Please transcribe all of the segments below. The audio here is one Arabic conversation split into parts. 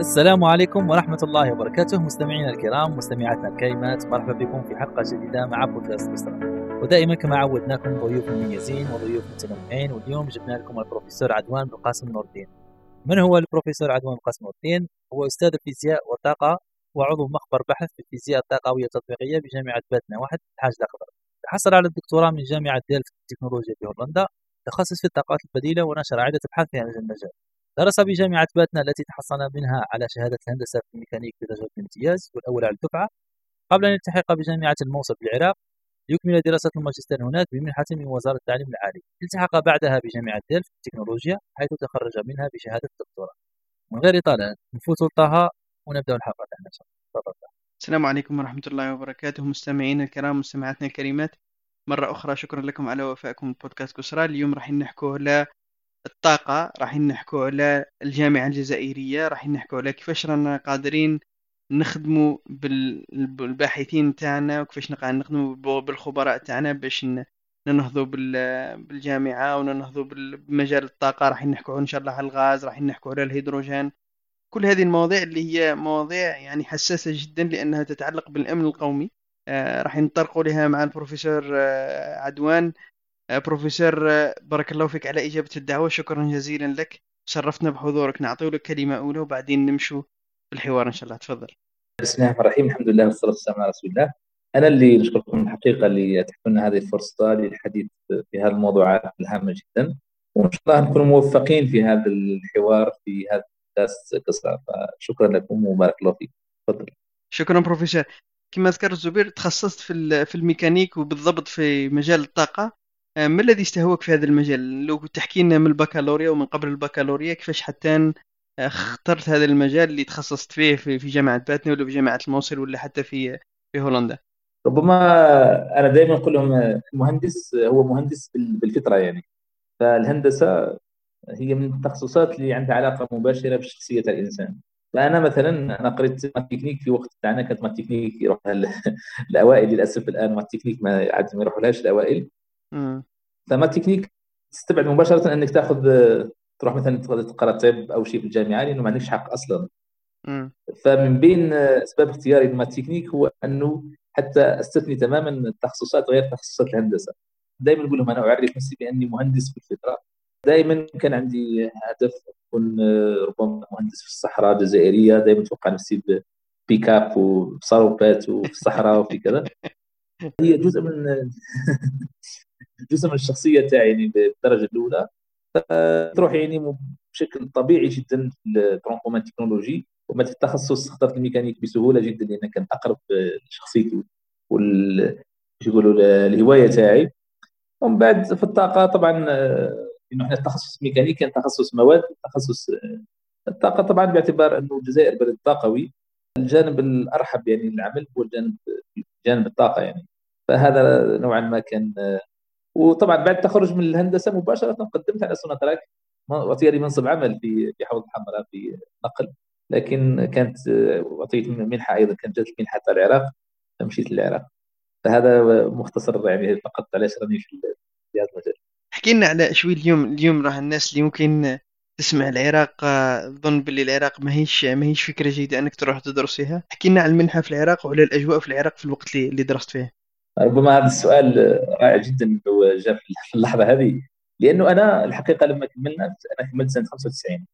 السلام عليكم ورحمة الله وبركاته. مستمعينا الكرام مستمعاتنا الكريمات مرحبا بكم في حلقة جديدة مع بودكاست بسرة ودائما كما عودناكم ضيوف مميزين وضيوف متنوعين واليوم جبنا لكم البروفيسور عدوان بن قاسم نور الدين من هو البروفيسور عدوان بن قاسم نور الدين؟ هو أستاذ الفيزياء والطاقة وعضو مخبر بحث في الفيزياء الطاقوية التطبيقية بجامعة باتنا واحد الحاج الأخضر تحصل على الدكتوراه من جامعة ديلفت التكنولوجيا في هولندا تخصص في الطاقات البديلة ونشر عدة أبحاث في هذا المجال. درس بجامعة باتنا التي تحصل منها على شهادة الهندسة في الميكانيك بدرجة الامتياز والأول على الدفعة. قبل أن يلتحق بجامعة الموصل بالعراق ليكمل دراسة الماجستير هناك بمنحة من وزارة التعليم العالي. التحق بعدها بجامعة ديلف في التكنولوجيا حيث تخرج منها بشهادة الدكتوراه. من غير إطالة نفوت طه ونبدأ الحلقة تفضل. السلام عليكم ورحمة الله وبركاته. مستمعينا الكرام مستمعاتنا الكريمات مرة أخرى شكرا لكم على وفائكم. بودكاست كسرى اليوم راح نحكوا على الطاقة راح نحكوا على الجامعة الجزائرية راح نحكوا على كيفاش رانا قادرين نخدموا بالباحثين تاعنا وكيفاش نخدموا بالخبراء تاعنا باش ننهضوا بالجامعة وننهضوا بمجال الطاقة. راح نحكوا إن شاء الله على الغاز راح نحكوا على الهيدروجين. كل هذه المواضيع اللي هي مواضيع يعني حساسة جدا لأنها تتعلق بالأمن القومي. آه راح نطرقوا لها مع البروفيسور آه عدوان. بروفيسور آه، بارك الله فيك على إجابة الدعوة. شكرا جزيلا لك. شرفتنا بحضورك. نعطيه لك كلمة أولى وبعدين نمشوا بالحوار إن شاء الله. تفضل. بسم الله الرحمن الرحيم. الحمد لله والصلاة والسلام على رسول الله. أنا اللي نشكركم الحقيقة اللي أتحفوا لنا هذه الفرصة للحديث في هذه الموضوعات الهامة جدا. وإن شاء الله نكون موفقين في هذا الحوار في هذا الدرس قصة. فشكرا لكم وبارك الله فيكم. تفضل. شكرا بروفيسور. كما ذكر الزبير تخصصت في في الميكانيك وبالضبط في مجال الطاقة. آه، ما الذي استهوك في هذا المجال؟ لو تحكي لنا من البكالوريا ومن قبل البكالوريا كيفاش حتى آه، اخترت هذا المجال اللي تخصصت فيه في جامعة باتنا ولا في جامعة الموصل ولا حتى في في هولندا؟ ربما أنا دائما أقول لهم المهندس هو مهندس بالفطرة يعني. فالهندسة هي من التخصصات اللي عندها علاقة مباشرة بشخصية الإنسان. فأنا مثلا أنا قريت تكنيك في وقت تاعنا كانت تكنيك يروح الأوائل للأسف الآن تكنيك ما عاد ما يروحولهاش الأوائل. فما تكنيك تستبعد مباشرة أنك تأخذ تروح مثلا تقرأ طب أو شيء في الجامعة لأنه ما عندكش حق أصلا. فمن بين اسباب اختياري لما تكنيك هو أنه حتى أستثني تماما التخصصات غير تخصصات الهندسة. دائما نقول لهم أنا أعرف نفسي بأني مهندس بالفطره دائما كان عندي هدف أكون ربما مهندس في الصحراء الجزائرية. دائما أتوقع نفسي بيكاب وبصاروبات وفي الصحراء وفي كذا. هي جزء من جزء من الشخصية تاعي يعني بالدرجة الأولى. تروح يعني بشكل طبيعي جدا في الترونفورم التكنولوجي وما التخصص اخترت الميكانيك بسهولة جدا لأن كان أقرب لشخصيتي وال يقولوا الهوايه تاعي. ومن بعد في الطاقة طبعا انه إحنا التخصص ميكانيك كان تخصص مواد تخصص الطاقة طبعا باعتبار إنه الجزائر بلد طاقوي. الجانب الأرحب يعني للعمل هو الجانب جانب الطاقة يعني. فهذا نوعا ما كان وطبعا بعد التخرج من الهندسة مباشرة قدمت على سوناتراك اعطي لي منصب عمل في في حوض الحمراء في نقل لكن كانت اعطيت منحة أيضا كانت جات منحة العراق فمشيت للعراق. فهذا مختصر يعني فقط علاش راني في هذا المجال. احكي لنا على شوي اليوم اليوم راه الناس اللي ممكن تسمع العراق تظن باللي العراق ماهيش ماهيش فكرة جيدة أنك تروح تدرس فيها. احكي لنا على المنحة في العراق وعلى الأجواء في العراق في الوقت اللي درست فيه ربما هذا السؤال رائع جدا انه جاء في اللحظة هذه. لأنه أنا الحقيقة لما كملنا أنا كملت سنة 95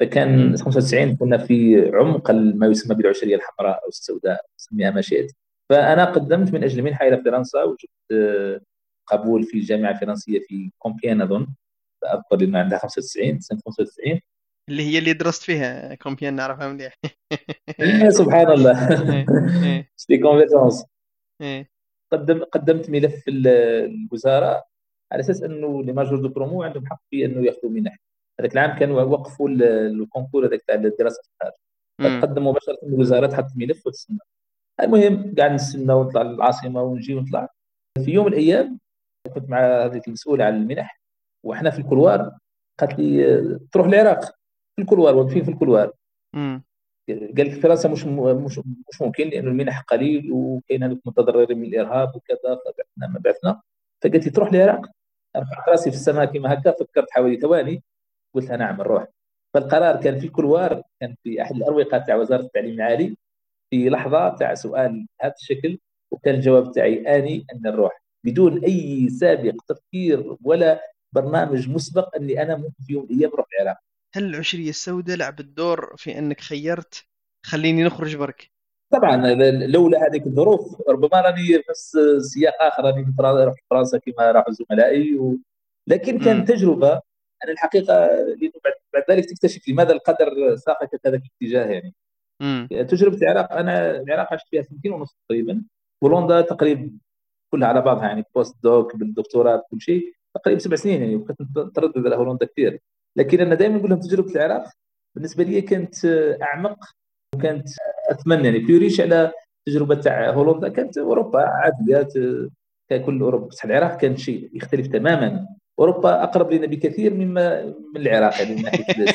فكان 95 كنا في عمق ما يسمى بالعشرية الحمراء أو السوداء سميها ما شئت. فأنا قدمت من أجل منحة إلى فرنسا وجبت قبول في الجامعة الفرنسيه في Compiègne أظن. اذكر انه عندها 95 سنة 95 اللي هي اللي درست فيها Compiègne نعرفها مليح. إيه، سبحان الله. c'est convergence قدم قدمت ملف الوزارة على أساس إنه les majors de promo عندهم حق في إنه ياخذوا منح. هذاك العام كانوا وقفوا ال concours هذاك تاع الدراسة في الخارج تقدم مباشرة الوزارة تحط الملف وتستنى المهم قاعد نستنى ونطلع للعاصمة ونجي ونطلع. في يوم من الأيام كنت مع هذيك المسؤولة عن المنح وإحنا في ال couloir قالت لي تروح العراق في ال couloir واقفين في الكولوار قال لك فرنسا مش مش مش ممكن لأنه المنح قليل وكاين هذوك المتضررين من الإرهاب وكذا فبعثنا ما بعثنا. فقالت لي تروح العراق رفعت راسي في السماء كما هكا فكرت حوالي ثواني قلت لها نعم نروح. فالقرار كان في كلوار كان في أحد الأروقة تاع وزارة التعليم العالي في لحظة تاع سؤال بهذا الشكل وكان الجواب تاعي آني أن نروح. بدون أي سابق تفكير ولا برنامج مسبق أني أنا ممكن في يوم من الأيام نروح العراق هل العشرية السوداء لعبت دور في أنك خيرت؟ خليني نخرج برك. طبعا لولا هذيك الظروف ربما راني بس سياق آخر راني رحت فرنسا كما راحوا زملائي و... لكن كان تجربة أنا الحقيقة بعد ذلك تكتشف لماذا القدر ساقك في هذا الاتجاه يعني. مم. تجربة العراق أنا العراق عشت فيها سنتين ونص تقريبا. بولندا تقريبا كلها على بعضها يعني بوست دوك بالدكتوراه كل شيء تقريبا سبع سنين يعني وكنت تردد على هولندا كثير. لكن أنا دائما نقول لهم تجربه العراق بالنسبة لي كانت أعمق وكانت أتمنى يعني كيوريش على تجربة تاع هولندا كانت أوروبا عادية ككل أوروبا بس العراق كان شيء يختلف تماما. أوروبا أقرب لنا بكثير مما من العراق يعني من ناحية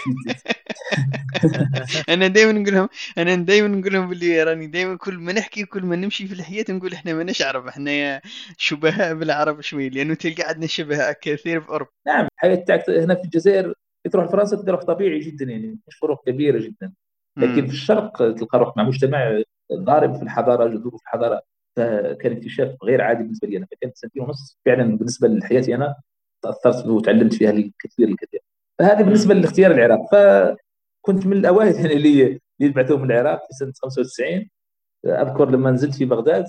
أنا دائما نقول لهم أنا دائما نقول لهم باللي راني دائما كل ما نحكي كل ما نمشي في الحياة نقول إحنا ما عرب إحنا شبهاء بالعرب شوي لأنه تلقى عندنا شبهاء كثير في أوروبا. نعم الحياة تاعك هنا في الجزائر تروح لفرنسا تلقى طبيعي جدا يعني مش فروق كبيرة جدا. لكن في الشرق تلقى روح مع مجتمع ضارب في الحضارة جذور في الحضارة. فكان اكتشاف غير عادي بالنسبة لي أنا. فكانت سنتين ونص فعلا بالنسبة لحياتي أنا تأثرت وتعلمت فيها الكثير الكثير. فهذه بالنسبة لاختيار العراق. فكنت من الأوائل يعني اللي اللي بعثوهم العراق في سنة 95 أذكر لما نزلت في بغداد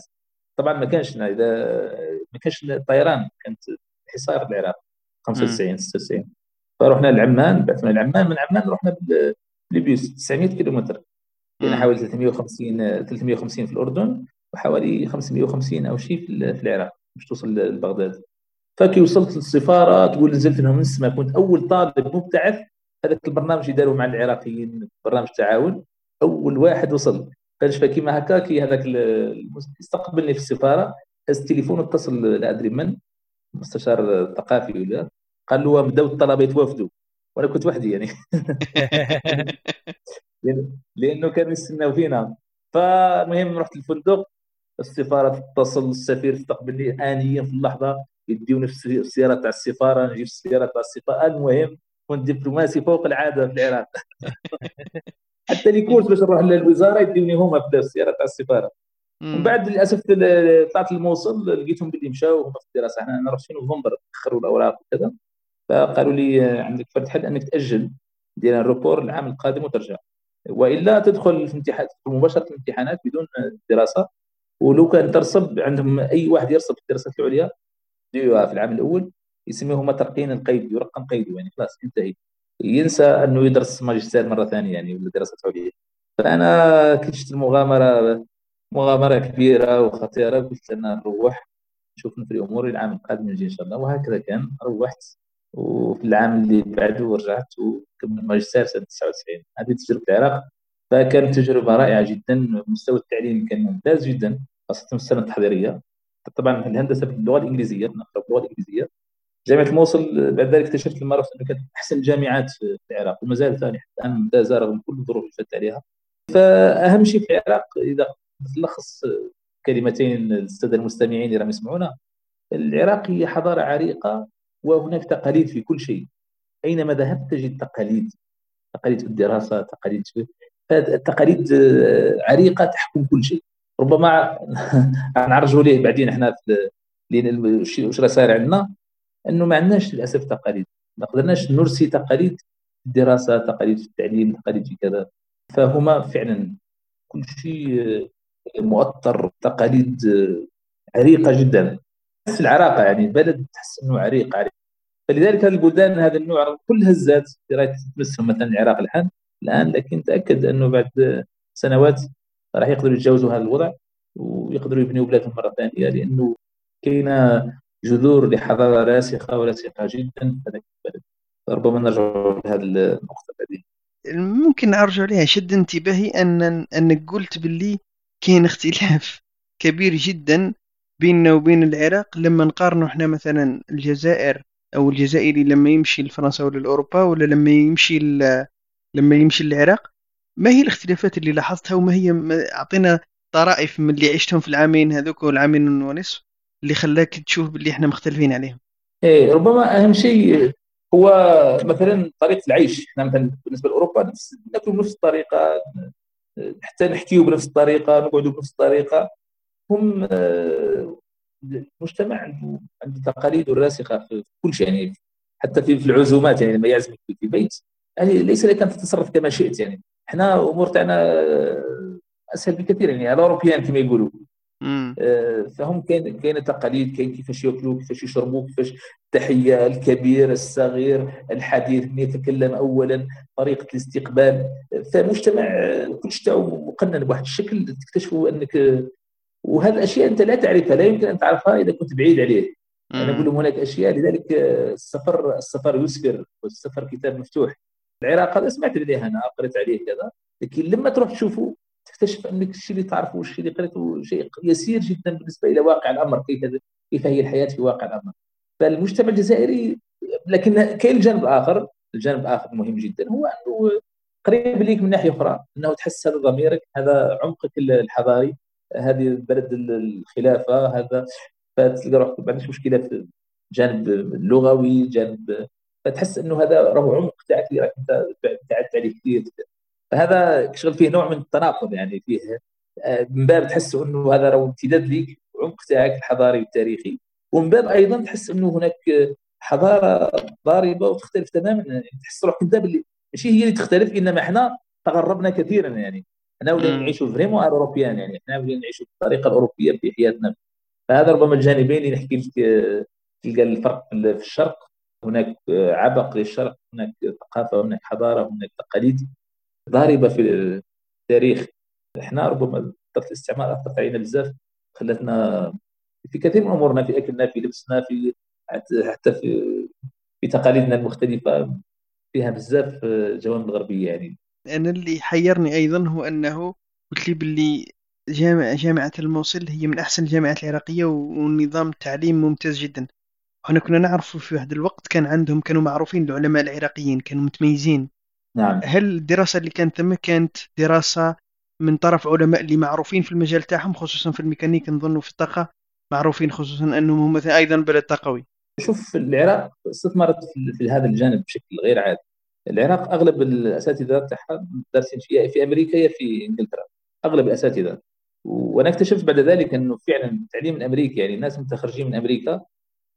طبعا ما كانش إذا ما كانش الطيران كانت حصار العراق 95 96 فرحنا لعمان بعثنا لعمان من عمان رحنا بالبيوس 900 كيلومتر. يعني حوالي 350 350 في الأردن وحوالي 550 أو شيء في العراق باش توصل لبغداد. فكي وصلت للسفارة تقول نزلت لهم من السماء كنت أول طالب مبتعث هذاك البرنامج اللي داروا مع العراقيين برنامج تعاون أول واحد وصل. كانش كيما هكا كي هذاك استقبلني في السفارة هز التليفون اتصل لا ادري من مستشار ثقافي ولا؟ قال له بداو الطلبة يتوافدوا وأنا كنت وحدي يعني. لأنه كانوا يستناو فينا فالمهم رحت الفندق السفارة تتصل السفير استقبلني انيا في اللحظة. يديوني في السيارة تاع السفارة نجيب السيارة تاع السفارة. المهم كنت دبلوماسي فوق العادة في العراق. حتى لي كورس باش نروح للوزارة يديوني هما في السيارة تاع السفارة. ومن بعد للأسف طلعت الموصل لقيتهم باللي مشاو هما في الدراسة. إحنا رحت في نوفمبر أخروا الأوراق وكذا. فقالوا لي عندك فرد حل أنك تأجل ديال الروبور العام القادم وترجع. وإلا تدخل في امتحان مباشرة في الامتحانات بدون دراسة. ولو كان ترسب عندهم أي واحد يرسب في الدراسات العليا في العام الأول يسميهما ترقين القيد يرقم قيده يعني خلاص ينتهي ينسى أنه يدرس ماجستير مرة ثانية يعني ولا دراسات عليا. فأنا كي شفت المغامرة مغامرة كبيرة وخطيرة قلت أنا نروح نشوف في الأمور العام القادم نجي إن شاء الله. وهكذا كان روحت. وفي العام اللي بعده رجعت وكملت ماجستير سنه 99 هذه تجربه العراق فكانت تجربة رائعة جدا مستوى التعليم كان ممتاز جدا خاصة في السنة التحضيرية. طبعا الهندسة باللغة الإنجليزية نقرأ باللغة الإنجليزية. جامعة الموصل بعد ذلك اكتشفت رحت أنه كانت أحسن الجامعات في العراق وما ثاني حتى الآن ممتازه رغم كل الظروف اللي فاتت عليها. فأهم شيء في العراق إذا تلخص كلمتين للساده المستمعين اللي راهم يسمعونا العراق هي حضارة عريقة وهناك تقاليد في كل شيء. أينما ذهبت تجد تقاليد تقاليد في الدراسة تقاليد في التقاليد عريقة تحكم كل شيء. ربما نعرجوا ليه بعدين إحنا لأن واش راه صاير عندنا؟ إنه ما عندناش للأسف تقاليد. ما قدرناش نرسي تقاليد في الدراسة تقاليد في التعليم تقاليد في كذا. فهما فعلا كل شيء مؤطر تقاليد عريقة جدا. في العراقة يعني بلد تحس إنه عريق عريق. فلذلك هذه البلدان هذا النوع كل هزات تمسهم مثلا العراق الآن الان لكن تأكد إنه بعد سنوات راح يقدروا يتجاوزوا هذا الوضع ويقدروا يبنيوا بلادهم مرة ثانية لأنه كاينة جذور لحضارة راسخة وراسخة جدا في هذاك البلد. ربما نرجع لهذه النقطه بعدين ممكن أرجع لها شد انتباهي أن انك قلت باللي كاين اختلاف كبير جدا بيننا وبين العراق لما نقارنوا إحنا مثلا الجزائر أو الجزائري لما يمشي لفرنسا ولا لأوروبا ولا لما يمشي لما يمشي للعراق ما هي الاختلافات اللي لاحظتها وما هي أعطينا طرائف من اللي عشتهم في العامين هذوك والعامين ونصف اللي خلاك تشوف باللي إحنا مختلفين عليهم؟ إيه ربما أهم شيء هو مثلا طريقة العيش. إحنا مثلا بالنسبة لأوروبا ناكلوا بنفس الطريقة حتى نحكيو بنفس الطريقة نقعدوا بنفس الطريقة. هم آه، مجتمع عنده تقاليد راسخة في كل شيء يعني حتى في العزومات يعني لما يعزمك في بيت يعني ليس لك أن تتصرف كما شئت يعني إحنا أمور تاعنا أسهل بكثير يعني الأوروبيان كما يقولوا. آه، فهم كاين كاين تقاليد كاين كيفاش ياكلوا كيفاش يشربوا كيفاش التحية الكبير الصغير الحديث من يتكلم اولا طريقة الاستقبال. فمجتمع كلش تاعو مقنن بواحد الشكل تكتشفوا أنك وهذه الأشياء أنت لا تعرفها لا يمكن أن تعرفها إذا كنت بعيد عليه. أنا أقول لهم هناك أشياء لذلك السفر السفر يسكر والسفر كتاب مفتوح. العراق هذا سمعت عليه أنا قريت عليه كذا. لكن لما تروح تشوفه تكتشف أنك الشيء اللي تعرفه والشيء اللي قريته شيء يسير جدا بالنسبة إلى واقع الأمر كيف كيف هي الحياة في واقع الأمر. فالمجتمع الجزائري لكن كاين الجانب الآخر الجانب الآخر المهم جدا هو أنه قريب ليك من ناحية أخرى أنه تحس هذا ضميرك هذا عمقك الحضاري. هذه بلد الخلافة هذا فتلقى روحك ما عندكش مشكلة في الجانب اللغوي جانب فتحس إنه هذا راهو عمق تاعك اللي راك أنت تعبت عليه كثير. فهذا كشغل فيه نوع من التناقض يعني فيه. آه، من باب تحس إنه هذا راهو امتداد ليك عمق تاعك الحضاري والتاريخي. ومن باب أيضا تحس إنه هناك حضارة ضاربة وتختلف تماما. يعني تحس روحك أنت باللي ماشي هي اللي تختلف إنما إحنا تغربنا كثيرا يعني. إحنا ولينا نعيشوا فريمون اوروبيان يعني. إحنا ولينا نعيشوا بالطريقة الأوروبية في حياتنا. فهذا ربما الجانبين اللي نحكي لك تلقى الفرق في الشرق. هناك عبق للشرق هناك ثقافة هناك حضارة هناك تقاليد ضاربة في التاريخ. إحنا ربما فتره الاستعمار اثرت علينا بزاف. خلتنا في كثير من أمورنا في أكلنا في لبسنا في حتى في في تقاليدنا المختلفة فيها بزاف جوانب غربية يعني. أنا اللي حيرني أيضا هو أنه قلت لي باللي جامعة جامعة الموصل هي من أحسن الجامعات العراقية ونظام تعليم ممتاز جدا. إحنا كنا نعرف في هذا الوقت كان عندهم كانوا معروفين العلماء العراقيين كانوا متميزين. نعم. هل الدراسة اللي كانت ثم كانت دراسة من طرف علماء اللي معروفين في المجال تاعهم خصوصا في الميكانيك نظن في الطاقة معروفين خصوصا أنهم هم مثلا أيضا بلد طاقوي؟ شوف العراق استثمرت في هذا الجانب بشكل غير عادي. العراق أغلب الأساتذة تاعها دارسين في في أمريكا يا في إنجلترا أغلب الأساتذة. وأنا اكتشفت بعد ذلك إنه فعلا التعليم الأمريكي يعني الناس المتخرجين من أمريكا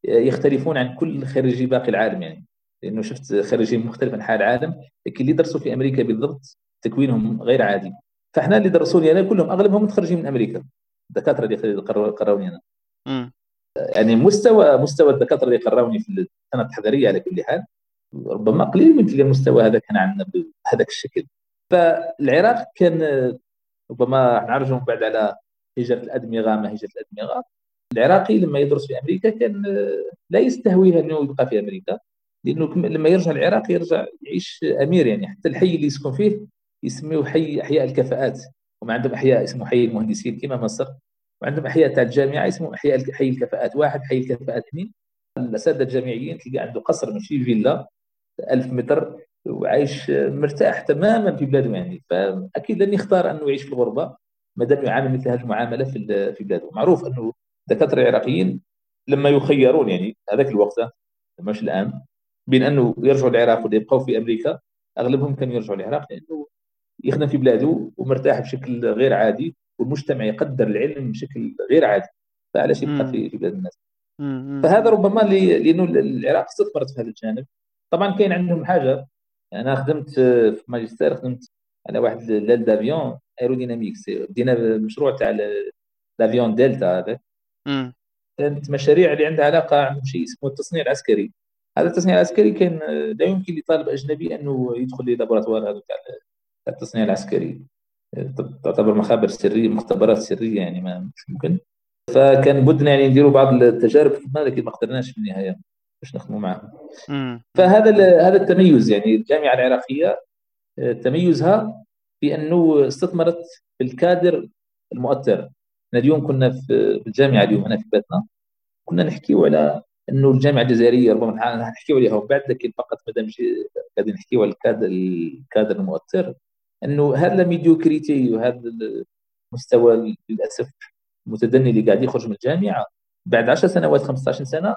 يختلفون عن كل خريجي باقي العالم يعني. لأنه شفت خريجين مختلف انحاء العالم لكن اللي درسوا في أمريكا بالضبط تكوينهم غير عادي. فإحنا اللي درسوني أنا كلهم أغلبهم متخرجين من أمريكا الدكاتره اللي قروني أنا. يعني مستوى مستوى الدكاترة اللي قروني في السنة التحضيريه على كل حال ربما قليل من تلقى المستوى هذا كان عندنا بهذاك الشكل. فالعراق كان ربما نعرجهم بعد على هجرة الأدمغة ما هجرة الأدمغة. العراقي لما يدرس في أمريكا كان لا يستهويه أنه يبقى في أمريكا لأنه لما يرجع العراق يرجع يعيش أمير يعني. حتى الحي اللي يسكن فيه يسميه حي أحياء الكفاءات. وما عندهم أحياء اسمه حي المهندسين كما مصر. وعندهم أحياء تاع الجامعة اسمه أحياء حي الكفاءات. واحد حي الكفاءات اثنين الأساتذة الجامعيين تلقى عنده قصر ماشي فيلا. 1000 متر وعايش مرتاح تماما في بلاده يعني. فأكيد لن يختار أنه يعيش في الغربة ما دام يعامل مثل هذه المعاملة في في بلاده معروف أنه الدكاتره العراقيين لما يخيرون يعني هذاك الوقت مش الآن بين أنه يرجعوا العراق ولا يبقوا في أمريكا أغلبهم كانوا يرجعوا العراق لأنه يخدم في بلاده ومرتاح بشكل غير عادي والمجتمع يقدر العلم بشكل غير عادي. فعلاش يبقى في بلاد الناس. فهذا ربما لأنه العراق استثمرت في هذا الجانب. طبعا كاين عندهم حاجة. أنا خدمت في ماجستير خدمت على واحد l'aile d'avion aérodynamique دينا مشروع تاع l'avion delta هذاك كانت مشاريع اللي عندها علاقة عندهم شيء اسمه التصنيع العسكري. هذا التصنيع العسكري كان لا يمكن لطالب أجنبي أنه يدخل لل laboratoire هذا تاع التصنيع العسكري. تعتبر مخابر سرية مختبرات سرية يعني ما مش ممكن. فكان بدنا يعني نديروا بعض التجارب لكن ما قدرناش في النهاية. باش نخدموا معهم فهذا هذا التميز يعني الجامعة العراقية آه، تميزها بأنه استثمرت في الكادر المؤثر. اليوم كنا في الجامعة اليوم أنا في بيتنا كنا نحكيو على أنه الجامعة الجزائرية ربما نحكيو عليها وبعد لكن فقط ما دام قاعدين نحكيو على الكادر الكادر المؤثر أنه هذا ال médiocrité وهذا المستوى للأسف المتدني اللي قاعد يخرج من الجامعة بعد 10 سنوات 15 سنة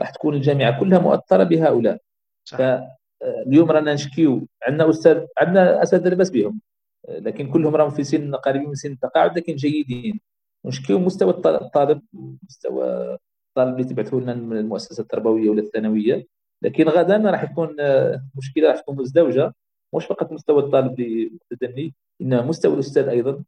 راح تكون الجامعة كلها مؤثره بهؤلاء. صح. فاليوم رانا نشكيو عندنا أستاذ عندنا أساتذة لاباس بهم لكن كلهم راهم في سن قريبين من سن التقاعد لكن جيدين. نشكيو مستوى الطالب مستوى الطالب اللي تبعثه لنا من المؤسسة التربوية ولا الثانوية. لكن غدا راح يكون مشكلة راح تكون مزدوجة. مش فقط مستوى الطالب اللي متدني إنما مستوى الأستاذ أيضا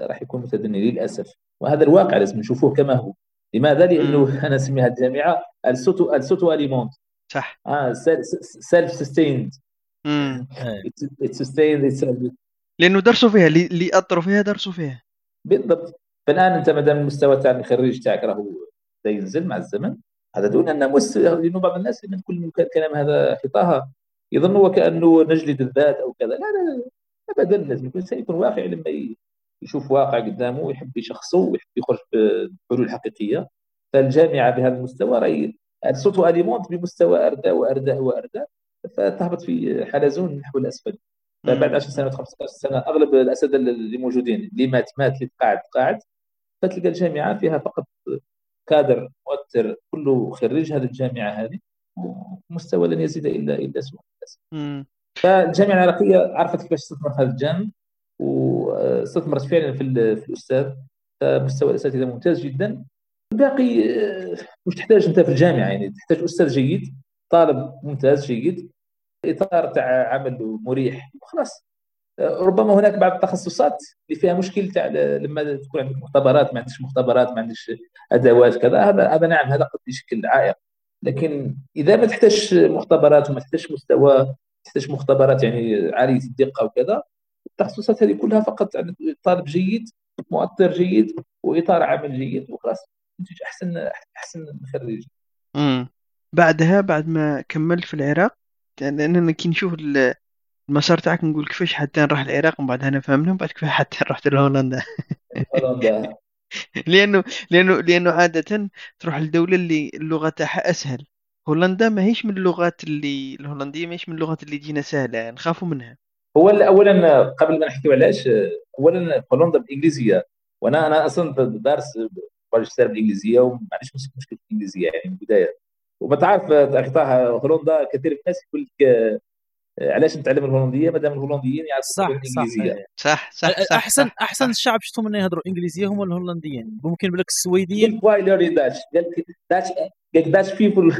راح يكون متدني للأسف. وهذا الواقع لازم نشوفوه كما هو. لماذا؟ لأنه أنا اسميها الجامعة ال s'auto ال s'auto-alimente صح. آه self sustained sustained لأنه درسوا فيها اللي اثروا فيها درسوا فيها. بالضبط. فالآن أنت ما دام المستوى تاع الخريج تاعك راهو ينزل مع الزمن هذا دون أن مستوى لأنه بعض الناس من كل كلام هذا حطاها يظن وكأنه نجلد الذات أو كذا. لا لا لا. ابدا لازم يكون واقعي لما يشوف واقع قدامه ويحب يشخصه ويحب يخرج بحلول حقيقية. فالجامعة بهذا المستوى راهي الصوت أليمونت بمستوى أردى وأردى وأردى فتهبط في حلزون نحو الاسفل فبعد 10 سنوات 15 سنة أغلب الأساتذة اللي موجودين اللي مات مات اللي تقاعد تقاعد فتلقى الجامعة فيها فقط كادر مؤثر كله خريج هذه الجامعة هذه ومستوى لن يزيد الا إلا سوء. فالجامعة العراقية عرفت كيفاش تستثمر هذا الجانب واستثمرت فعلا في, في الأستاذ فمستوى الأساتذة ممتاز جدا. الباقي مش تحتاج أنت في الجامعة يعني تحتاج أستاذ جيد طالب ممتاز جيد إطار تاع عمل مريح وخلاص ربما هناك بعض التخصصات اللي فيها مشكل تاع لما تكون عندك مختبرات ما عندكش مختبرات ما عندكش أدوات كذا هذا هذا نعم هذا قد يشكل عائق. لكن إذا ما تحتاجش مختبرات وما تحتاجش مستوى تحتاج مختبرات يعني عالية الدقة وكذا التخصصات هذه كلها فقط طالب جيد مؤثر جيد وإطار عمل جيد وخلاص. تنتج احسن أحسن امم بعدها بعد ما كملت في العراق لأننا كي نشوف المسار تاعك نقول كيفاش حتى نروح العراق ومن بعد أنا فهمنا ومن بعد كيفاش حتى رحت لهولندا هولندا. لأنه لأنه لأنه عادة تروح للدوله اللي اللغة تاعها أسهل. هولندا ما هيش من اللغات اللي الهولندية ما هيش من اللغات اللي تجينا سهلة نخافوا منها. هو اولا قبل ما نحكي علاش اولا هولندا بالإنجليزية. وأنا أنا أصلا دارس ماجستير بالإنجليزية وما عنديش مشكلة في الانجليزيه يعني من البداية. وما تعرف أخي طه هولندا كثير من الناس يقول لك علاش نتعلم الهولندية؟ ما دام الهولنديين يعرفوا صح الانجليزيه صح صح, صح, صح أحسن صح أحسن الشعب شفتهم إنه يهضروا إنجليزية هم الهولنديين. ممكن بالك السويديين. why learn Dutch قال لك Dutch قال Dutch people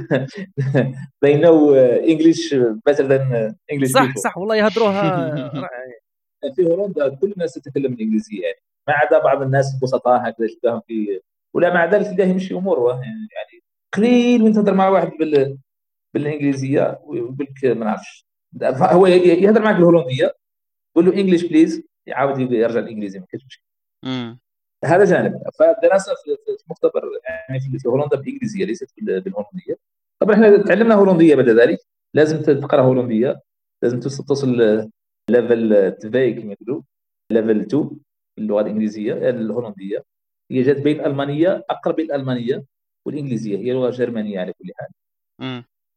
they know English better than English صح people. صح والله يهضروها في هولندا كل الناس تتكلم الإنجليزية يعني. ما عدا بعض الناس البسطاء هكذا تلقاهم في ولا مع ذلك تلقاه يمشي أموره. يعني قليل وين تهضر مع واحد بال... بالإنجليزية ويقول لك ما نعرفش. هو يهضر معك بالهولندية. قول له انجلش بليز يعاود يرجع الانجليزي ما كاينش مشكل. هذا جانب. فالدراسة في مختبر يعني في هولندا بالانجليزيه ليست بالهولندية. طبعا إحنا تعلمنا هولندية بعد ذلك. لازم تقرأ هولندية. لازم تصل level twee كما يقولوا. level 2 اللغة الإنجليزية الهولندية. هي جات بين الالمانيه أقرب الالمانيه والإنجليزية هي لغة جرمانية على كل حال.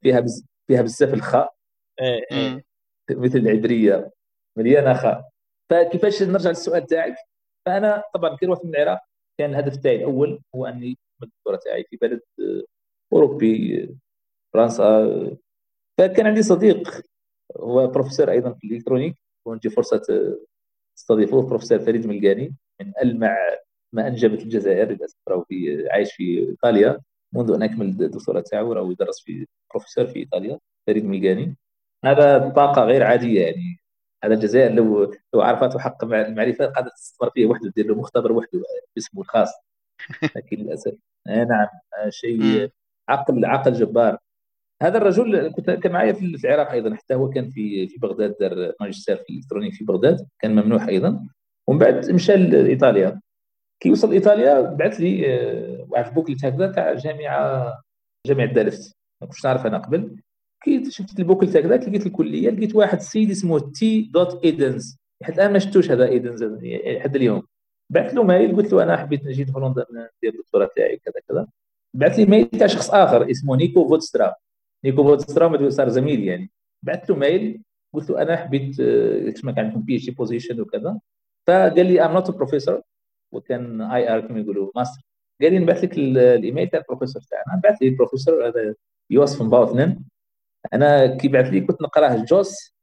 فيها بز... فيها بزاف الخاء. إيه، إيه. مثل العبرية مليانة خاء. فكيفاش نرجع للسؤال تاعك؟ فأنا طبعا كي رحت من العراق كان الهدف تاعي الأول هو أني الدكتوراه تاعي في بلد أوروبي فرنسا فكان عندي صديق هو بروفيسور أيضا في ال électronique ونجي فرصة استضيفوه بروفيسور فريد ملقاني من ألمع ما أنجبت الجزائر للاسف راهو في عايش في إيطاليا. منذ أن اكمل الدكتوراه تاعو راهو يدرس في بروفيسور في إيطاليا فريد ملقاني هذا طاقة غير عادية يعني. هذا الجزائر لو لو عرفته حق المعرفة قادر تستثمر فيه وحده دير له مختبر وحده باسمه الخاص. لكن للأسف آه نعم آه شيء عقل عقل جبار. هذا الرجل كنت كان معي في العراق أيضا حتى هو كان في في بغداد دار ماجستير في ال électronique في بغداد كان ممنوح أيضا. ومن بعد مشى لإيطاليا. كي وصل إيطاليا بعث لي آه، واحد booklet هكذا تاع جامعة جامعة دالفت ما كنتش نعرف أنا قبل. كي شفت ال booklet هكذا لقيت الكلية لقيت واحد السيد اسمه T dot ايدنز حتى الان ما شفتوش هذا ايدنز لحد اليوم. بعث له mail قلت له أنا حبيت نجي لهولندا ندير الدكتوراه تاعي كذا كذا. بعث لي mail تاع شخص آخر اسمه نيكو فوتسترا نيكو فوتسترا صار زميل يعني. بعث له mail قلت له أنا حبيت كما كان عندكم PhD position وكذا. فقال لي I'm not professor وكان ir كما يقولوا ماستر. قال لي نبعث لك الإيميل تاع البروفيسور تاعنا. بعث لي البروفيسور هذا يوسف مباوثنن أنا كيبعث لي كنت نقراه جوس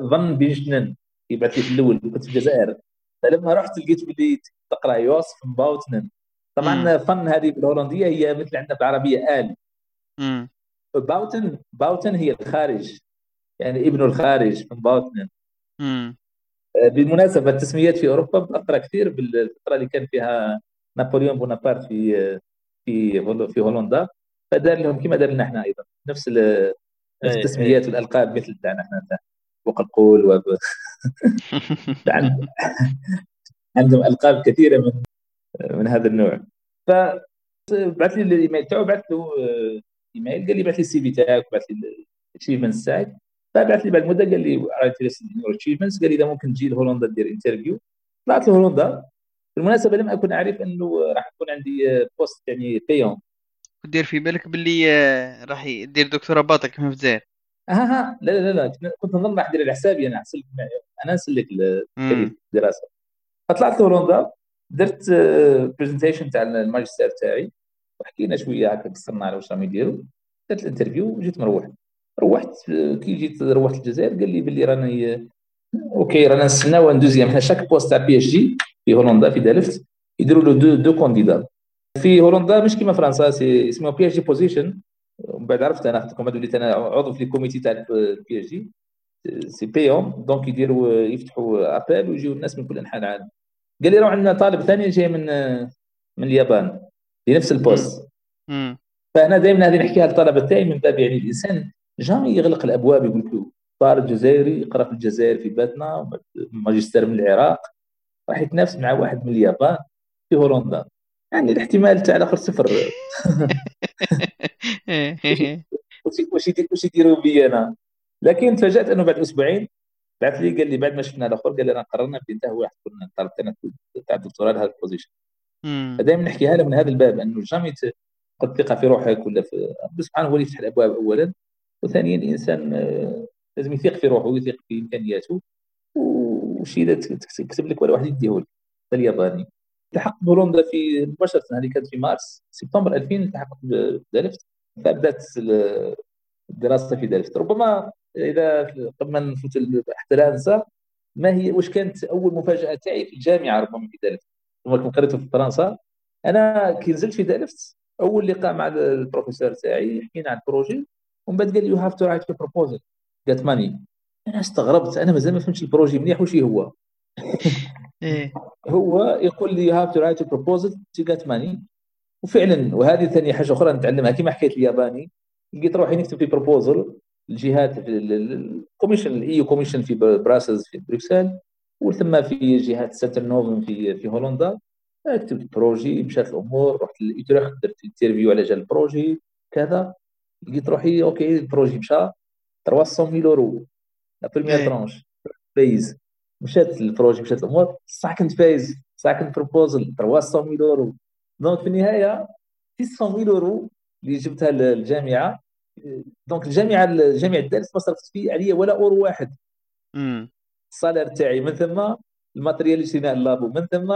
ظن بيجنن كيبعث لي في الأول كنت في الجزائر. فلما رحت لقيت بلي تقرأ يوس باوتنن طبعا فن هذه بالهولندية هي مثل عندنا بالعربية آل. باوتن باوتن هي الخارج. يعني ابن الخارج من باوتنن بالمناسبه التسميات في أوروبا متاثره كثير بالفترة اللي كان فيها نابليون بونابرت في في في هولندا فدار لهم كما دار لنا إحنا أيضا. نفس إيه، التسميات إيه. والالقاب مثل تاعنا إحنا فوق القول وب... عندهم. ألقاب كثيرة من من هذا النوع. ف بعث لي الإيميل تاعو بعث له آه، إيميل. قال لي بعث لي ال CV تاعك بعث لي ال achievements تاعك. فبعث لي بعد مده قال لي achievements قال لي إذا ممكن تجي لهولندا دير interview طلعت لهولندا. بالمناسبه لم أكن أعرف إنه راح يكون عندي poste يعني bien دير في بالك باللي آه، راح يدير دكتوراه باطل كما في الجزائر ها ها. لا لا لا. كنت نظن راح ندير على حسابي أنا اسلك أنا اسلك الدراسه فطلعت لهولندا درت presentation تاع الماجستير تاعي وحكينا شوية هكا قصرنا على واش راهم يديروا درت ال interview وجيت مروح. روحت كي جيت روحت الجزائر قال لي باللي راني OK رانا نستناو un deuxième حنا chaque poste تاع PhD في هولندا في دالفت يديروا له deux, deux candidats في هولندا مش كيما فرنسا c'est اسمه PhD position ومن بعد عرفت أنا خدتكم وليت أنا عضو في ال comité تاع ال PhD c'est bien donc يديروا يفتحوا appel ويجيو الناس من كل أنحاء العالم. قال لي راه عندنا طالب ثاني جاي من من اليابان لنفس ال poste فأنا دائما هذه نحكيها للطلبة تاعي من باب يعني الإنسان jamais يغلق الأبواب يقول لك طالب جزائري يقرأ في الجزائر في باتنا ماجستير من العراق راح يتنافس مع واحد من اليابان في هولندا. يعني الاحتمال تاع الآخر صفر. واش واش يديروا بي أنا؟ لكن تفاجأت أنه بعد أسبوعين بعث لي قال لي بعد ما شفنا الآخر قال لي أنا قررنا بلي انت هو راح تكون الطالب تاعنا تاع الدكتوراه لهذا ال position فدائما نحكيها له من هذا الباب أنه jamais تفقد ثقه في روحك ولا في ربي سبحانه هو اللي يفتح الأبواب اولا. وثانيا الإنسان آه، لازم يثق في روحه ويثق في إمكانياته وشي إذا تكتب لك ولا واحد يديه لك. الياباني التحقت بهولندا في مباشرة هذه كانت في مارس سبتمبر 2000 التحقت بدالفت فبدأت الدراسة في دالفت ربما إذا قبل ما نفوت حتى لا أنسى ما هي واش كانت أول مفاجأة تاعي في الجامعة ربما في دالفت لما كنت قريت في فرنسا. أنا كي نزلت في دالفت أول لقاء مع البروفيسور تاعي حكينا عن ال projet ومن بعد قال لي you have to write proposal get money؟ أنا استغربت أنا مازال ما فهمتش ال projet مليح وش هو. إيه. هو يقول لي you have to write proposal to get money؟ وفعلا وهذه ثاني حاجة أخرى نتعلمها. كما حكيت الياباني لقيت روحي نكتب في proposal الجهات في ال commission ال EU commission في Brussels في بروكسل وثم في جهات SenterNovem في في هولندا. كتبت projet مشات الأمور رحت درت interview على جال ال projet كذا. لقيت روحي okay ال projet مشى 300000 اورو la première tranche phase مشات ال projet مشات الأمور second phase second proposal 300000 اورو donc في النهايه 900000 اورو اللي جبتها للجامعه donc الجامعة الجامعة الدارس ما صرفت فيه عليا ولا اورو واحد ال salaire تاعي من ثم ال matériel اللي شريناه ال labo من ثم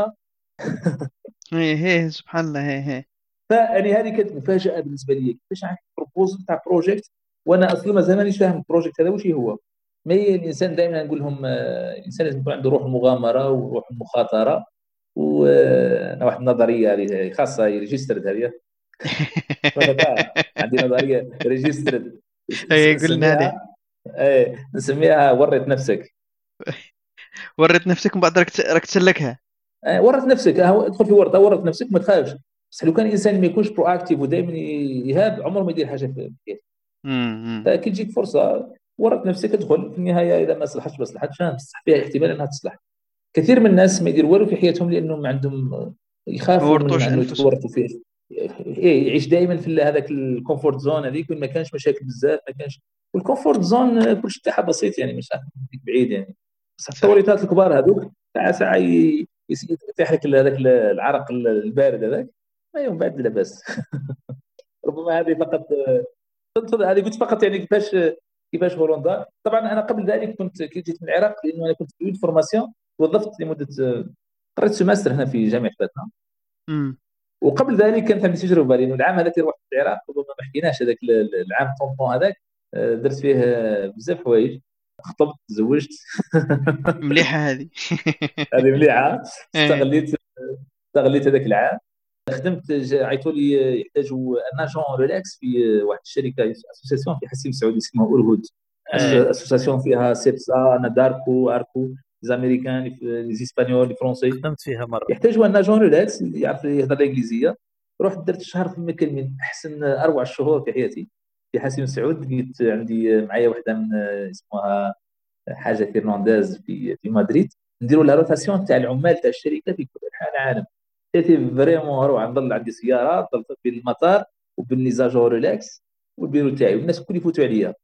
إيه إيه سبحان الله إيه إيه فيعني هذه كانت مفاجاه بالنسبة لي. كيفاش proposal تاع project وأنا أصلا مازال مانيش فاهم ال project هذا واش هو. mais الإنسان دائما نقول لهم آه، الإنسان لازم يكون عنده روح المغامره وروح المخاطره وأنا واحد النظريه هذه خاصة registered هذه. عندي نظرية registered اي قلنا هذه. إيه نسميها ورط نفسك. ورط نفسك ومن بعد راك تسلكها. إيه ورط نفسك. ادخل في ورطه ورط نفسك ما تخافش. بس لو كان الانسان ما يكونش proactive ودائما يهاب عمره ما يدير حاجة في حياته. فكي تجيك فرصة ورط نفسك ادخل في النهاية إذا ما صلحتش ما صلحتش. بصح فيها احتمال إنها تصلح. كثير من الناس ما يدير والو في حياتهم لأنهم عندهم يخافوا من انه يتورطوا فيه إيه يعيش دائما في هذاك ال comfort zone هذيك ما كانش مشاكل بزاف ما كانش وال comfort zone كل شيء تاعها بسيط يعني مش بعيد يعني. بصح التوريطات الكبار هذوك ساعه ساعة يطيح لك هذاك العرق البارد هذاك. من بعد لاباس ربما هذه فقط هذه قلت فقط يعني كيفاش كيفاش هولندا. طبعا أنا قبل ذلك كنت كي جيت من العراق لأنه أنا كنت في formation توظفت لمدة قريت semestre هنا في جامعة باتنا وقبل ذلك كانت عندي تجربة لأنه العام هذاك رحت العراق ربما ما حكيناش هذاك العام طونطون هذاك. درت فيه بزاف حوايج. خطبت تزوجت. مليحة هذه. هذه مليحة. استغليت استغليت هذاك العام. خدمت عيطوا لي يحتاجوا ان اجون ريلاكس في واحد الشركة اسوسيسيون في حسيم السعودي اسمها أورهود. اسوسيسيون فيها سيبسا أنا داركو أركو زاميريكان لي اسبانيول لي فرونسي خدمت فيها مرة. يحتاجوا ان اجون ريلاكس يعرف يهضر الإنجليزية. رحت درت شهر في المكان من أحسن أروع الشهور في حياتي. في حاسي مسعود لقيت عندي معايا وحدة من اسمها حاجة فيرنانديز في في مدريد. نديروا la rotation تاع العمال تاع الشركة في كل انحاء العالم. حياتي vraiment اروع نضل عندي سيارة نضل في المطار وبين relex والبيرو تاعي والناس الكل يفوتوا عليا.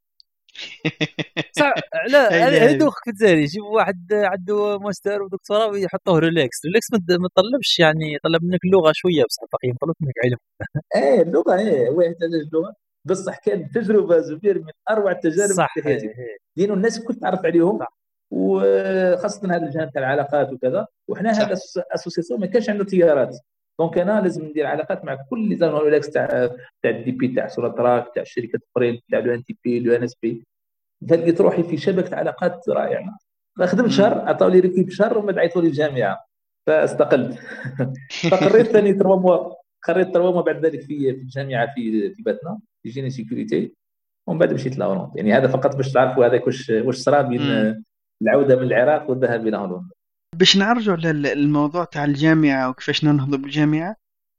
صح لا هذا دوخ في الجزائر يجيب واحد عنده ماستر ودكتوراه ويحطوه relex. relex ما تطلبش يعني طلب منك اللغة شوية بصح باقي طلب منك علم. إيه اللغة إيه هو يحتاج اللغة؟ بصح كان تجربة زبير من أروع التجارب في حياتي. لأنه الناس الكل تعرف عليهم صح. وخاصة هذا الجانب تاع العلاقات وكذا وحنا هذا association ما كانش عنده طيارات donc أنا لازم ندير علاقات مع كل les agents relex تاع تاع ال DP تاع سوناطراك تاع الشركات الاخرين تاع لو إن تي بي لو إن إس بي. فلقيت روحي في شبكة علاقات رائعة. فخدمت شهر عطاو لي récup شهر بعد عيطوا لي الجامعة. فاستقلت. فقريت ثاني trois mois قريت trois بعد ذلك في في الجامعة في في باتنا في génie sécurité ومن بعد مشيت la Hollande يعني هذا فقط باش تعرفوا هذاك واش واش صرا بين العودة من العراق والذهاب إلى هولندا باش نرجع للموضوع تاع الجامعة وكيفاش ننهضوا بالجامعة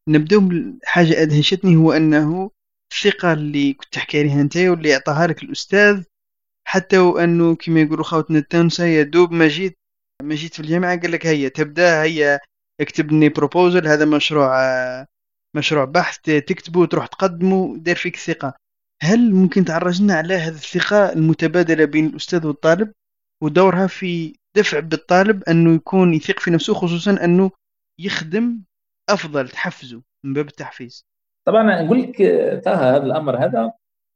نبداو بحاجه ادهشتني هو أنه الثقة اللي كنت تحكي عليها أنت واللي اعطاها لك الأستاذ حتى وأنه كما يقولوا خوتنا التونسه يا دوب ما جيت ما جيت في الجامعة قال لك هيا تبدأ هيا اكتب لي بروبوزل هذا مشروع مشروع بحث تكتبه وتروح تقدمه دار فيك ثقة. هل ممكن تعرجنا على هذه الثقة المتبادلة بين الأستاذ والطالب؟ ودورها في دفع بالطالب أنه يكون يثق في نفسه خصوصا أنه يخدم أفضل تحفزه من باب التحفيز. طبعا نقول لك طه هذا الأمر هذا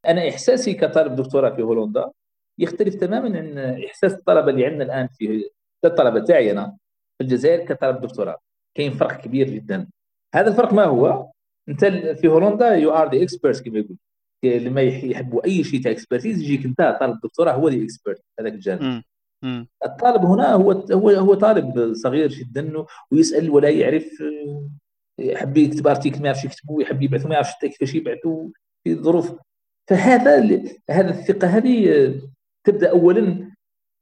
أنا إحساسي كطالب دكتوراه في هولندا يختلف تماما عن إحساس الطلبة اللي عندنا الآن في الطلبة تاعي أنا في الجزائر كطالب دكتوراه. كاين فرق كبير جدا. هذا الفرق ما هو؟ أنت في هولندا you are the expert كما يقول لما يحبوا أي شيء تاع expertise يجيك أنت طالب دكتوراه هو the expert هذاك الجانب. الطالب هنا هو هو هو طالب صغير جدا ويسأل ولا يعرف يحب يكتب article ما يعرفش يكتبه يحب يبعثه ما يعرفش كيفاش يبعثه في ظروف. فهذا هذا الثقة هذه تبدأ اولا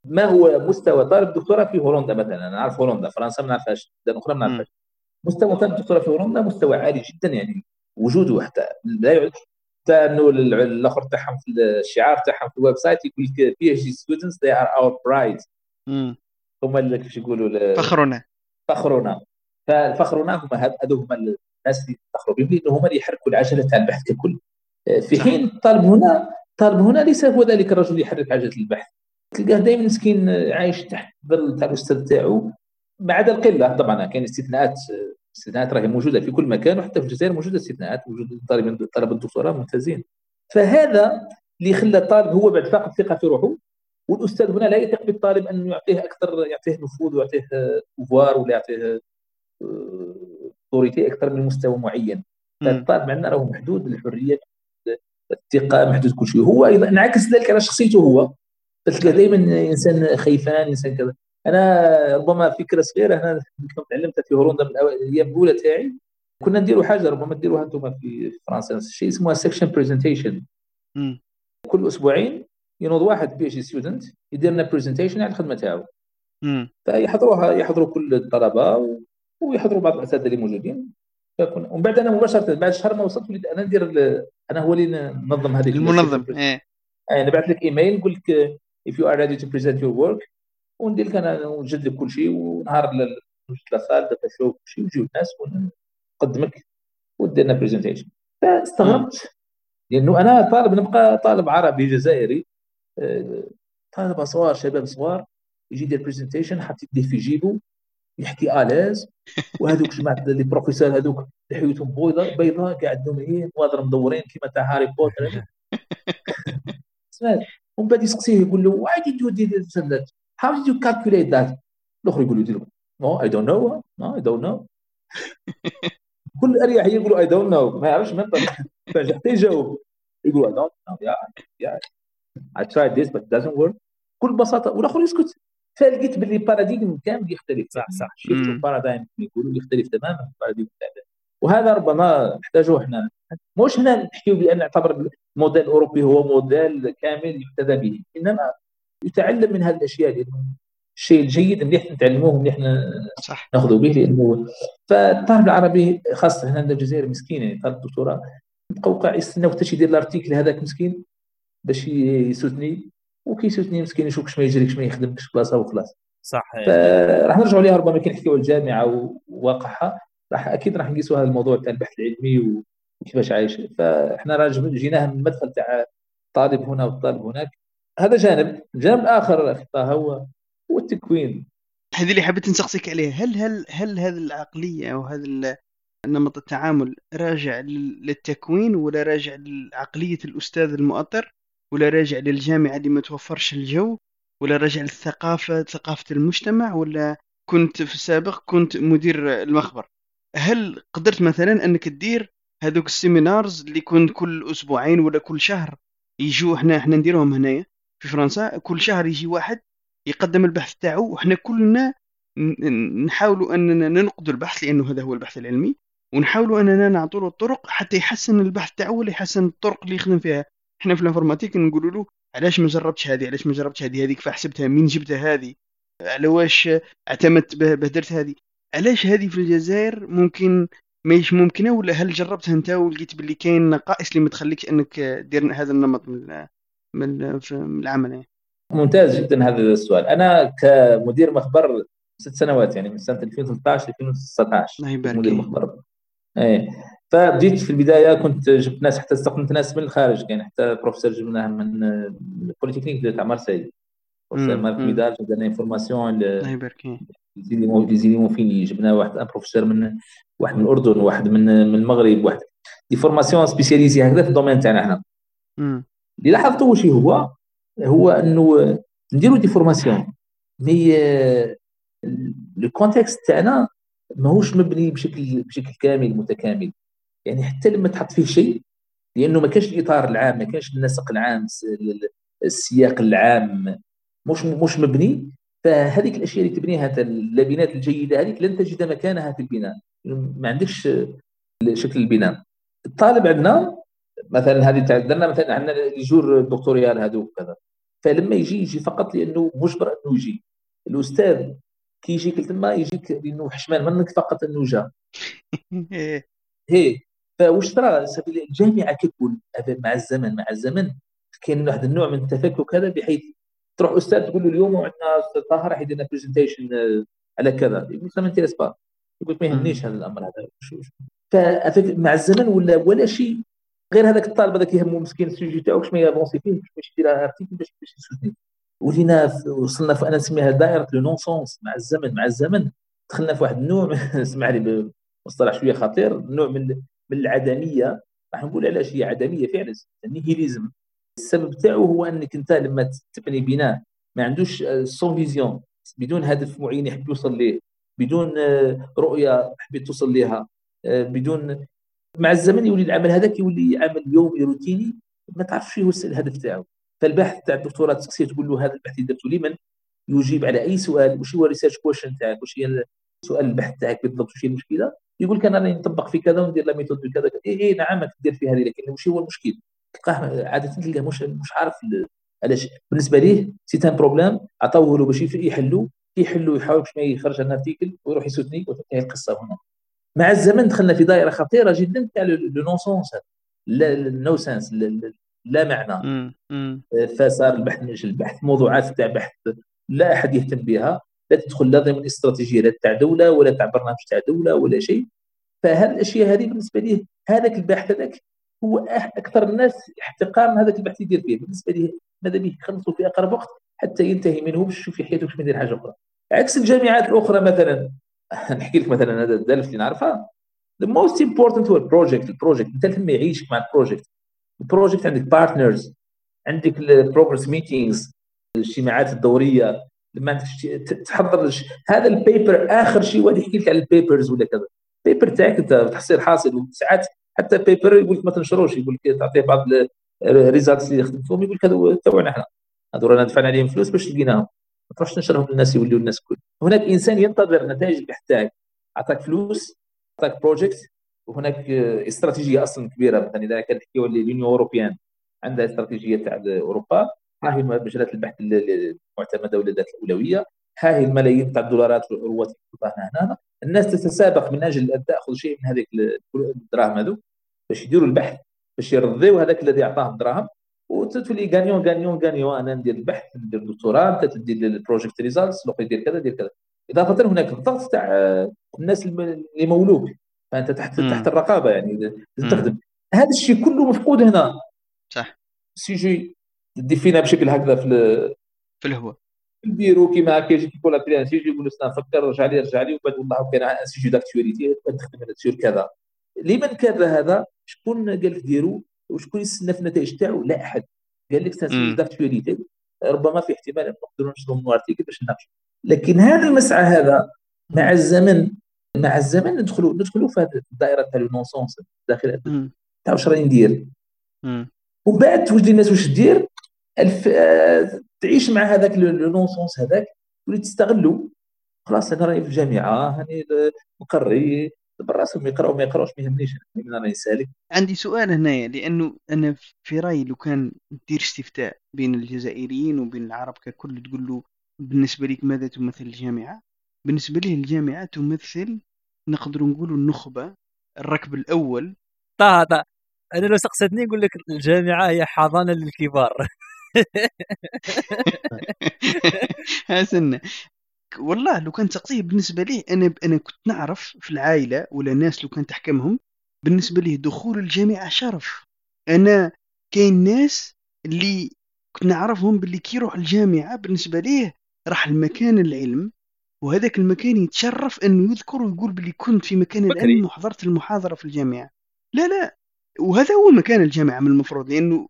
ما هو مستوى طالب دكتوراه في هولندا مثلا. أنا نعرف هولندا فرنسا ما نعرفهاش بلدان أخرى ما نعرفهاش. مستوى طالب دكتوراه في هولندا مستوى عالي جدا يعني وجوده حتى لا يعد حتى أنه الآخر تاعهم في الشعار تاعهم في ال website يقول لك PhD students they are our pride هما اللي كيفاش يقولوا فخرنا. فخرنا. فالفخرنا هما هذو هما الناس اللي يفخروا بهم لأنه هما اللي يحركوا العجلة تاع البحث ككل في حين الطالب هنا الطالب هنا ليس هو ذلك الرجل اللي يحرك عجلة البحث. تلقاه دائما مسكين عايش تحت ظل تاع الأستاذ تاعو. ما عدا القلة طبعا كاين استثناءات استثناءات راهي موجودة في كل مكان وحتى في الجزائر موجودة استثناءات موجود طالب طلبه الدكتوراه ممتازين. فهذا اللي خلى الطالب هو بعد فاقد الثقه في روحه والأستاذ هنا لا يثق بالطالب انه يعطيه أكثر يعطيه نفوذ ويعطيه pouvoir ولا يعطيه authority أكثر من مستوى معين. فالطالب عندنا راهو محدود الحريه الثقة محدود كل شيء. هو أيضا انعكس ذلك على شخصيته هو. تلقى دائما إنسان خيفان إنسان كذا. أنا ربما فكرة صغيرة أنا تعلمتها في هولندا من الأيام الأولى تاعي. كنا نديروا حاجة ربما ديروها أنتم في فرنسا شيء اسمه section presentation كل أسبوعين ينوض واحد PhD student يدير لنا presentation على الخدمة تاعو. فيحضروها يحضروا كل الطلبة ويحضروا بعض الأساتذة اللي موجودين. ومن بعد أنا مباشرة بعد شهر ما وصلت وليت أنا ندير أنا هو اللي ننظم هذه المنظم إيه. نبعث لك إيميل نقول لك if you are ready to present your work وندير لك أنا نوجد لك كل شيء ونهار نوجد لك خالد data show كل شيء ويجيو الناس ونقدمك ودير لنا presentation فاستغربت لأنه أنا طالب نبقى طالب عربي جزائري آه، طالب صغار شباب صغار يجي يدير presentation حاط يديه في جيبه يحكي à l'aise وهذوك جماعة les professeurs هذوك لحيتهم بيضاء بيضاء قاعد عندهم هي نواظر مدورين كيما تاع هاري بوتر. سمعت ومن بعد يسقسيه يقول له do this and that how did you calculate that? الآخر يقول له no I don't know. No I don't know. كل أريحية يقولوا I don't know. ما يعرفش منطق حتى يجاوب. يقول I don't know. Yeah yeah. I tried this but it doesn't work. بكل بساطة. والاخر يسكت. فلقيت باللي paradigme كامل يختلف صح صح. شفت paradigm يقولوا يختلف تماما. ال paradigme وهذا ربما نحتاجه إحنا. مش هنا نحكيو بأن نعتبر الموديل الاوروبي هو موديل كامل يحتذى به. إنما يتعلم من هذه الاشياء لأنه الشيء الجيد مليح نتعلموه مليح صح. ناخذوا به لأنه فالطالب العربي خاصة هنا الجزائر مسكين يعني طالب الدكتوراه بقى وقع يستنى حتى يدير الأرتيكل هذاك مسكين باش يسوتني. وكيسوتني مسكين يشوف كش ما يجري كش ما يخدم كش بلاصة وخلاص. صح. فراح نرجعوا لها ربما كي نحكيو الجامعة وواقعها. راح أكيد راح نقيسوا هذا الموضوع تاع البحث العلمي وكيفاش عايش. فإحنا راه جيناها من المدخل تاع الطالب هنا والطالب هناك. هذا جانب. الجانب الآخر أخي طه هو هو التكوين. هذه اللي حبيت نسقسيك عليها هل هل هل هذه العقلية أو هذا نمط التعامل راجع للتكوين ولا راجع لعقلية الأستاذ المؤطر ولا راجع للجامعة اللي ما توفرش الجو ولا راجع للثقافة ثقافة المجتمع ولا كنت في السابق كنت مدير المخبر؟ هل قدرت مثلا أنك تدير هذوك السيمينارز اللي كنت كل أسبوعين ولا كل شهر يجوا إحنا إحنا نديرهم هنايا؟ في فرنسا كل شهر يجي واحد يقدم البحث تاعو وحنا كلنا نحاولوا أننا ننقدوا البحث لأنه هذا هو البحث العلمي ونحاولوا أننا نعطوا له الطرق حتى يحسن البحث تاعو ولا يحسن الطرق اللي يخدم فيها. إحنا في ال informatique نقولوا له علاش ما جربتش هذه علاش ما جربتش هذه هذيك فحسبتها من جبتها هذه؟ على واش اعتمدت به درت هذه؟ علاش هذه في الجزائر ممكن ماهيش ممكنة ولا هل جربتها انت ولقيت باللي كاين نقائص اللي ما تخليكش أنك دير هذا النمط من من, العمل يعني. ممتاز جدا هذا السؤال. أنا كمدير مخبر ست سنوات يعني من سنة 2013 ل 2019 مدير مخبر. إيه. فبديت في البداية كنت جبت ناس حتى استقبلت ناس من الخارج يعني حتى بروفيسور جبناه من البوليتكنيك تاع مارسيل. بروفيسور مارك ميدال جاب une formation الله يبارك les éléments finis جبنا واحد un professeur من واحد من الأردن واحد من من المغرب واحد. des formations spécialisées هكذا في ال domaine تاعنا إحنا. اللي لاحظته وش هو؟ هو إنه نديروا des formations mais le contexte تاعنا ماهوش مبني بشكل بشكل كامل متكامل. يعني حتى لما تحط فيه شيء لأنه ما كانش الإطار العام ما كانش النسق العام السياق العام مش مش مبني. فهذيك الأشياء اللي تبنيها اللبنات الجيدة هذيك لن تجد مكانها في البناء. ما عندكش شكل البناء. الطالب عندنا مثلا هذه درنا مثلا عندنا les journées doctorales هذوك كذا فلما يجي يجي فقط لأنه مجبر أنه يجي. الأستاذ كي يجيك تما يجيك لأنه حشمان منك فقط أنه جا. هي. فواش ترى الجامعة ككل مع الزمن مع الزمن كاين واحد النوع من التفكك هذا بحيث تروح أستاذ تقول له اليوم عندنا أستاذ طاهر راح يدير لنا presentation على كذا. يقول لك m'intéresse pas يقول لك ما يهمنيش هذا الأمر هذا. مع الزمن ولا ولا شيء غير هذاك الطالب هذاك يهمه مسكين ال sujet تاعو كش ما ي avancer فيه باش يدير article باش باش ي soutenir ولينا وصلنا في أنا نسميها دائره le non-sens مع الزمن مع الزمن دخلنا في واحد النوع اسمح لي بمصطلح شوية خطير نوع من من العدمية. راح نقول علاش هي عدمية فعلا ال nihilisme السبب تاعو هو أنك أنت لما تبني بناء ما عندوش sens آه، vision بدون هدف معين يحب يوصل ليه بدون آه، رؤية حبيت توصل لها آه، بدون مع الزمن يولي العمل هذاك يولي عمل يومي روتيني ما تعرفش هو الهدف تاعو. فالباحث تاع الدكتوراه تسقسيه تقول له هذا البحث درته لمن؟ يجيب على أي سؤال؟ وش هو ال research question تاعك؟ وش هي سؤال البحث تاعك بالضبط؟ وش هي المشكلة؟ يقول لك أنا راني نطبق في كذا وندير la méthode بكذا اي اي نعم دير في هذه لكن وش هو المشكل؟ تلقاه عادة تلقاه مش مش عارف علاش. بالنسبة ليه c'est un problème عطاوه له باش يحلوا يحلوا يحاول باش ما يخرج article ويروح ي soutenir وتنتهي القصة هنا. مع الزمن دخلنا في دائرة خطيرة جدا تاع le non-sens ال nonsense لا معنى. فصار البحث البحث موضوعات تاع بحث لا أحد يهتم بها لا تدخل لا ضمن استراتيجية لا تاع دولة ولا تاع برنامج تاع دولة ولا شيء. فهذه الأشياء هذه بالنسبة ليه هذاك الباحث هذاك هو أكثر الناس احتقارا هذاك البحث يدير فيه. بالنسبة ليه ماذا به يخلصوا في أقرب وقت حتى ينتهي منه باش يشوف في حياته باش يدير حاجة أخرى. عكس الجامعات الأخرى مثلا. نحكي لك مثلا هذا الدرس اللي نعرفها. The most important هو ال project ال project أنت لما يعيشك مع ال project ال project عندك partners عندك ال progress meetings الاجتماعات الدورية لما تحضر هذا ال paper آخر شيء واحد يحكي لك على ال papers ولا كذا. ال paper تاعك أنت تحصيل حاصل وساعات حتى paper يقول لك ما تنشروش يقول لك تعطيه بعض results اللي خدمتهم يقول لك هذو تبعنا إحنا. هذو رانا دفعنا عليهم فلوس باش لقيناهم تروحش تنشرهم للناس يوليو الناس الكل هناك إنسان ينتظر نتائج البحث عطاك فلوس عطاك project وهناك استراتيجية أصلا كبيرة. مثلا إذا كان نحكيو ال Union européenne عندها استراتيجية تاع أوروبا. ها هي مجالات البحث المعتمدة ولا ذات الأولوية. ها هي الملايين تاع الدولارات والأوروات اللي هنا. الناس تتسابق من أجل أن تأخذ شيء من هذيك الدراهم هذو باش يديروا البحث باش يرضيو هذاك الذي أعطاهم الدراهم وتولي gagnant gagnant gagnant. أنا ندير البحث ندير الدكتوراه أنت تدير ال project results لوك يدير كذا دير كذا. اضافه هناك الضغط تاع الناس اللي مولوك فأنت تحت مم. تحت الرقابة يعني تخدم. هذا الشيء كله مفقود هنا. صح. sujet تدي فينا بشكل هكذا في في الهواء. البيرو كيما هكا يجي يقول لك sujet يقول لك نفكر رجع لي رجع لي. وبعد والله كان un sujet d'actualité تخدم sur كذا. لمن كان هذا؟ شكون قال لك ديروا وشكون يستنى في النتائج تاعو؟ لا أحد. قال لك sujet d'actualité ربما في احتمال نقدروا نشروا من article باش نناقشوا لكن هذا المسعى هذا مع الزمن مع الزمن ندخلوا ندخلوا في هذه الدائرة تاع ال non-sens داخل تاع واش راني ندير؟ ومن بعد توجد الناس واش دير؟ ألف... آه... تعيش مع هذاك le non-sens هذاك تولي تستغلو. خلاص أنا راني في الجامعة هاني مقري براسهم يقراو ما يقراوش ما يهمنيش أنا راني سالك عندي سؤال هنايا لأنه أنا في رأيي لو كان دير استفتاء بين الجزائريين وبين العرب ككل تقول له بالنسبة لك ماذا تمثل الجامعة؟ بالنسبة لي الجامعة تمثل نقدر نقولوا النخبة الركب الأول؟ طه طه أنا لو سقستني نقول لك الجامعة هي حضانة للكبار. حسنا والله لو كان تقصيه بالنسبة لي أنا أنا كنت نعرف في العائلة ولا ناس لو كان تحكمهم بالنسبة لي دخول الجامعة شرف. أنا كاين ناس اللي كنت نعرفهم باللي كي يروح الجامعة بالنسبة ليه راح المكان العلم وهذاك المكان يتشرف إنه يذكر ويقول باللي كنت في مكان العلم وحضرت المحاضرة في الجامعة. لا لا وهذا هو مكان الجامعة من المفروض لأنه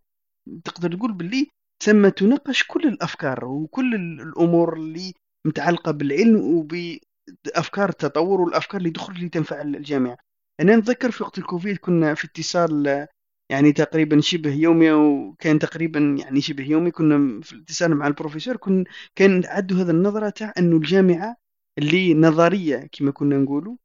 تقدر تقول باللي ثم تناقش كل الأفكار وكل الأمور اللي متعلقة بالعلم وبأفكار التطور والأفكار اللي تخرج اللي تنفع الجامعة أنا نتذكر في وقت الكوفيد كنا في اتصال يعني تقريبا شبه يومي وكان تقريبا يعني شبه يومي كنا في الاتصال مع البروفيسور كن كان عنده هذا النظرة تاع انه الجامعة اللي نظرية كما كنا نقولوا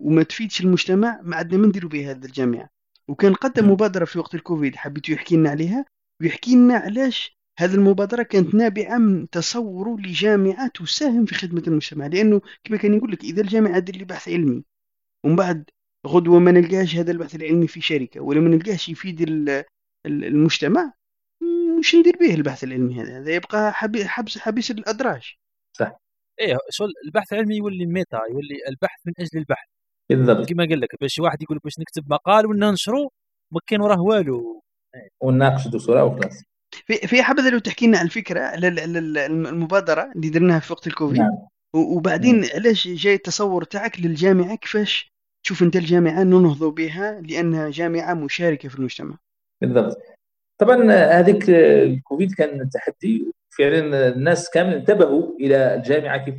وما تفيدش المجتمع ما عندنا ما نديروا بها هذه الجامعة. وكان قدم مبادرة في وقت الكوفيد حبيت يحكي لنا عليها؟ ويحكي لنا علاش هذه المبادرة كانت نابعة من تصوره لجامعة تساهم في خدمة المجتمع. لأنه كما كان يقول لك إذا الجامعة دير لي بحث علمي ومن بعد غدوة ما نلقاش هذا البحث العلمي في شركة ولا ما نلقاش يفيد المجتمع مش ندير به البحث العلمي هذا. هذا يبقى حبس حبيس الأدراج. صح. إيه شغل البحث العلمي يولي ميتا يولي البحث من أجل البحث. بالضبط. كما قال لك باش واحد يقول باش نكتب مقال وننشره ما كان وراه والو. ونناقش دكتوراه وخلاص في في حبذا لو تحكي لنا على الفكرة المبادرة اللي درناها في وقت الكوفيد. نعم. وبعدين نعم. علاش جاي التصور تاعك للجامعة؟ كيفاش تشوف أنت الجامعة ننهض بها لأنها جامعة مشاركة في المجتمع؟ بالضبط. طبعا هذيك الكوفيد كان تحدي فعلا الناس كامل انتبهوا إلى الجامعة كيف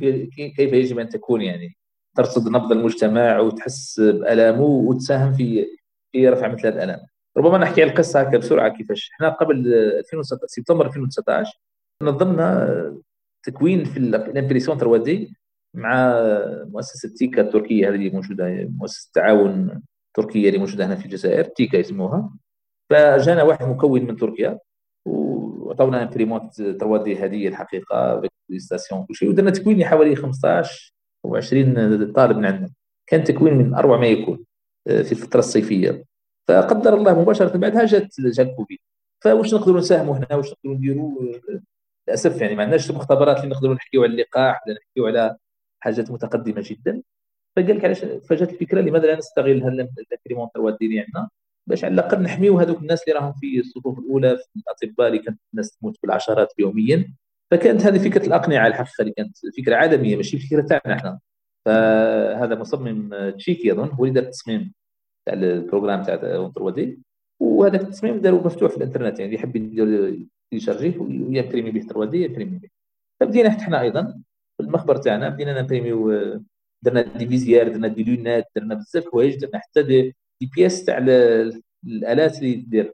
كيف يجب أن تكون يعني. ترصد نبض المجتمع وتحس بألامه وتساهم في في رفع مثل هذه الالام ربما نحكي القصة هكا بسرعة كيفاش. إحنا قبل 2019 سبتمبر 2019 نظمنا تكوين في ال impression 3D مع مؤسسة تيكا التركية هذه اللي موجودة مؤسسة التعاون التركية اللي موجودة هنا في الجزائر تيكا يسموها. فجانا واحد مكون من تركيا وعطونا imprimante 3D هديه الحقيقة station كل شيء. ودرنا تكوين حوالي 15 أو 20 طالب من عندنا. كان تكوين من اروع ما يكون آه، في الفترة الصيفية. فقدر الله مباشرة بعدها جات جات كوفيد فواش نقدروا نساهموا هنا؟ واش نقدروا نديروا؟ للأسف يعني ما عندناش المختبرات اللي نقدروا نحكيو على اللقاح ولا نحكيو على حاجات متقدمة جدا. فقال لك علاش؟ فجات الفكرة لماذا لا نستغل هذا الكريمونتر الديني عندنا باش على الأقل نحميو هذوك الناس اللي راهم في الصفوف الأولى في الأطباء اللي كانت الناس تموت بالعشرات يوميا. فكانت هذه فكرة الأقنعة الحقيقة اللي كانت فكرة عالمية ماشي فكره تاعنا إحنا. فهذا مصمم تشيكي أظن هو اللي دار التصميم. تاع ال programme تاع اونتر ودي وهذاك التصميم داروا مفتوح في الانترنت يعني اللي يحب يدير يشارجيه ويمبريمي به 3D يمبريمي به فبدينا حتى حنا أيضا في المخبر تاعنا بدينا نمبريميو درنا des visières درنا des lunettes درنا بزاف حوايج درنا حتى des, des pièces تاع الآلات اللي دير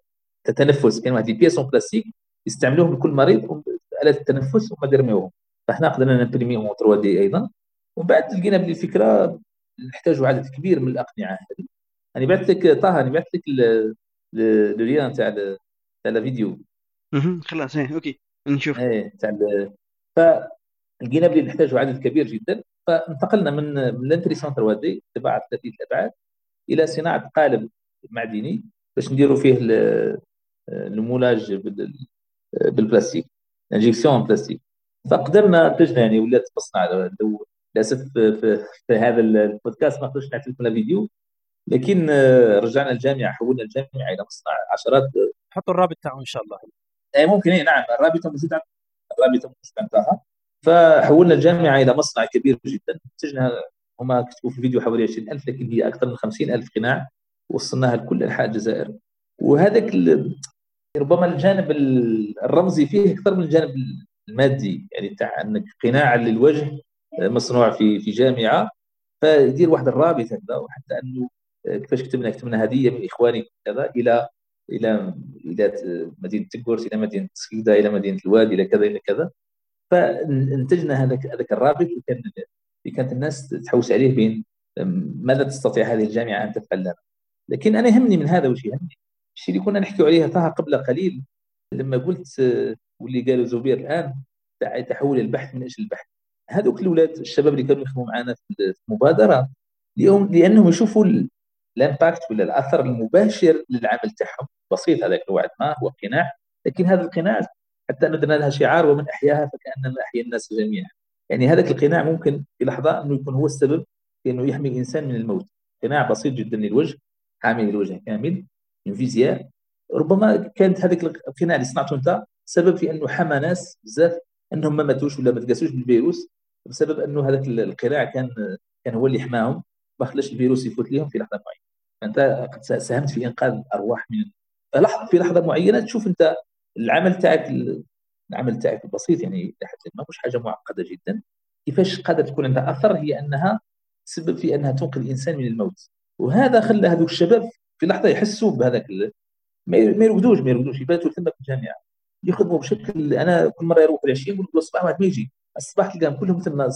التنفس كان واحد pièce en plastique يستعملوهم لكل مريض آلات التنفس وما يرميوهم فاحنا قدرنا نبريميهم 3D أيضا. ومن بعد لقينا بلي الفكرة نحتاجوا عدد كبير من الأقنعة هذه. أنا بعثت لك طه أنا بعثت لك le lien تاع تاع الفيديو خلاص إيه OK نشوف. إيه تاع فلقينا بلي نحتاجوا عدد كبير جدا. فانتقلنا من من ال impression 3D طباعه ثلاثيه الابعاد إلى صناعة قالب معدني باش نديروا فيه ال moulage بالبلاستيك injection plastique فقدرنا انتجنا يعني ولات مصنع للأسف في, في هذا البودكاست ما قدرتش نعطي لكم الفيديو لكن رجعنا الجامعة حولنا الجامعة إلى مصنع عشرات. حطوا الرابط تاعه إن شاء الله. اي ممكن اي نعم الرابط موجود الرابط موجود عندها. فحولنا الجامعة إلى مصنع كبير جدا. انتجنا هما كتبوا في الفيديو حوالي 20000 لكن هي أكثر من 50000 قناع. وصلناها لكل أنحاء الجزائر. وهذاك ربما الجانب الرمزي فيه أكثر من الجانب المادي. يعني تاع أنك قناع للوجه مصنوع في في جامعة. فيدير واحد الرابط هكذا وحتى أنه كيفاش كتبنا كتبنا هدية من إخواني كذا إلى إلى إلى مدينة تكورس إلى مدينة سكيده إلى مدينة الوادي إلى كذا إلى كذا. فانتجنا هذاك هذاك الرابط اللي كان اللي كانت الناس تحوس عليه بين ماذا تستطيع هذه الجامعة أن تفعل لنا؟ لكن أنا يهمني من هذا وش يهمني؟ الشيء اللي كنا نحكي عليه طه قبل قليل لما قلت واللي قالوا زبير الآن تحول البحث من أجل البحث. هذوك الأولاد الشباب اللي كانوا يخدموا معنا في المبادرة اليوم لأنهم يشوفوا الامباكت ولا الأثر المباشر للعمل تاعهم. بسيط هذاك نوعا ما هو قناع لكن هذا القناع حتى ندنا لها شعار ومن أحياها فكانما أحيا الناس جميعا. يعني هذاك القناع ممكن في لحظة إنه يكون هو السبب في إنه يحمي الإنسان من الموت. قناع بسيط جدا للوجه حامي الوجه كامل انفيزيا ربما كانت هذاك القناع اللي صنعته أنت سبب في إنه حمى ناس بزاف إنهم ما ماتوش ولا ما تقاسوش بالفيروس بسبب إنه هذاك القناع كان كان هو اللي حماهم. ما خلاش الفيروس يفوت لهم في لحظة معينة. فانت قد ساهمت في إنقاذ الارواح من لحظه في لحظة معينة تشوف أنت العمل تاعك العمل تاعك البسيط يعني لحد ما مش حاجة معقدة جدا. كيفاش قادر تكون عندها أثر؟ هي أنها تسبب في أنها تنقذ الإنسان من الموت. وهذا خلى هذوك الشباب في لحظة يحسوا بهذاك ما يرقدوش ما يرقدوش يباتوا ثم في الجامعة. يخدموا بشكل أنا كل مرة يروحوا العشية يقولوا الصباح ما يجي الصباح تلقاهم كلهم مثل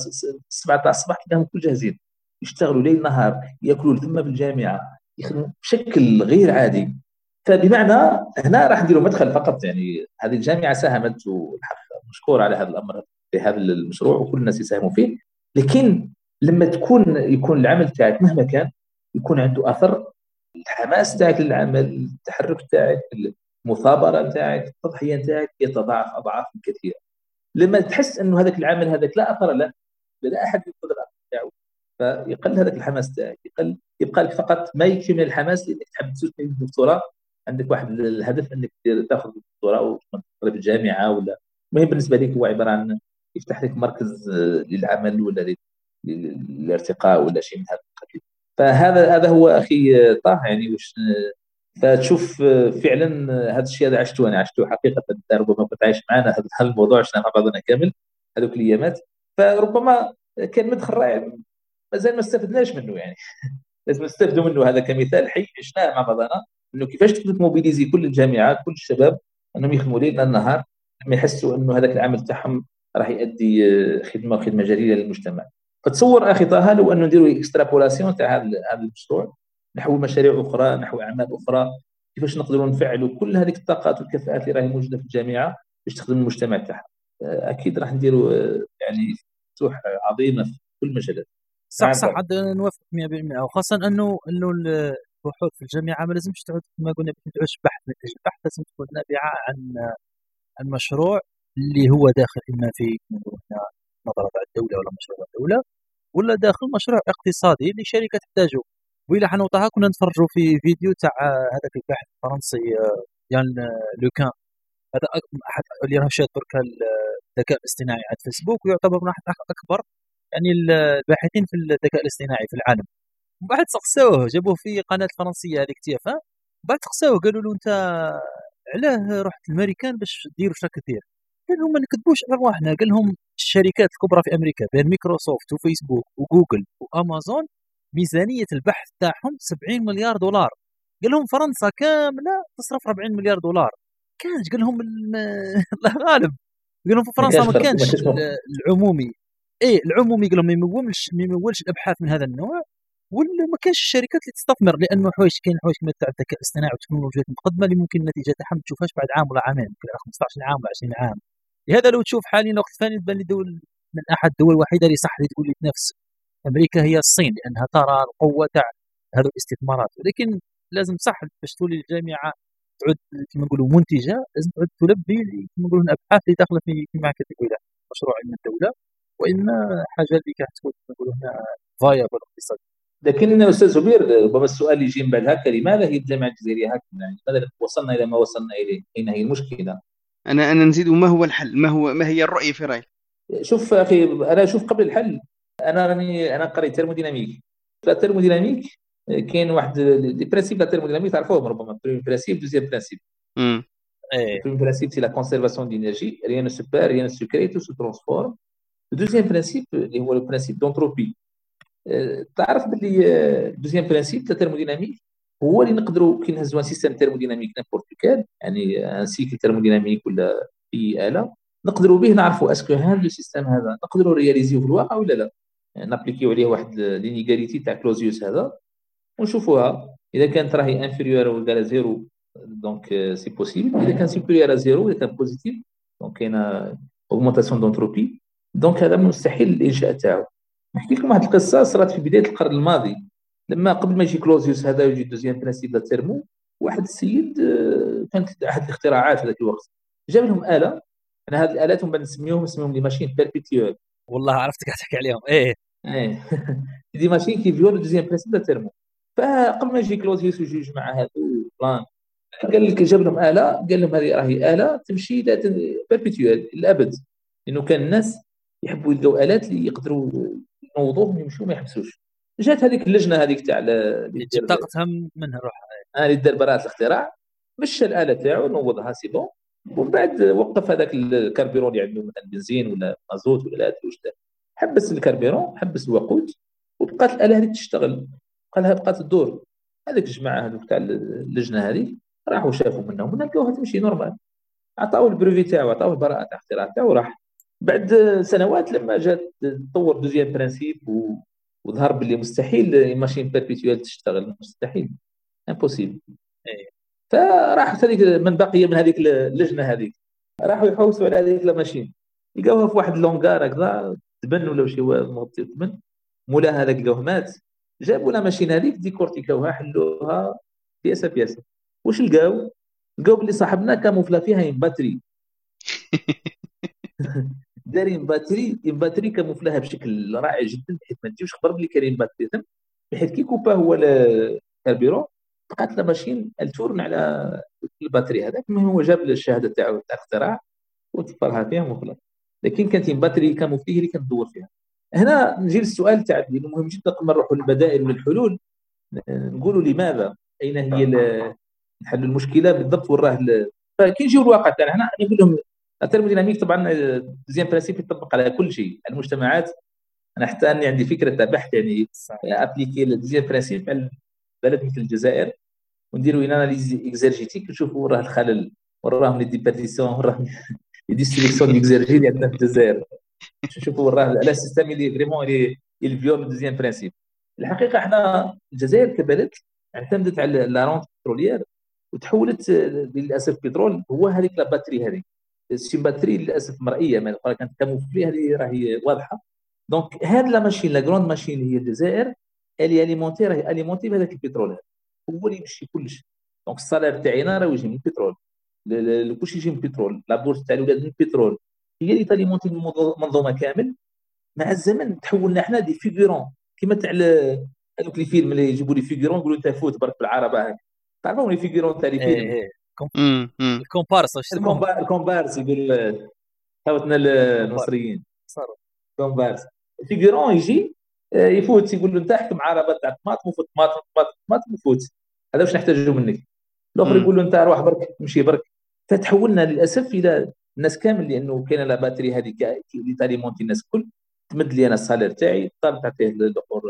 7 تاع الصباح تلقاهم كل جاهزين. يشتغلوا ليل نهار ياكلوا ثم بالجامعة يخدموا بشكل غير عادي. فبمعنى هنا راح نديروا مدخل فقط يعني هذه الجامعة ساهمت والحق مشكور على هذا الأمر في هذا المشروع وكل الناس يساهموا فيه. لكن لما تكون يكون العمل تاعك مهما كان يكون عنده أثر الحماس تاعك للعمل التحرك تاعك المثابرة تاعك التضحية تاعك يتضاعف أضعاف كثيره لما تحس إنه هذاك العمل هذاك لا أثر له لا أحد يقدر فيقل هذاك الحماس تاعك. يقل يبقى لك فقط ما يكفي من الحماس لانك تحب تسوي الدكتوراه عندك واحد الهدف إنك تاخذ الدكتوراه وتدخل في الجامعة ولا المهم بالنسبة لك هو عبارة عن يفتح لك مركز للعمل ولا للارتقاء ولا شيء من هذا القبيل. فهذا هذا هو أخي طه يعني وش فتشوف فعلا هذا الشيء هذا عشته أنا عشته حقيقة. ربما كنت عايش معنا هذا الموضوع عشنا مع بعضنا كامل هذوك الأيامات. فربما كان مدخل رائع مازال ما استفدناش منه يعني؟ لازم نستفدوا منه. هذا كمثال حي عشناه مع بعضنا إنه كيفاش تقدر تموبيليزي كل الجامعات كل الشباب إنهم يخدموا ليل نهار لما يحسوا إنه هذاك العمل تاعهم راح يؤدي خدمة خدمة جليلة للمجتمع. فتصور أخي طه لو إنه نديروا اكسترابولاسيون تاع هذا المشروع نحو مشاريع أخرى نحو أعمال أخرى كيفاش نقدروا نفعلوا كل هذيك الطاقات والكفاءات اللي راهي موجودة في الجامعة باش تخدم المجتمع تاعها؟ أكيد راح نديروا يعني فتوح عظيمة في كل المجالات صح صح عاد نوافق 100% وخاصة انه أنه البحوث في الجامعة ما لازمش تعود كما قلنا ما تعودش بحث. نتائج البحث لازم تكون نابعة عن المشروع اللي هو داخل إما في نظره الدولة ولا مشروع الدولة ولا داخل مشروع اقتصادي لشركه تحتاجه. وإلى حنوطها كنا نتفرجوا في فيديو تاع هذاك الباحث الفرنسي يان لوكون. هذا أحد اللي راه شاد درك الذكاء الاصطناعي على الفيسبوك ويعتبر من احد أكبر يعني الباحثين في الذكاء الاصطناعي في العالم. بعد سقسوه جابوه في قناة فرنسية هذيك تيفا. بعد سقسوه قالوا له أنت علاه رحت الامريكان باش دير واش راك دير قال لهم ما نكذبوش على رواحنا. قال لهم الشركات الكبرى في أمريكا بين مايكروسوفت وفيسبوك وجوجل وأمازون ميزانية البحث تاعهم 70 مليار دولار. قال لهم فرنسا كاملة تصرف 40 مليار دولار. كانش قال لهم الله غالب قال لهم في فرنسا ما كانش العمومي. إيه العمومي قال لهم يمولش ما يمولش الأبحاث من هذا النوع ولا ما كانش الشركات اللي تستثمر لأنه حوايج كاين حوايج كما تاع الذكاء الاصطناعي والتكنولوجيات المتقدمه اللي ممكن النتيجة تاعها ما تشوفهاش بعد عام ولا عامين يمكن 15 عام ولا 20 عام. لهذا لو تشوف حاليا وقت ثاني تبان لي دول من أحد الدول الوحيدة اللي صح اللي تقول لي تنافس أمريكا هي الصين لأنها ترى القوة تاع هذه الاستثمارات. ولكن لازم صح باش تولي الجامعة تعد كما نقولوا منتجة لازم تعد تلبي كما نقولوا الأبحاث اللي داخلة في معهد الولايه مشروع من الدولة. واما حاجة اللي كتكون نقولوا هنا viable اقتصاديا لكن أستاذ زبير ربما السؤال يجي من بعد هكا لماذا هي الجامعة الجزائرية هكذا يعني لماذا وصلنا إلى ما وصلنا إليه؟ اين هي المشكلة؟ أنا أنا نزيد ما هو الحل؟ ما هو ما هي الرؤية في رأيك؟ شوف أخي أنا أشوف قبل الحل. أنا راني أنا قريت thermodynamique فال thermodynamique كاين واحد les principes تاع ال thermodynamique تعرفوهم ربما. premier principe deuxième principe. premier principe c'est la conservation d'énergie rien ne se perd rien se crée tout se transforme ال deuxième principe اللي هو ال principe d'entropie تعرف باللي deuxième principe تاع ال thermodynamique هو اللي نقدروا كي نهزوا système thermodynamique n'importe quel يعني un cycle thermodynamique ولا أي آلة نقدروا به نعرفوا est-ce que هذا ال système هذا نقدروا رياليزيو في الواقع ولا لا. يعني نابليكيو عليه واحد l'inégalité تاع كلوزيوس هذا ونشوفوها. إذا كانت راهي inférieure ولا zéro donc c'est possible إذا كان supérieur zéro إذا كان positif donc كاينة augmentation d'entropie donc هذا مستحيل الإنشاء تاعو. نحكي لكم واحد القصة صارت في بداية القرن الماضي. لما قبل ما يجي كلوزيوس هذا ويجي deuxième principe la thermo واحد السيد كانت أحد الاختراعات في ذاك الوقت. جاب لهم آلة. أنا هذه الآلات هم نسميهم نسميهم les machines perpétuelles والله عرفتك تحكي عليهم. إيه. إيه. des machines qui violent deuxième principe la thermo. فقبل ما يجي كلوزيوس ويجي يجمع هذو بلان قال لك جاب لهم آلة. قال لهم هذه راهي آلة تمشي perpétuelle للأبد. لأنه كان الناس يحبوا يلقوا آلات اللي يقدروا ينوضوهم يمشوا ما يحبسوش. جات هذيك اللجنة هذيك تاع اللي طاقتها منها روحها اللي دار براءة الاختراع مشى الآلة تاعو نوضها c'est bon. ومن بعد وقف هذاك ال carburant اللي عنده مثلا بنزين ولا مازوت ولا لا واش حبس ال carburant حبس الوقود وبقات الآلة هذيك تشتغل. قال لها بقات تدور هذيك الجماعه هذوك تاع اللجنة هذه راحوا شافوا منهم لقوها تمشي normal عطاو ال brevet تاعو عطاو البراءة تاع الاختراع تاعو راح بعد سنوات لما جات تطور deuxième principe و... وظهر باللي مستحيل machine perpétuelle تشتغل. مستحيل. impossible فراح هذيك من بقي من هذيك اللجنة هذيك. راحوا يحوسوا على هذيك ال machine لقاوها في واحد l'hangar هكذا تبن ولا شي مغطي تبن. مولا هذاك لقاوه مات. جابوا la machine هذيك ديكورتيكاوها حلوها بياسة بياسة. واش لقاو؟ لقاو بلي صاحبنا كاموفلا فيها batterie دارين batterie ال batterie كاموفلاها بشكل رائع جدا بحيث ما تجيبش خبر بلي كاين batterie بحيث كي كوبا هو ال carburant بقات la machine elle tourne على ال batterie هذاك من هو جاب الشهادة تاعو تاع اختراع وتفرها فيها وخلاص لكن كانت batterie camouflée اللي كندور فيها. هنا نجي للسؤال تاع لأنه مهم جدا قبل ما نروحوا للبدائل والحلول. نقولوا لماذا؟ أين هي نحل المشكلة بالضبط وراه فكي نجيو الواقع تاعنا هنا نقول لهم ال thermodynamique طبعا deuxième principe يطبق على كل شيء. المجتمعات أنا حتى أني عندي فكرة بحث يعني appliquer ال deuxième principe على بلد مثل الجزائر ونديروا une analyse exergétique نشوفوا راه الخلل وراهم les déperditions وراهم les destructions exergie اللي عندنا في الجزائر. نشوفوا راه le système اللي vraiment il viole deuxième principe الحقيقة إحنا الجزائر كبلد اعتمدت على la rente pétrolière وتحولت للأسف بترول هو هذيك la batterie هذيك. c'est batterie للأسف مرئية ما كانت camouflée هذه راهي واضحة. donc هاد la machine la grande machine اللي هي الجزائر elle est alimentée راهي alimentée بهذاك البترول. هذا هو اللي يمشي كلش. donc ال salaire تاعنا راه يجي من البترول. كلشي يجي من البترول. la bourse تاع الولاد من البترول. هي اللي تاليمونتي المنظومه كامل. مع الزمن تحولنا إحنا des figurants كيما تاع هذوك les films اللي يجيبوا les figurants يقولوا أنت فوت برك بالعربة هكا تعرفون les figurants تاع les films؟ الكومبارس الكومبارس يقول حاوتنا المصريين. كومبارس figurant يجي آه، يفوت يقول له أنت احكم عربه تاع طماطم وفوت طماطم طماطم طماطم وفوت هذا واش نحتاجه منك؟ الأخر يقول له أنت روح برك مشي برك. فتحولنا للأسف إلى الناس كامل لأنه كاين la batterie هذيك اللي تاليمونتي الناس الكل. تمد لي أنا ال salaire تاعي طالب تعطيه الآخر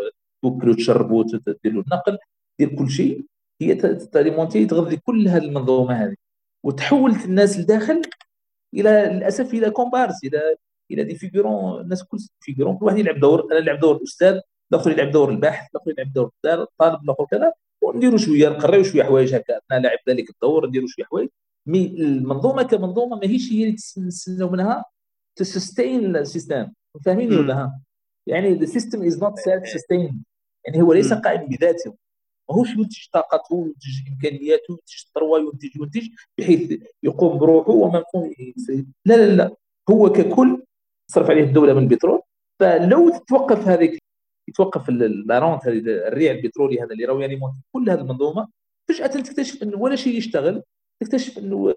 توكلوا تشربوا دير له النقل دير كل شيء. هي تاليمونتي تغذي كل هذه المنظومة هذه. وتحولت الناس لداخل إلى للأسف إلى كومبارس إلى إلى des figurants الناس كل figurants كل واحد يلعب دور أنا نلعب دور الاستاذ الآخر يلعب دور الباحث الآخر يلعب دور الطالب الآخر كذا. ونديروا شوية نقريو شوية حوايج هكا. أنا لاعب ذلك الدور نديروا شوية حوايج. mais المنظومة كمنظومة ماهيش هي اللي تستناو منها تسستين ال système فاهميني ولا ها يعني the system is not self sustain يعني هو ليس قائم بذاته. ماهوش ينتج طاقته وينتج إمكانياته وينتج ثروه وينتج ينتج بحيث يقوم بروحه وما لا لا لا. هو ككل تصرف عليه الدولة من البترول. فلو تتوقف هذيك يتوقف la rente الريع البترولي هذا اللي راهو يعني كل هذه المنظومة فجاه تكتشف إنه ولا شيء يشتغل تكتشف إنه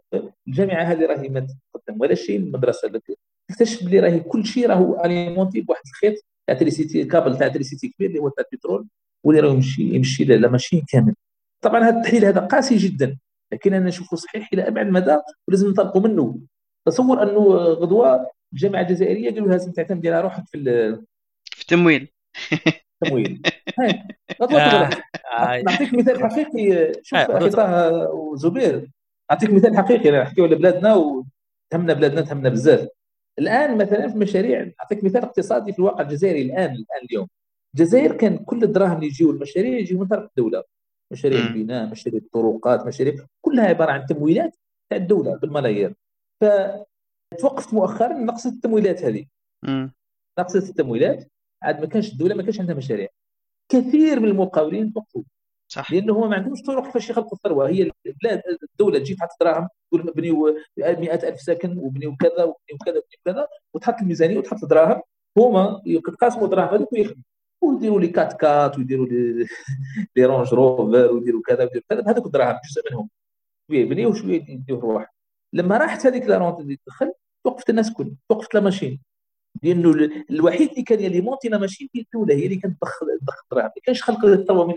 الجامعة هذه راهي ما تقدم ولا شيء المدرسة تكتشف بلي راهي كل شيء راهو alimenté بواحد الخيط تاع تريسيتي كابل تاع تريسيتي كبير اللي هو تاع البترول. واللي راه يمشي يمشي la machine كامل. طبعا هذا التحليل هذا قاسي جدا لكن أنا نشوفه صحيح إلى أبعد مدى ولازم ننطلقوا منه. تصور أنه غدوة الجامعة الجزائريه قالوا لازم تعتمد على روحك في في التمويل. تمويل آه، نعطيك مثال حقيقي شوف أخي طه وزبير نعطيك مثال حقيقي نحكيو على بلادنا وتهمنا بلادنا تهمنا بزاف. الآن مثلا في مشاريع نعطيك مثال اقتصادي في الواقع الجزائري الآن الآن اليوم. الجزائر كان كل الدراهم اللي يجيو المشاريع يجيو من طرف الدولة. مشاريع البناء مشاريع الطرقات مشاريع كلها عبارة عن تمويلات تاع الدولة بالملايير. فتوقفت مؤخرا نقص التمويلات هذه. نقصت التمويلات عاد ما كانش الدولة ما كانش عندها مشاريع. كثير من المقاولين توقفوا. صح. لأنه هو ما عندهمش طرق كيفاش يخلقوا الثروة. هي البلاد الدولة تجي تحط دراهم تقول نبنيو 100000 سكن وبنيو كذا وبنيو كذا وبنيو كذا وتحط الميزانية وتحط الدراهم هما يقاسموا الدراهم هذوك ويخدموا. ويديروا les quatre-quatre ويديروا les Range Rover ويديروا كذا ويديروا كذا. هذوك الدراهم جزء منهم. شوية يبنيو شوية يديو رواح لما راحت هذيك la rente اللي تدخل توقفت الناس كل توقفت la machine. لأنه الوحيد اللي كان يليمونتي la machine هي الدولة هي اللي كانت تضخ تضخ الدراهم ما كانش خلق الثروة من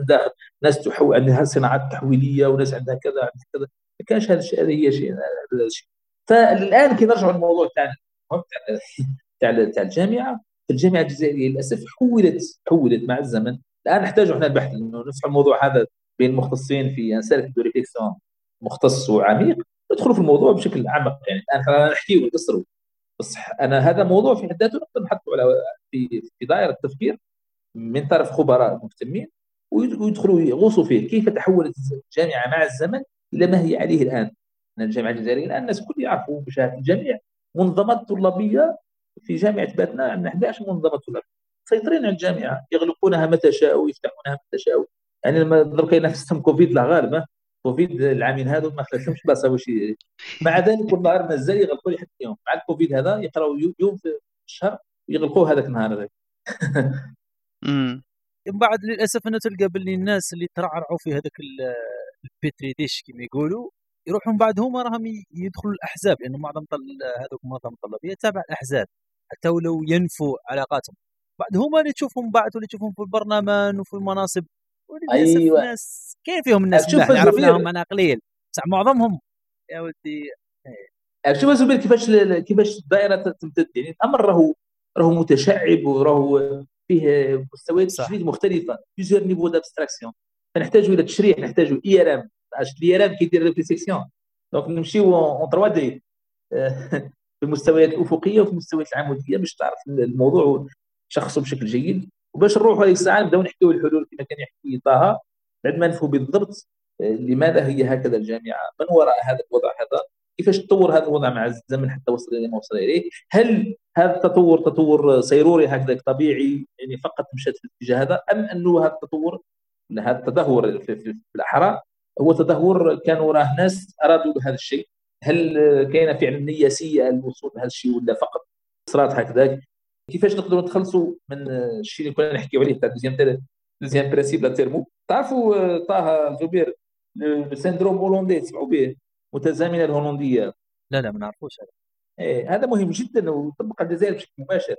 الداخل ناس تحو عندها صناعات تحويلية وناس عندها كذا عندها كذا. ما كانش هذا الشيء هذا هي شيء فالآن كي نرجعوا للموضوع تاعنا تاع تاع الجامعة الجامعة الجزائرية للأسف حولت حولت مع الزمن. الآن نحتاج إحنا البحث إنه نفهم الموضوع هذا بين المختصين في ريفليكسيون مختص وعميق ندخلوا في الموضوع بشكل اعمق يعني الآن نحكي ونقصروا. بس أنا هذا موضوع في حد ذاته نقدر نحطه على في في دائرة التفكير من طرف خبراء مهتمين ويدخلوا يغوصوا فيه. كيف تحولت الجامعة مع الزمن إلى ما هي عليه الآن؟ الجامعة الجزائرية الآن الناس الكل يعرفوا بشهاده الجميع منظمات طلابية في جامعة باتنا عندنا 11 منظمة طلابيه مسيطرين على الجامعة يغلقونها متى شاءوا ويفتحونها متى شاءوا. يعني لما درك ينافسهم كوفيد لا غالب كوفيد العامين هذو ما خلاتهمش بلاصة واش مع ذلك كل نهار مازال يغلقوا لي حتى يوم. مع الكوفيد هذا يقراوا يوم في الشهر يغلقوه هذاك النهار هذاك. من بعد للأسف انه تلقى باللي الناس اللي ترعرعوا في هذاك البيتري ديش كما يقولوا يروحوا من بعد هما راهم يدخلوا الأحزاب. لأنه معظم هذوك المنظمه الطلابيه تابع الأحزاب. حتى ولو ينفوا علاقاتهم. بعد هما اللي تشوفهم بعد واللي تشوفهم في البرلمان وفي المناصب أيوه. ناس كاين فيهم الناس شوف عرفناهم أنا قليل. بصح معظمهم يا ولدي شوف زبير كيفاش كيفاش الدائره تمتد. يعني الأمر راهو راهو متشعب وراهو فيه مستويات تشريد مختلفة. plusieurs niveaux d'abstraction فنحتاج إلى تشريح نحتاج IRM ال IRM كيدير réflexion donc نمشيو en 3D في المستويات الافقيه وفي المستويات العموديه باش تعرف الموضوع شخصه بشكل جيد. وباش نروحوا هذيك الساعة نبدأو نحكيو الحلول كما كان يحكي طه. بعد ما نفهموا بالضبط آه، لماذا هي هكذا الجامعة؟ من وراء هذا الوضع هذا؟ كيفاش تطور هذا الوضع مع الزمن حتى وصل إلى ما وصل إليه؟ هل هذا التطور تطور سيروري هكذا طبيعي؟ يعني فقط مشات في الاتجاه هذا؟ أم انه هذا التطور هذا التدهور في, في, في الأحرى هو تدهور كان وراه ناس أرادوا هذا الشيء. هل كاينة فعلا نيه سيئه للوصول لهذا الشيء ولا فقط؟ صارت هكذاك. كيفاش نقدروا نتخلصوا من الشيء اللي كنا نحكيو عليه تاع deuxième deuxième principe la thermo تعرفوا طه زبير السندروم hollandais تسمعوا به؟ متلازمة الهولندية. لا لا ما نعرفوش. هذا إيه هذا مهم جدا وطبق الجزائر بشكل مباشر.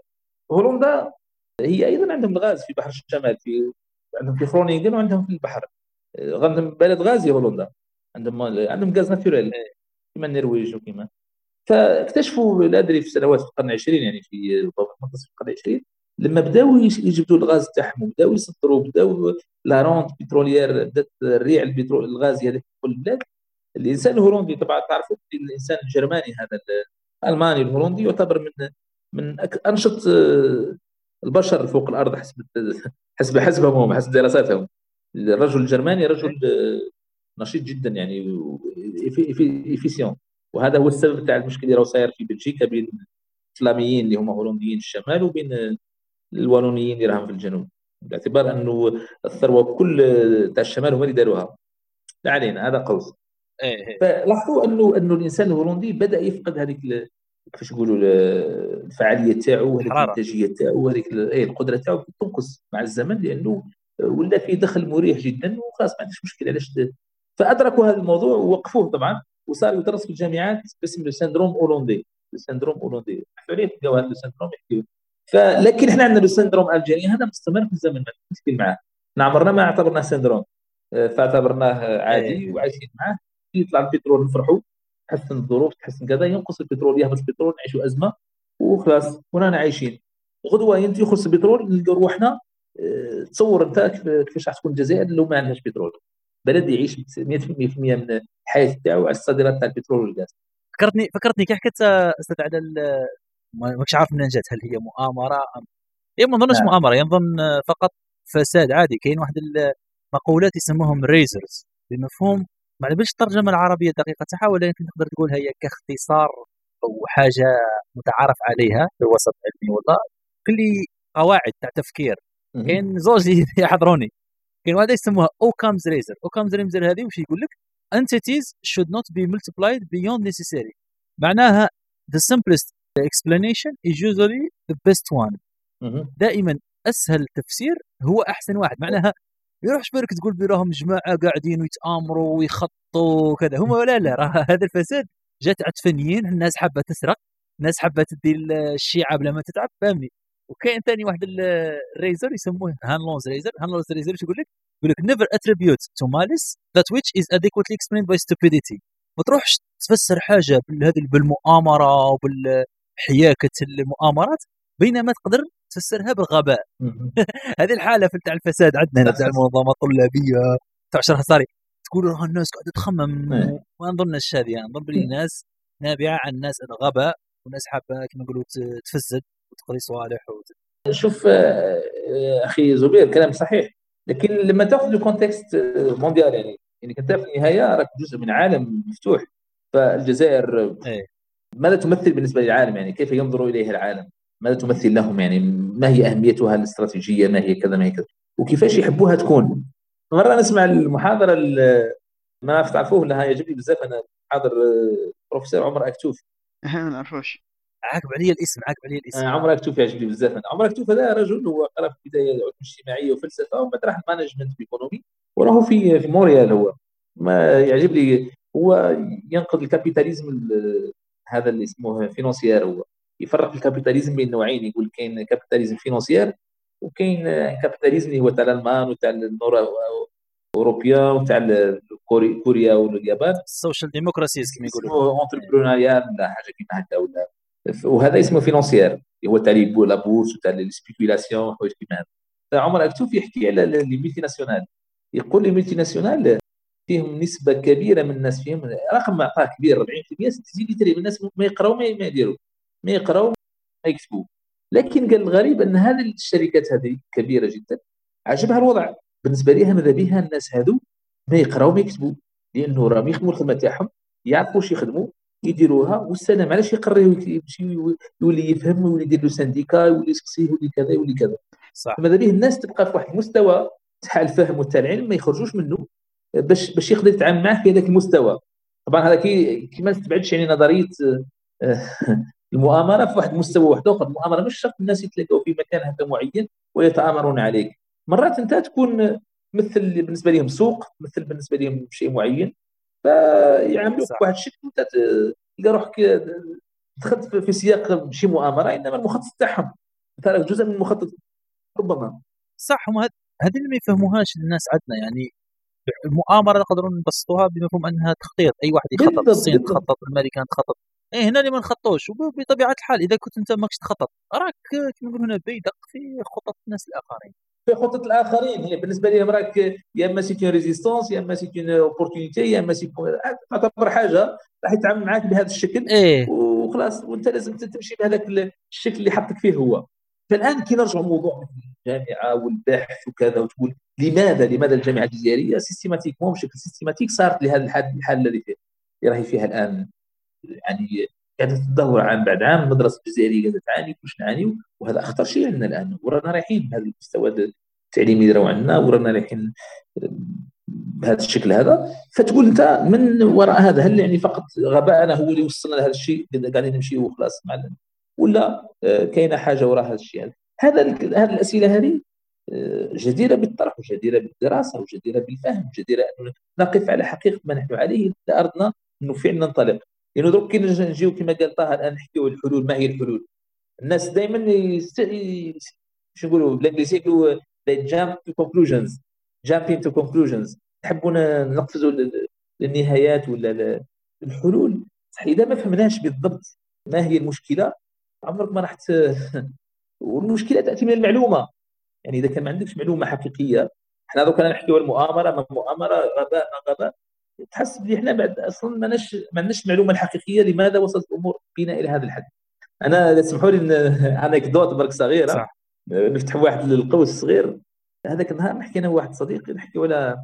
هولندا هي أيضا عندهم الغاز في بحر الشمال في عندهم في خرونينغن وعندهم في البحر. عندهم بلد غازي هولندا. عندهم عندهم gaz naturel كما النرويج وكما فاكتشفوا لا ادري في سنوات القرن العشرين يعني في منتصف القرن العشرين لما بداو يجبدوا الغاز تاعهم وبداو يصدروا بداو la rente pétrolière بدات الريع البترول الغازي هذاك في كل البلاد الإنسان الهولندي طبعا تعرفوا الإنسان الجرماني هذا الألماني الهولندي يعتبر من من أنشط آه، البشر فوق الأرض حسب حسب حسبهم حسب دراساتهم. الرجل الجرماني رجل آه، نشيط جدا يعني إفيسيون. وهذا هو السبب تاع المشكل اللي راه صاير في بلجيكا بين الفلاميين اللي هما هولنديين الشمال وبين الوالونيين اللي راهم في الجنوب. باعتبار أنه الثروه كل تاع الشمال هما اللي داروها. لا علينا هذا قوس. إيه، إيه. فلاحظوا انه أنه الإنسان الهولندي بدأ يفقد هذيك كيفاش نقولوا الفعالية تاعو هذيك الإنتاجية تاعو هذيك إيه، القدرة تاعو تنقص مع الزمن لأنه ولا في دخل مريح جدا وخلاص ما عندش مشكل علاش فأدركوا هذا الموضوع ووقفوه طبعا وصار يدرس في الجامعات باسم ال syndrome hollandais. ال syndrome hollandais. يحكوا عليه تلقاو هذا ال syndrome يحكوا فلكن إحنا عندنا ال syndrome الجيري هذا مستمر في الزمن ما مشكل معاه. إحنا عمرنا ما اعتبرناه syndrome. آه، فاعتبرناه عادي إيه. وعايشين معاه. يطلع البترول نفرحوا تحسن الظروف تحسن كذا ينقص البترول يهبط البترول نعيشوا أزمة وخلاص ورانا عايشين. غدوة يخلص البترول نلقى روحنا. آه، تصور أنت كيفاش راح تكون الجزائر لو ما عندهاش بترول. بلد يعيش 100% من الحياة تاعو على الصادرات تاع البترول والغاز. فكرتني فكرتني كي حكيت أستاذ على ماكش عارف منين جات هل هي مؤامرة ام هي ما نظنش نعم. مؤامرة ينظن فقط فساد عادي. كاين واحد المقولات يسموهم razors بمفهوم ما على الترجمة العربية الدقيقة تاعها ولكن تقدر تقولها هي كاختصار أو حاجة متعارف عليها في الوسط العلمي والله. كل قواعد تاع تفكير. كاين زوج يحضروني. كاين واحد يسموها Occam's razor Occam's razor هذه وش يقول لك؟ entities should not be multiplied beyond necessary. معناها the simplest explanation is usually the best one. دائما أسهل تفسير هو أحسن واحد. معناها يروحش بالك تقول براهم جماعة قاعدين ويتآمروا ويخطوا وكذا. هم ولا لا راه هذا الفساد جات عتفنيين الناس حابة تسرق الناس حابة تدي الشي بلا ما تتعب. فهمني وكاين ثاني واحد ال razor يسموه Hanlon's razor Hanlon's razor يقول لك؟ يقول لك never attribute to malice that which is adequately explained by stupidity. ما تروحش تفسر حاجة بهذه بالمؤامرة وبالحياكه المؤامرات بينما تقدر تفسرها بالغباء. هذه الحالة في تاع الفساد عندنا تاع المنظمة الطلابية. تاع شرح صاري تقول راه الناس قاعدة تخمم. إيه. ما نظنش هذه نظن بلي الناس نابعة عن الناس الغباء والناس حابة كما نقولوا تفسد. وتقضي صوالح شوف آه، آه، أخي زبير كلام صحيح. لكن لما تأخذ الكونتكست mondial يعني يعني انت في النهاية راك جزء من عالم مفتوح. فالجزائر إيه. ماذا تمثل بالنسبة للعالم يعني؟ كيف ينظر إليها العالم؟ ماذا تمثل لهم يعني؟ ما هي أهميتها الاستراتيجية؟ ما هي كذا؟ ما هي كذا؟ وكيفاش يحبوها تكون؟ مرة نسمع المحاضرة ما تعرفوه ولا يعجبني بزاف. أنا محاضر آه، بروفيسور عمر أكتوف. ما نعرفوش عاقب علي الاسم عاقب علي الاسم. آه عمر اكتوف يعجبني بزاف. أنا عمر اكتوف هذا رجل هو قرأ في البداية علوم اجتماعيه وفلسفة وبعد راح management économie وراه في في مونريال هو. ما يعجب لي هو ينقد ال capitalisme هذا اللي اسمه financier هو. يفرق ال capitalisme بين نوعين يقول كاين capitalisme financier وكاين capitalisme اللي هو تاع الألمان وتاع النور اوروبيا وتاع كوريا واليابان. ال social democracies كما يقولوا. entrepreneurial ولا حاجة كيما هكا ولا. وهذا اسمه financier هو تاع la bourse وتاع ال spéculation حوايج كيما هذا. عمر اكتوف يحكي على les multinationales يقول لي ميلتي ناسيونال فيهم نسبة كبيرة من الناس فيهم رقم ما عطاه كبير 40% تزيد تري الناس ما يقراو ما يديروا ما يقراو ما يكتبوا. لكن قال الغريب أن هذه الشركات هذه كبيرة جدا عجبها الوضع. بالنسبة لها ماذا بها الناس هذو؟ ما يقراو ما يكتبوا. لأنه راهم يخدموا الخدمه تاعهم يعرفوا واش يخدموا. يديروها والسلام علاش يقرر يمشي يولي يفهم ويولي يدير له سانديكا يولي يسقسيه يولي كذا يولي كذا. صح. ماذا به الناس تبقى في واحد المستوى تاع الفهم وتاع العلم ما يخرجوش منه باش باش يقدر يتعامل معاه في هذاك المستوى. طبعا هذا كي ما تتبعدش يعني نظرية آه، المؤامرة في واحد المستوى واحد آخر. المؤامرة مش شرط الناس يتلاقوا في مكان هكا معين ويتآمرون عليك. مرات أنت تكون مثل بالنسبة لهم سوق مثل بالنسبة لهم شيء معين. فيعاملوك بواحد الشكل وانت تلقى روحك دخلت في سياق شي مؤامرة إنما المخطط تاعهم مثلا جزء من المخطط ربما. صح هم هذه اللي ما يفهموهاش الناس عندنا يعني المؤامرة نقدروا نبسطوها بمفهوم أنها تخطيط. أي واحد يخطط الصين تخطط الأمريكان تخطط إيه هنا اللي ما نخطوش وبطبيعه الحال إذا كنت أنت ماكش تخطط راك كما نقولوا هنا بيدق في خطط الناس الآخرين. في خطط الآخرين هي بالنسبة لهم راك يا إما cette résistance يا إما cette opportunité يا إما cette تعتبر حاجة راح يتعامل معك بهذا الشكل إيه. وخلاص وأنت لازم تمشي بهذاك الشكل اللي حطك فيه هو. فالآن كي نرجع موضوع الجامعة والبحث وكذا وتقول لماذا لماذا الجامعة الجزائرية؟ systématiquement بشكل systématique صارت لهذا الحال الحال الذي فيه اللي راهي فيها الآن. يعني قاعدة تدور عام بعد عام المدرسة الجزائرية قاعدة تعاني كلش نعانيو وهذا أخطر شيء عندنا الآن ورانا رايحين بهذا المستوى التعليمي اللي راهو عندنا ورانا رايحين بهذا الشكل هذا. فتقول أنت من وراء هذا هل يعني فقط غباءنا هو اللي وصلنا لهذا الشيء قاعدين نمشي وخلاص ولا آه، كاينة حاجة وراء هذا الشيء؟ هذا هذه الأسئلة هذه آه، جديرة بالطرح وجديرة بالدراسة وجديرة بالفهم وجديرة ان نقف على حقيقة ما نحن عليه اذا أردنا أنه فعلا ننطلق. لأنه يعني درك كي نجيو كما قال طه الان نحكيو الحلول ما هي الحلول؟ الناس دائما شو نقولوا بالانجليزي يقولوا they jump to conclusions. Jumping to conclusions. نحبوا نقفزوا للنهايات ولا الحلول؟ صح إذا ما فهمناش بالضبط ما هي المشكلة عمرك ما راح والمشكلة تأتي من المعلومة. يعني إذا كان ما عندكش معلومة حقيقية إحنا دوك نحكيو المؤامرة ما مؤامره غباء ما غباء تحس بلي إحنا بعد أصلا ما عندناش ما عندناش المعلومه الحقيقيه لماذا وصلت الأمور بنا إلى هذا الحد. أنا اسمحوا لي أنكدوت برك صغيرة. صح. نفتح واحد القوس صغير هذاك النهار نحكي أنا وواحد صديقي نحكي على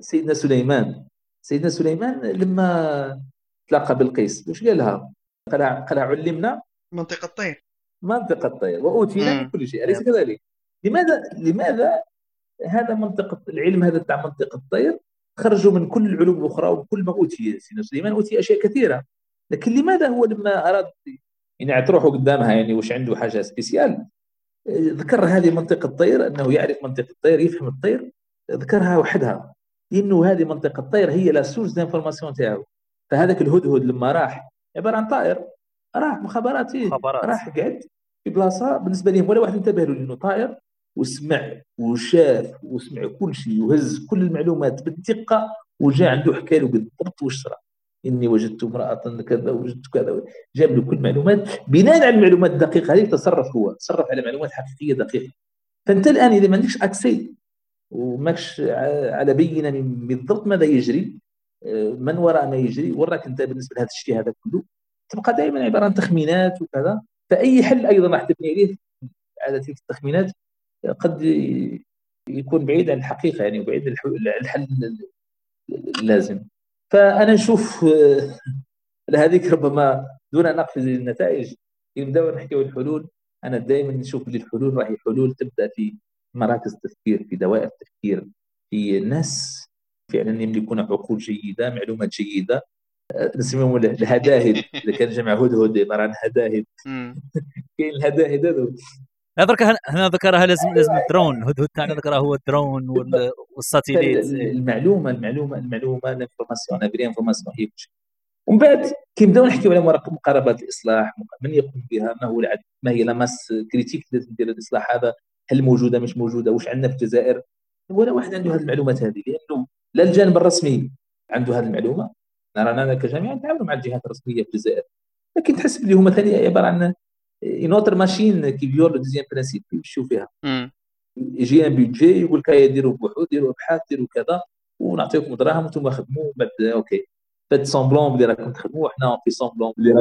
سيدنا سليمان. سيدنا سليمان لما تلاقى بالقيس واش قال لها؟ قال قال علمنا؟ منطقة الطير. منطقة الطير. وأوتينا من كل شيء أليس كذلك؟ لماذا لماذا هذا منطقه العلم هذا تاع منطقة الطير خرجوا من كل العلوم الأخرى وكل ما أوتي سيدنا سليمان أوتي أشياء كثيرة. لكن لماذا هو لما أراد يعني تروحوا قدامها يعني واش عنده حاجة spéciale؟ ذكر هذه منطقة الطير أنه يعرف منطقة الطير يفهم الطير ذكرها وحدها. لأنه هذه منطقة الطير هي la source d'information تاعو. فهذاك الهدهد لما راح عبارة عن طائر راح مخابراتي مخابرات. راح قعد في بلاصة بالنسبة لهم ولا واحد انتبه له لأنه طائر. وسمع وشاف وسمع كل شيء وهز كل المعلومات بالدقة وجاء عنده حكى له بالضبط واش صرا إني وجدت امرأة كذا وجدت كذا جاب له كل المعلومات. بناء على المعلومات الدقيقة هذه تصرف هو تصرف على معلومات حقيقية دقيقة. فأنت الآن إذا ما عندكش اكسي وماكش على بينة بالضبط ماذا يجري؟ من وراء ما يجري؟ وراك أنت بالنسبة لهذا الشيء هذا كله. تبقى دائما عبارة عن تخمينات وكذا. فأي حل أيضا راح تبني عليه؟ على تلك التخمينات. قد يكون بعيد عن الحقيقة يعني وبعيد عن الحل اللازم. فأنا نشوف هذيك ربما دون أن أقفز النتائج نبداو نحكيو الحلول. أنا دائما نشوف اللي الحلول راهي حلول تبدأ في مراكز التفكير في دوائر التفكير في ناس فعلا يملكون عقول جيدة معلومات جيدة. نسميهم الهداهد. إذا كان جمع هدهد عباره عن هداهد. كاين الهداهد هذو. هذاك هنا ذكرها لازم لازم الدرون. هدهد تاعنا ذكرها هو الدرون وال satellite المعلومه المعلومه المعلومة ال information. l'information هي كل ومن بعد كي نبداو نحكيو على مقاربات الإصلاح من يقوم بها ما هو العدل ما هي la masse critique لازم ندير الإصلاح؟ هذا هل موجودة مش موجودة؟ واش عندنا في الجزائر؟ ولا واحد عنده هذه المعلومات هذه. لأنه لا الجانب الرسمي عنده هذه المعلومة. رانا كجامعه نتعاملوا مع الجهات الرسمية في الجزائر. لكن تحس بلي هما ثاني عبارة عن une machine qui viole le deuxième principe يمشيو فيها يجي un budget يقول لك ديروا بحوث ديروا ابحاث ديروا كذا ونعطيكم دراهم وأنتم خدموا بعد OK faites semblant بلي راكم تخدموا وحنا fait semblant بلي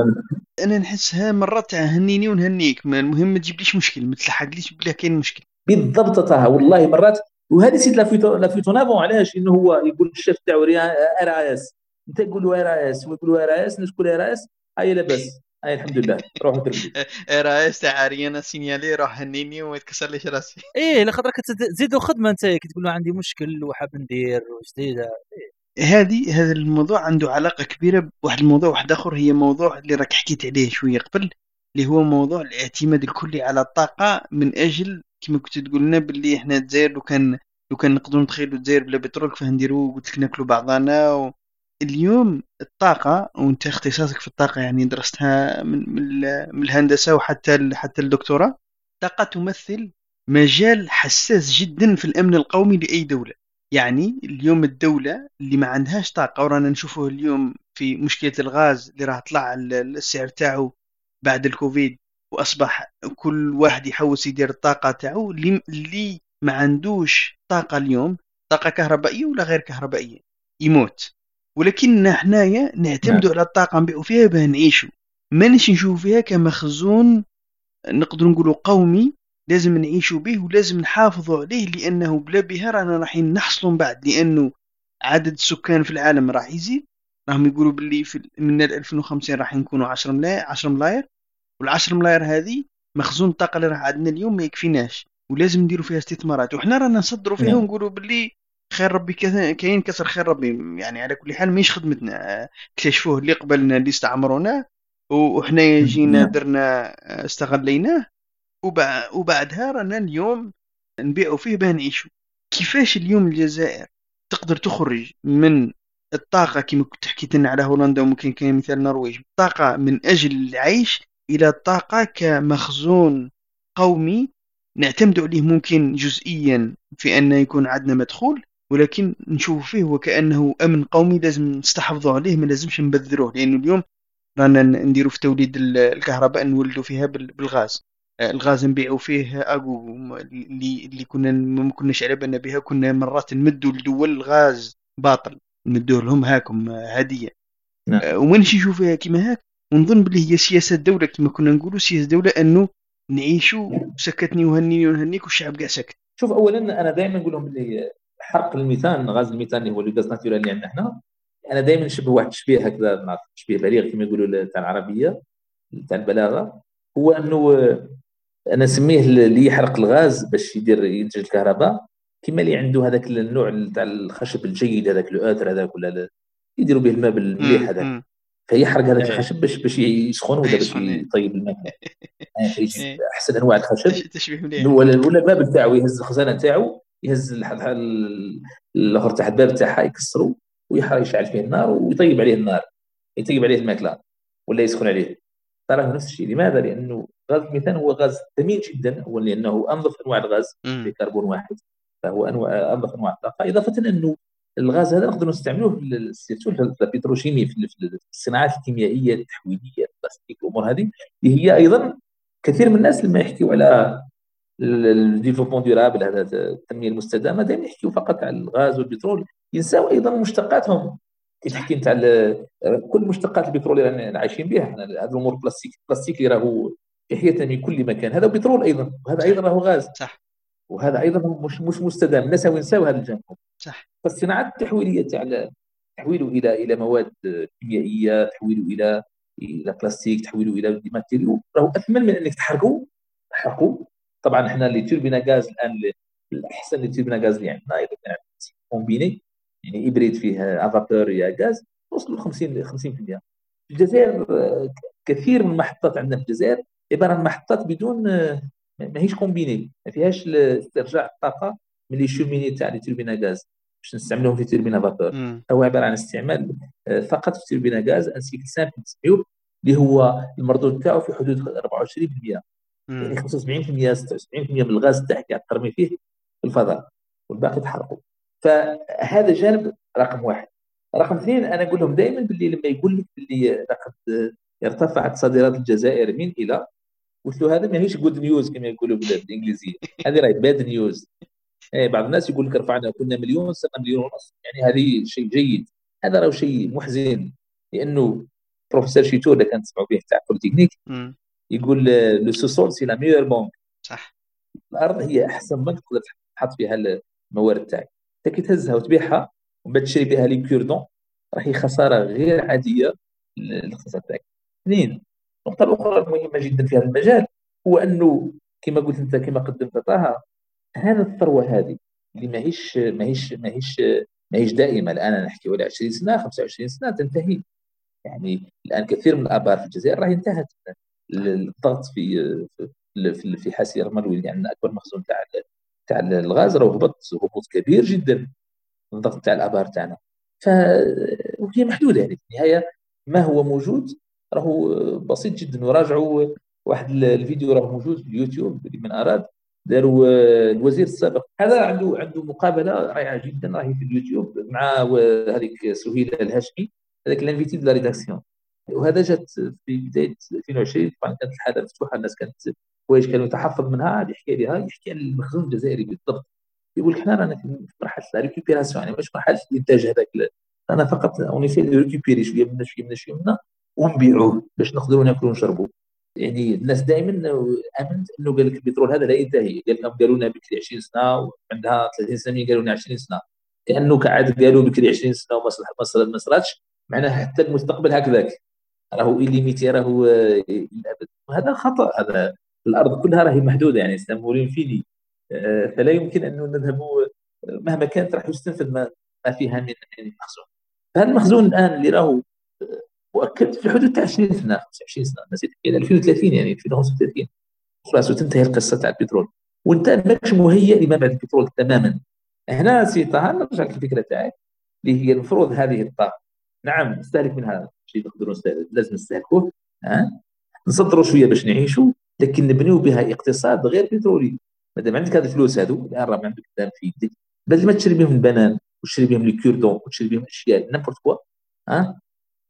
أنا نحسها مرات هنيني ونهنيك. المهم ما تجيبليش مشكل ما تلحقليش بلي كاين مشكل. بالضبط طه والله مرات. وهذه c'est la fuite en avant علاش؟ إنه هو يقول الشيف تاعو RAS. أنت تقول له RAS ويقول له RAS نشكو RAS؟ هاي لاباس. اي الحمد لله روح تربي رئيس تاع عريانه سينيالي روح هنيني وما يتكسر ليش راسي إيه لخاطر تزيدوا خدمه انت كي تقول له عندي مشكل وحاب ندير جديده هذه هذا الموضوع عنده علاقة كبيرة بواحد الموضوع واحد آخر. هي موضوع اللي راك حكيت عليه شوية قبل اللي هو موضوع الاعتماد الكلي على الطاقة من أجل كما كنت تقول لنا باللي إحنا الجزائر لو كان لو كان نقدروا نتخيلوا الجزائر بلا بترول فنديروا قلت لك ناكلوا بعضنا و... اليوم الطاقة وأنت اختصاصك في الطاقة يعني درستها من, من الهندسة وحتى حتى الدكتوراه. الطاقة تمثل مجال حساس جدا في الأمن القومي لأي دولة. يعني اليوم الدولة اللي ما عندهاش طاقة ورانا نشوفه اليوم في مشكلة الغاز اللي راح طلع السعر تاعو بعد الكوفيد وأصبح كل واحد يحوس يدير الطاقة تاعو. اللي ما عندوش طاقة اليوم طاقة كهربائية ولا غير كهربائية يموت. ولكن حنايا نعتمدوا نعم. على الطاقة نبيعوا فيها باه نعيشوا ما نشوفوا فيها كمخزون نقدر نقولوا قومي لازم نعيشوا به ولازم نحافظوا عليه لأنه بلا بها رانا راح نحصلوا من بعد لأنه عدد السكان في العالم راح يزيد راهم يقولوا باللي في من 2050 راح نكونوا 10 ملاير 10 ملاير وال10 ملاير هذه مخزون الطاقة اللي راح عندنا اليوم ما يكفيناش ولازم نديروا فيها استثمارات وحنا رانا نصدروا فيها نعم. ونقولوا باللي خير ربي كاين كسر خير ربي يعني على كل حال ماهيش خدمتنا. اكتشفوه اللي قبلنا اللي استعمرونا وحنا جينا نعم. درنا استغليناه. وبعدها رانا اليوم نبيعوا فيه باه نعيشوا كيفاش اليوم الجزائر تقدر تخرج من الطاقة كما كنت حكيت لنا على هولندا وممكن كان مثال النرويج؟ طاقة من أجل العيش إلى الطاقة كمخزون قومي نعتمد عليه ممكن جزئيا في أن يكون عندنا مدخول ولكن نشوف فيه وكأنه أمن قومي لازم نستحفظوا عليه ما لازمش نبذروه لأنه اليوم رانا نديروا في توليد الكهرباء نولدوا فيها بالغاز. الغاز نبيعوا فيه أكو اللي اللي كنا ما كناش على بالنا بها كنا مرات نمدوا لدول الغاز باطل نمدوه لهم هاكم هدية. نعم. آه، وما نمشي فيها كيما هاك؟ ونظن بلي هي سياسة الدولة كما كنا نقولوا سياسة الدولة أنه نعيشوا سكتني وهنيني ونهنيك والشعب كاع ساكت. شوف اولا أنا دائما نقول لهم بلي حرق الميثان غاز الميثان اللي هو الغاز naturel اللي عندنا إحنا أنا دائما نشبه واحد التشبيه هكذا تشبيه بليغ كما يقولوا تاع العربية تاع البلاغة. هو أنه أنا نسميه اللي يحرق الغاز باش يدير ينتج الكهرباء. كما اللي عنده هذاك النوع تاع الخشب الجيد هذاك الاثر هذاك ولا يديروا به الماء المليح هذاك. فيحرق هذاك إيه. الخشب باش باش يسخن ولا باش يطيب الماء. يعني إيه. أحسن أنواع الخشب. ولا ولا الباب تاعو يهز الخزانة تاعو يهز الآخر تاع الباب تاعها يكسروا ويشعل فيه النار ويطيب عليه النار. يطيب عليه الماكلة ولا يسخن عليه. تراه نفس الشيء. لماذا؟ لأنه غاز الميثان هو غاز ثمين جدا هو لأنه أنظف أنواع الغاز في كربون واحد. فهو انواع أنظف أنواع الطاقة. إضافة أنه الغاز هذا نقدروا نستعملوه في ال pétrochimie في الصناعات الكيميائية التحويلية البلاستيك الأمور هذه. اللي هي أيضا كثير من الناس لما يحكيوا على ال développement durable هذا التنمية المستدامة دائما يحكيوا فقط على الغاز والبترول. ينساو أيضا مشتقاتهم. كي تحكي انت على كل مشتقات البترول اللي عايشين بها إحنا هذه الأمور البلاستيك البلاستيك اللي راهو يحيى من كل مكان. هذا بترول أيضا وهذا أيضا راهو غاز. صح. وهذا أيضا مش مش مستدام. الناس ينساو هذا الجانب. صح. فالصناعات التحويليه تاع تحويله إلى إلى مواد كيميائية تحويله إلى إلى بلاستيك تحويله إلى matériaux راهو أثمن من إنك تحرقه تحرقه طبعا إحنا les turbines à gaz الآن الأحسن les turbines à gaz اللي عندنا اذا كان combiné يعني hybride فيه à vapeur à gaz وصلوا ل 50 50% في الجزائر كثير من المحطات عندنا في الجزائر عبارة عن محطات بدون ماهيش combinées ما فيهاش استرجاع الطاقه من les cheminées تاع les turbines à gaz. باش نستعملوهم في turbine à vapeur هو عبارة عن استعمال آه، فقط في turbine à gaz en cycle simple نسميوه اللي هو المردود تاعو في حدود 24% يعني 75% 76% من الغاز تاعك ترمي فيه في الفضاء والباقي تحرقه. فهذا جانب رقم واحد. رقم اثنين أنا أقول لهم دائما باللي لما يقول لك باللي لقد ارتفعت صادرات الجزائر من إلى قلت له هذا ماهيش good news كما يقولوا بالإنجليزية. هذه راهي bad news إيه بعض الناس يقول لك رفعنا كنا مليون صرنا مليون ونص. يعني هذه شيء جيد. هذا راه شيء محزن لأنه بروفيسور شيتور اللي كان تسمعوا به تاع بوليتكنيك يقول le sous-sol c'est la meilleure banque صح. الأرض هي أحسن بنك تقدر تحط فيها الموارد تاعك انت كي تهزها وتبيعها ومن بعد تشري بها لي كوردون راهي خسارة غير عادية للاقتصاد تاعك اثنين النقطة الأخرى المهمة جدا في هذا المجال هو أنه كما قلت أنت كما قدمت طه هذا الثروة هذه اللي ماهيش ماهيش ماهيش ماهيش دائمة الآن نحكي على 20 سنة 25 سنة تنتهي. يعني الآن كثير من الآبار في الجزائر راهي انتهت. الضغط في في في حاسي رمل oui اللي عندنا أكبر مخزون تاع تاع الغاز راه هبط هبوط كبير جدا الضغط تاع الآبار تاعنا. فهي محدودة يعني في النهاية ما هو موجود راهو بسيط جدا. وراجعوا واحد الفيديو راه موجود في اليوتيوب لمن أراد داروا الوزير السابق. هذا عنده عنده مقابلة رائعة جدا راهي في اليوتيوب مع هذيك سهيلة الهاشمي هذاك l'invité de la rédaction. وهذا جات في بداية 2020 طبعا كانت الحالة مفتوحة الناس كانت حوايج كانوا يتحفظ منها يحكي عليها يحكي عن المخزون الجزائري بالضبط. يقول لك حنا رانا في مرحلة la récupération يعني مش مرحلة الإنتاج هذاك أنا فقط أوني في récupérer شوية منا شوية منا شوية منا ونبيعوه باش نقدروا ناكلوا ونشربوا. يعني الناس دائما آمنت إنه قال لك البترول هذا لا ينتهي قال لهم قالوا لنا بكري 20 سنة وعندها 30 سنة قالوا لنا 20 سنة. كأنه كعاد قالوا بكري 20 سنة وما ما صراتش معناها حتى المستقبل هكذاك. راهو إليميتي راهو الابد وهذا خطأ هذا الأرض كلها راهي محدوده يعني سامولين فيني. آه، فلا يمكن أن نذهب مهما كانت راح يستنفذ ما فيها من مخزون فهذا المخزون الآن اللي راهو مؤكد في حدود 20 سنة 25 سنة نسيت إلى 2030 يعني 2035 خلاص وتنتهي القصة تاع البترول. وانت ماكش مهيئ لما بعد البترول تماما. هنا سي طه نرجع للفكرة تاعك اللي هي المفروض هذه الطاقة. نعم نستهلك منها شيء نقدروا لازم نستهلكوه ها؟ نصدروا شوية باش نعيشوا لكن نبنيو بها اقتصاد غير بترولي. ما دام عندك هذه الفلوس هذو الآن راه عندك قدام في يدك. بدل ما تشري بهم البنان وتشري بهم ال cure-dents وتشري بهم أشياء n'importe quoi ها؟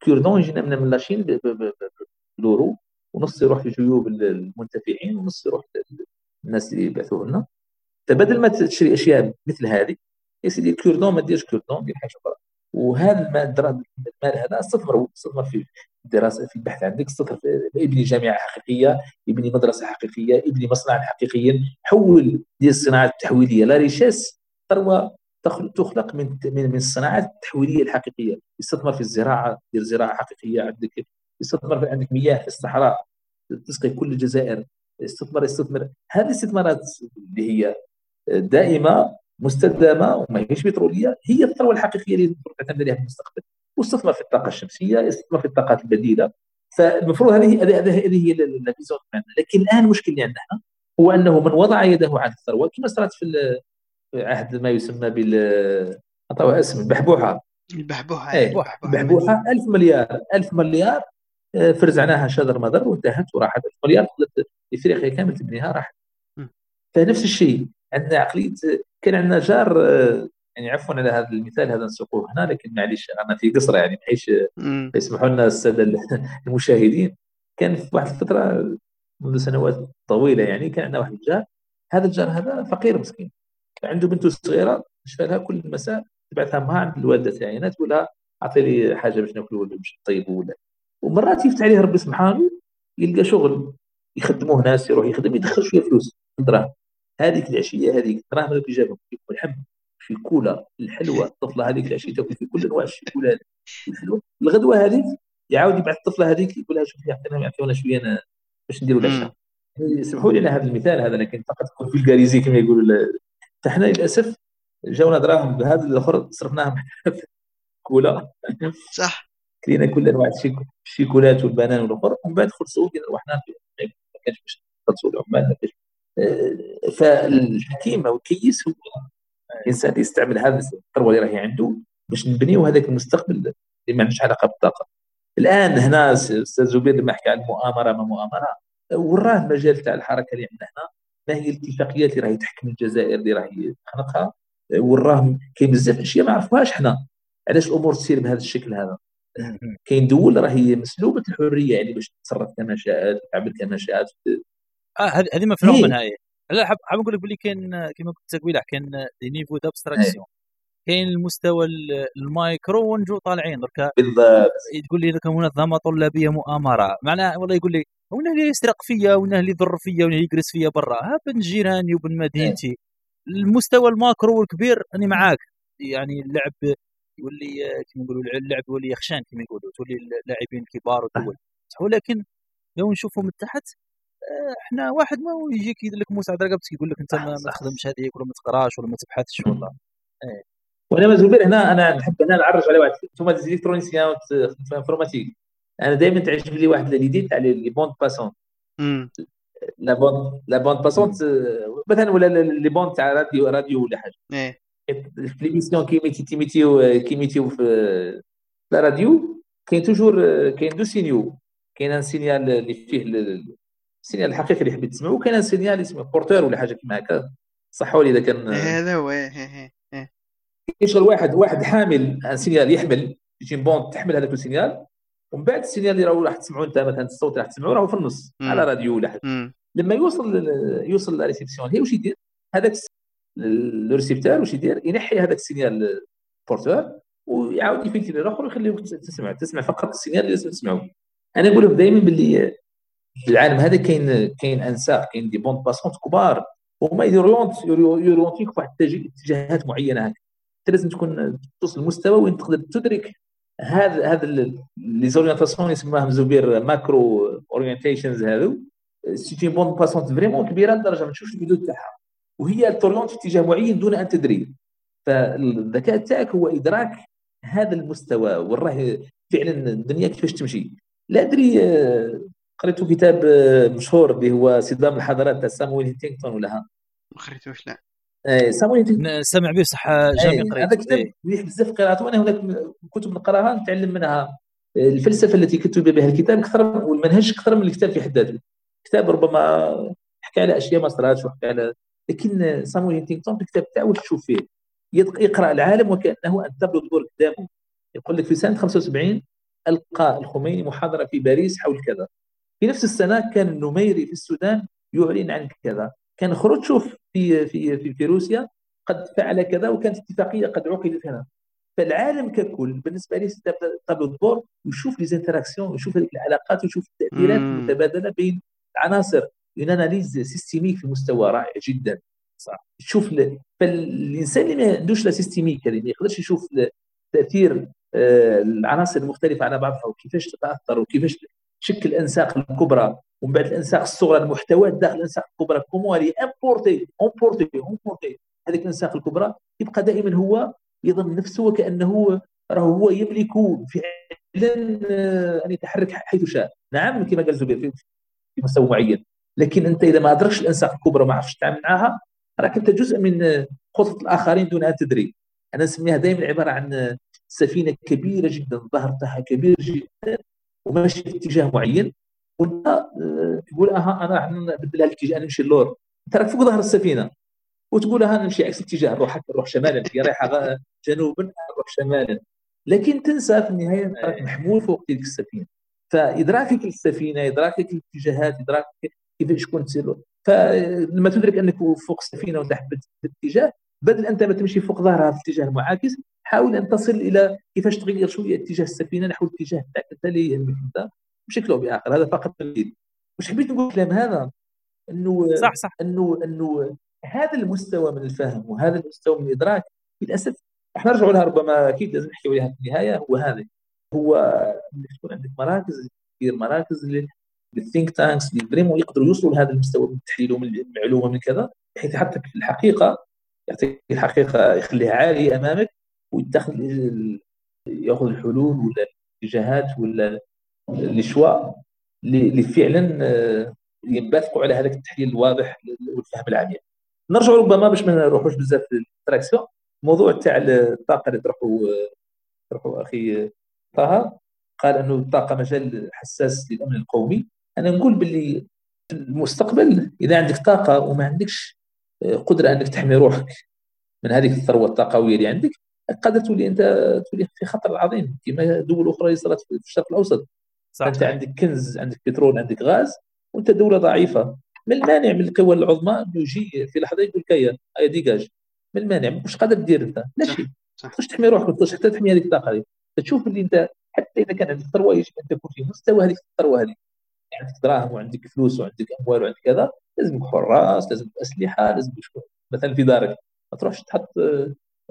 cure-dents يجينا من la Chine باليورو ونص يروح في جيوب المنتفعين ونص يروح للناس اللي يبعثوه لنا. فبدل ما تشري أشياء مثل هذه يا سيدي ال cure-dents ما ديرش cure-dents دير حاجة أخرى. وهذا المال هذا استثمر استثمر في الدراسة في البحث عندك استثمر ابني جامعة حقيقية ابني مدرسة حقيقية ابني مصنع حقيقيا حول ديال الصناعة التحويلية. la richesse ثروه تخلق من من الصناعات التحويلية الحقيقية. يستثمر في الزراعة دير زراعة حقيقية عندك يستثمر في عندك مياه في الصحراء تسقي كل الجزائر استثمر استثمر هذه الاستثمارات اللي هي دائمة مستدامة وما هيش بتروليه هي الثروة الحقيقية اللي تعتمد عليها في المستقبل. واستثمر في الطاقة الشمسية استثمر في الطاقات البديلة. فالمفروض هذه هذه هي الفيزيون لكن الآن المشكل اللي عندنا هو أنه من وضع يده على الثروة كما صارت في عهد ما يسمى بال اعطوها اسم البحبوحة. البحبوحة إيه البحبوحة. 1000 مليار 1000 مليار آه، فرزعناها شذر مذر وانتهت وراحت. 1000 مليار افريقيا كامل تبنيها راحت. فنفس الشيء عندنا عقلية كان عندنا جار يعني عفوا على هذا المثال هذا نسوقوه هنا لكن معليش أنا في قصرة يعني بحيث يسمحوا لنا السادة المشاهدين. كان في واحد الفترة منذ سنوات طويلة يعني كان عندنا واحد الجار. هذا الجار هذا فقير مسكين. عنده بنته صغيرة تشفى لها كل مساء تبعثها معها عند الوالدة تاعي تقول لها أعطي لي حاجة باش ناكلوا ولا باش نطيبوا ولا. ومرات يفتح عليه ربي سبحانه يلقى شغل يخدموه ناس يروح يخدم يدخل شوية فلوس دراهم هذيك العشية هذيك الدراهم اللي جابهم الحب في كولا الحلوة الطفله هذيك العشية تاكل في كل أنواع الشيكولا الحلوة. الغدوة هذيك يعاود يبعث الطفلة هذيك يقول لها شوفي يعطينا يعطيونا شوية باش نديروا العشاء. سمحوا لي على هذا المثال هذا لكن فقط تكون فيلغاريزي كما يقولوا فاحنا للأسف جاونا دراهم بهذا الأخر صرفناهم كولا صح. كلينا كل أنواع الشيكولات والبنان والأخر ومن بعد خلصوا رحنا ما كانش باش نخلصوا العمال ما كانش فالحكيم أو الكيس هو الانسان يستعمل هذا الثروه اللي راهي عنده باش نبنيو هذاك المستقبل اللي ما عندوش علاقة بالطاقة. الآن هنا أستاذ زبير لما حكى عن المؤامرة ما مؤامرة؟ وراه المجال تاع الحركة اللي عندنا هنا ما هي الاتفاقيات اللي راهي تحكم الجزائر اللي راهي تخنقها؟ وراه كاين بزاف أشياء ما عرفوهاش حنا. علاش الأمور تسير بهذا الشكل هذا؟ كاين دول راهي مسلوبة الحرية يعني باش تتصرف كما شاءت تعمل كما شاءت هذه مفهوم إيه. منها هي لا حاب حاب نقول لك بلي كاين كما قلت قبيلة كاين des niveaux d'abstraction كاين المستوى المايكرو ونجو طالعين. درك بالضبط. تقول لي درك منظمه طلابية مؤامرة. معناها والله يقول لي وين اللي يسرق فيا وين اللي يضر فيا وين اللي يجلس فيا برا. ها بن جيراني وبن مدينتي. المستوى ال macro والكبير راني معاك. يعني اللعب يولي كما نقولوا اللعب يولي يخشان كما يقولوا. تولي اللاعبين كبار وتول. ولكن لو نشوفوا من تحت إحنا واحد ما يجيك يدير لك موسى على رقبتك يقول لك أنت ما, تخدمش هذيك ولا ما تقراش ولا ما تبحثش ولا إيه. وأنا زبير هنا أنا نحب هنا نعرج على واحد أنتم électronicien وتخدم في informatique أنا دائما تعجب لي واحد l'idée تاع les bandes passantes la bande la bande passante مثلا ولا les bandes تاع راديو راديو ولا حاجة. إيه. في l'émission كي ميتي تيميتيو كي ميتيو في la radio كاين toujours كاين deux signaux. كاين un signal اللي فيه ال signal الحقيقي اللي حبيت تسمعه وكاين signal اسمه porteur ولا حاجة كيما هكا. صحوا لي إذا كان هذا هو يشغل واحد واحد حامل signal يحمل شي bande تحمل هذاك ال signal ومن بعد السينيال اللي راهو راح تسمعوا أنت مثلا الصوت اللي راح تسمعوه راهو في النص. على راديو ولا حاجة. لما يوصل يوصل la réception هي واش يدير؟ هذاك le récepteur واش يدير؟ ينحي هذاك ال signal porteur ويعاود يفيلتري الآخر ويخليك تسمع تسمع فقط ال signal اللي لازم تسمعه أنا نقول لهم دائما باللي في العالم هذا كاين كاين أنساق كاين des bandes passantes كبار هما يوريونتي يوريونتيك واحد اتجاهات معينة هكا. أنت لازم تكون توصل لمستوى وين تقدر تدرك هذا هذا les orientations يسموهم زبير macro orientations هذو. c'était bande passante vraiment كبيرة لدرجة ما تشوفش الحدود تاعها. وهي توريونتي في اتجاه معين دون أن تدري. فالذكاء تاعك هو إدراك هذا المستوى وراه فعلا الدنيا كيفاش تمشي. لا أدري قريت كتاب آه، مشهور اللي هو صدام الحضارات تاع سامويل هيتينغتون ولا ها؟ ما خريتوش لا. آه، سامويل هيتينغتون سمع به صح جامي إيه، هذا قريت كتاب إيه. مليح بزاف قراءته وأنا هناك كتب نقراها نتعلم منها. الفلسفة التي كتب بها الكتاب أكثر والمنهج أكثر من الكتاب في حد ذاته كتاب ربما حكى على أشياء ما صراتش وحكى على لكن سامويل هينتينغتون في الكتاب تاعو واش تشوف فيه يقرأ العالم وكأنه أن تبلغ دور قدامه. يقول لك في سنة 75 ألقى الخميني محاضرة في باريس حول كذا. في نفس السنة كان النميري في السودان يعلن عن كذا. كان خروتشوف في في في, في روسيا قد فعل كذا وكانت اتفاقية قد عقدت هنا. فالعالم ككل بالنسبة لي تابلو دور ويشوف les interactions هذيك العلاقات ويشوف التأثيرات. المتبادلة بين العناصر. une analyse systémique في مستوى رائع جدا. صح. تشوف ل... فالإنسان اللي ما عندوش la systémique اللي ما يقدرش يشوف تأثير آه، العناصر المختلفة على بعضها وكيفاش تتأثر وكيفاش تشكل الأنساق الكبرى ومن بعد الأنساق الصغرى المحتويات داخل الأنساق الكبرى كومون لي امبورتي امبورتي امبورتي. هذيك الأنساق الكبرى يبقى دائما هو يظن نفسه وكأنه راه هو يملك فعلا آه، ان يتحرك حيث شاء. نعم كما قال زبير في مستوى معين لكن أنت إذا ما أدركش الإنساق الكبرى ما عرفتش تتعامل معها راك أنت جزء من آه، خطط الآخرين دون أن تدري. أنا نسميها دائما عبارة عن آه، سفينة كبيرة جدا الظهر تاعها كبير جدا. وماشي في اتجاه معين وانت آه، تقول أها أنا راح نبدلها الاتجاه نمشي اللور انت راك فوق ظهر السفينة. وتقول أها نمشي عكس الاتجاه نروح هكا نروح شمالا هي رايحة جنوبا نروح شمالا. لكن تنسى في النهاية راك محمول فوق تلك السفينة. فإدراكك للسفينة إدراكك للاتجاهات إدراكك كيفاش كنت تسير فلما تدرك أنك فوق السفينه وتحت الاتجاه بدل أنت ما تمشي فوق ظهرها في الاتجاه المعاكس حاول أن تصل إلى كيفاش تغير شوية اتجاه السفينة نحو الاتجاه تاعك انت اللي يهمك انت بشكل أو بآخر هذا فقط تمثيل واش حبيت نقول الكلام هذا إنه صح صح. إنه إنه هذا المستوى من الفهم وهذا المستوى من الإدراك للأسف. راح نرجع لها ربما أكيد لازم نحكي عليها في النهاية. هو هذا. هو انك تكون عندك مراكز كثير مراكز لل think tanks اللي vraiment يقدروا يوصلوا لهذا المستوى من التحليل ومن المعلومه من كذا بحيث يحطك في الحقيقة يعطيك الحقيقة يخليها عالية أمامك. ويتخذ ياخذ الحلول ولا الاتجاهات ولا الاشواء اللي فعلا آه، ينبثقوا على هذاك التحليل الواضح والفهم العميق. نرجع ربما باش ما نروحوش بزاف لل abstraction الموضوع تاع الطاقة اللي طرحوا طرحوا أخي طه. قال أنه الطاقة مجال حساس للأمن القومي. أنا نقول باللي في المستقبل إذا عندك طاقة وما عندكش آه، قدرة أنك تحمي روحك من هذه الثروة الطاقوية اللي عندك قد تولي أنت تولي في خطر عظيم. كما دول أخرى صارت في الشرق الأوسط. صح. أنت عندك كنز عندك بترول عندك غاز وأنت دولة ضعيفة. ما المانع من القوى العظمى يجي في لحظة يقول لك هيا هيا ديجاج. ما المانع مش قادر دير أنت. لا شيء. تقدرش تحمي روحك حتى تحمي هذيك الطاقة هذه فتشوف اللي أنت حتى إذا كان عندك ثروة يجب أن تكون في مستوى هذيك الثروة هذه يعني عندك دراهم وعندك فلوس وعندك أموال وعندك كذا لازم حراس لازم أسلحة لازم شكون مثلا في دارك. ما تروحش تحط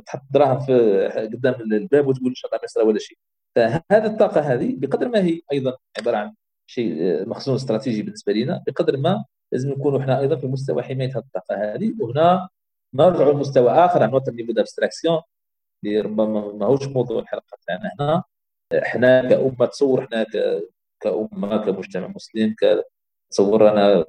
تحط دراهم في قدام الباب وتقول إن شاء الله ما يصير ولا شيء. فهذه الطاقة هذه بقدر ما هي أيضا عبارة عن شيء مخزون استراتيجي بالنسبة لنا بقدر ما لازم نكونوا إحنا أيضا في مستوى حماية هذه الطاقة هذه. وهنا نرجع لمستوى آخر un autre niveau d'abstraction اللي ربما ماهوش موضوع الحلقة تاعنا هنا. إحنا كأمة تصور إحنا ك- كأمة كمجتمع مسلم تصور أنا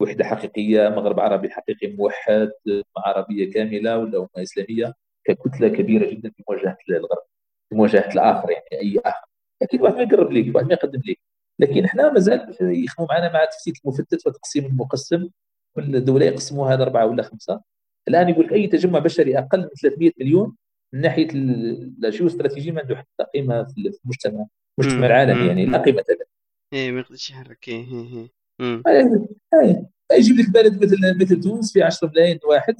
وحدة حقيقية مغرب عربي حقيقي موحد أمة عربية كاملة ولا أمة إسلامية. ككتلة كبيرة جدا في مواجهة الغرب في مواجهة الآخر يعني أي آخر. أكيد واحد ما يقرب ليك واحد ما يقدم ليك. لكن إحنا مازال يخدموا معنا مع تفتيت المفتت وتقسيم المقسم كل دولة يقسموها هذا أربعة ولا خمسة. الآن يقول لك أي تجمع بشري أقل من 300 مليون من ناحية الجيو استراتيجي ما عنده حتى قيمة في المجتمع المجتمع العالمي يعني لا قيمة له. إيه ما يقدرش يحرك إيه إيه. يجيب لك بلد مثل مثل تونس في 10 ملايين واحد.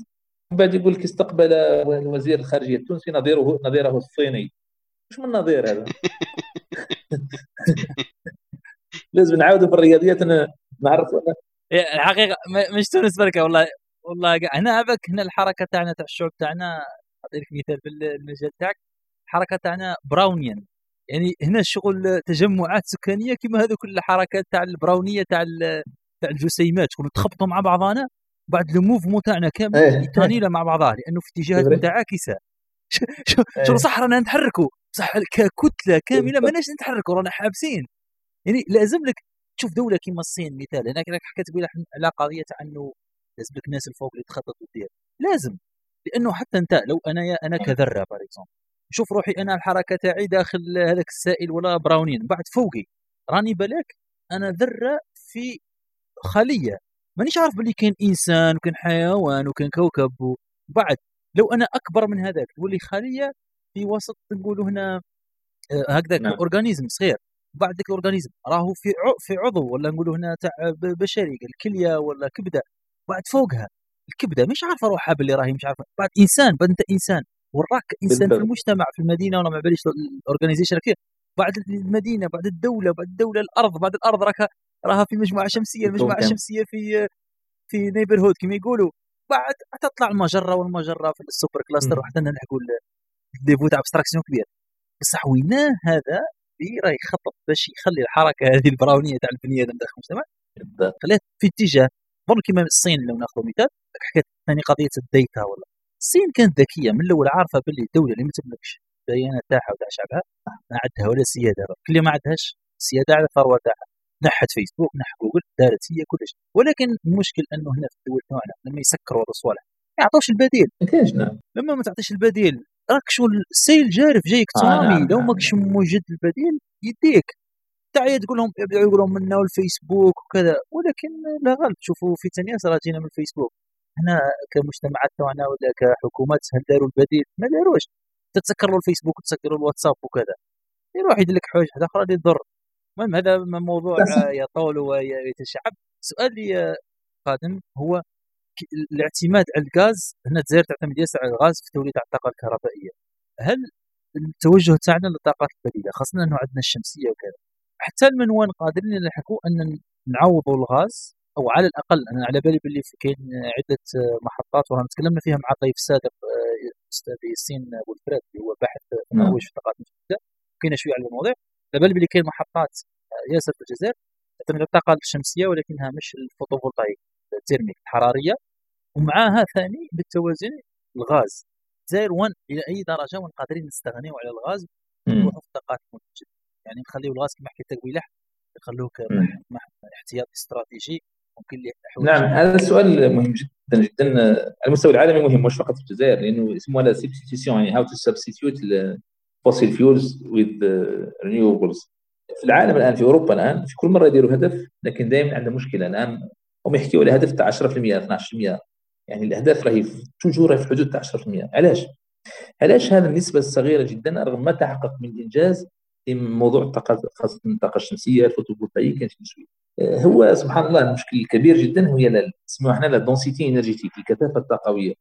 بعد يقول لك استقبل وزير الخارجية التونسي نظيره نظيره الصيني. مش من نظير هذا. لازم نعاودوا في الرياضيات أنا نعرف. الحقيقة مش تونس بركة والله والله هنا أبك هنا الحركة تاعنا تاع الشعوب تاعنا أعطيك مثال بالمجال تاعك. الحركة تاعنا براونيان. يعني هنا الشغل تجمعات سكانية كما هذوك الحركات تاع البراونية تاع تاع الجسيمات كنا تخبطوا مع بعضنا بعد الموفمون تاعنا كامل إيه. يتانيلا مع بعضها لأنه في اتجاهات متعاكسه شو إيه. صح رانا نتحركوا؟ صح ككتلة كاملة ماناش نتحركوا رانا حابسين. يعني لازم لك تشوف دولة كيما الصين مثال هناك حكيت قبيلة على قضية تاع انه لازم لك الناس الفوق اللي تخطط ودير لازم. لأنه حتى أنت لو أنا يا أنا كذرة بار نشوف روحي أنا الحركة تاعي داخل هذاك السائل ولا براونين. بعد فوقي. راني بالك أنا ذرة في خلية. مانيش عارف باللي كاين إنسان وكان حيوان وكان كوكب وبعد لو أنا أكبر من هذاك تولي خليه في وسط نقولوا هنا آه، هكذا نعم. organisme صغير. بعد ذاك ال organisme راهو في في عضو ولا نقولوا هنا تاع بشري الكليه ولا كبدة. بعد فوقها الكبدة مش عارفه روحها باللي راهي مش عارفه بعد إنسان بعد أنت إنسان. وراك إنسان في المجتمع في المدينة ولا ما باليش ال organization كيف؟ بعد المدينة بعد الدولة بعد الدولة الأرض بعد الأرض راك راها في مجموعة شمسية المجموعه الشمسيه في في neighborhood كما يقولوا. بعد تطلع المجرة والمجرة في ال super cluster وحتى نلحقوا ال niveau تاع abstraction كبير. بصح ويناه هذا اللي راه يخطط باش يخلي الحركة هذه البراونية تاع البني آدم داخل المجتمع؟ خليها في اتجاه برضو كما الصين لو ناخذ مثال حكيت ثاني قضية ال data ولا. الصين كانت ذكية من الأول عارفة باللي الدولة اللي ما تملكش البيانات تاعها وتاع شعبها ما عندها ولا سيادة. كل ما عندهاش سيادة على الثروة تاعها. نحت فيسبوك نحت جوجل دارت هي كل شيء ولكن المشكل أنه هنا في الدول تاعنا لما يسكروا الصوالح ما يعطوش البديل. نعم. لما ما تعطيش البديل راك شو السيل جارف جايك تسونامي آه نعم لو نعم. ماكش موجد البديل؟ يديك. تعيا تقول لهم يبداوا يقولوا منا والفيسبوك وكذا. ولكن لا غالب تشوفوا في تنياس راه جينا من الفيسبوك. هنا كمجتمعات تاعنا ولا كحكومات هل داروا البديل؟ ما داروش. تتسكر له الفيسبوك وتسكر له الواتساب وكذا. يروح يدير لك حوايج أخرى اللي تضر المهم هذا موضوع يطول ويتشعب. السؤال اللي قادم هو الاعتماد على الغاز هنا الجزائر تعتمد ياسر على الغاز في توليد الطاقة الكهربائية. هل التوجه تاعنا للطاقات البديله خاصة أنه عندنا الشمسية وكذا حتى المنوان قادرين نلحقوا أن نعوضوا الغاز؟ أو على الأقل أنا على بالي باللي كاين عدة محطات ورانا تكلمنا فيها مع الضيف السابق الاستاذ ياسين بولفريد اللي هو باحث مروج في الطاقات المتجدده كاين شوية على المواضيع بالي باللي كاين محطات ياسر في الجزائر تعتمد على الطاقه الشمسيه ولكنها مش ال photovoltaïque ال thermique الحرارية. ومعاها ثاني بالتوازي الغاز. الجزائر وين إلى أي درجة وين قادرين نستغنيو على الغاز ونروحوا في الطاقات المتجدده يعني نخليو الغاز كما حكيت بلح يخلوك احتياطي استراتيجي. ممكن نعم هذا السؤال مهم جدا جدا. على المستوى العالمي مهم مش فقط في الجزائر لأنه اسمه la substitution يعني how to substitute fossil fuels with renewables في العالم الآن في أوروبا الآن في كل مرة يديروا هدف لكن دائما عندنا مشكلة. الآن هم يحكيوا على هدف تاع 10% 12% يعني الأهداف راهي toujours في حدود تاع 10% علاش؟ علاش هذه النسبة الصغيرة جدا رغم ما تحقق من إنجاز في موضوع الطاقة خاصة الطاقة الشمسية ال photovoltaïque آه، هو سبحان الله المشكل الكبير جدا هي نسميوها إحنا la densité énergétique الكثافة الطاقوية.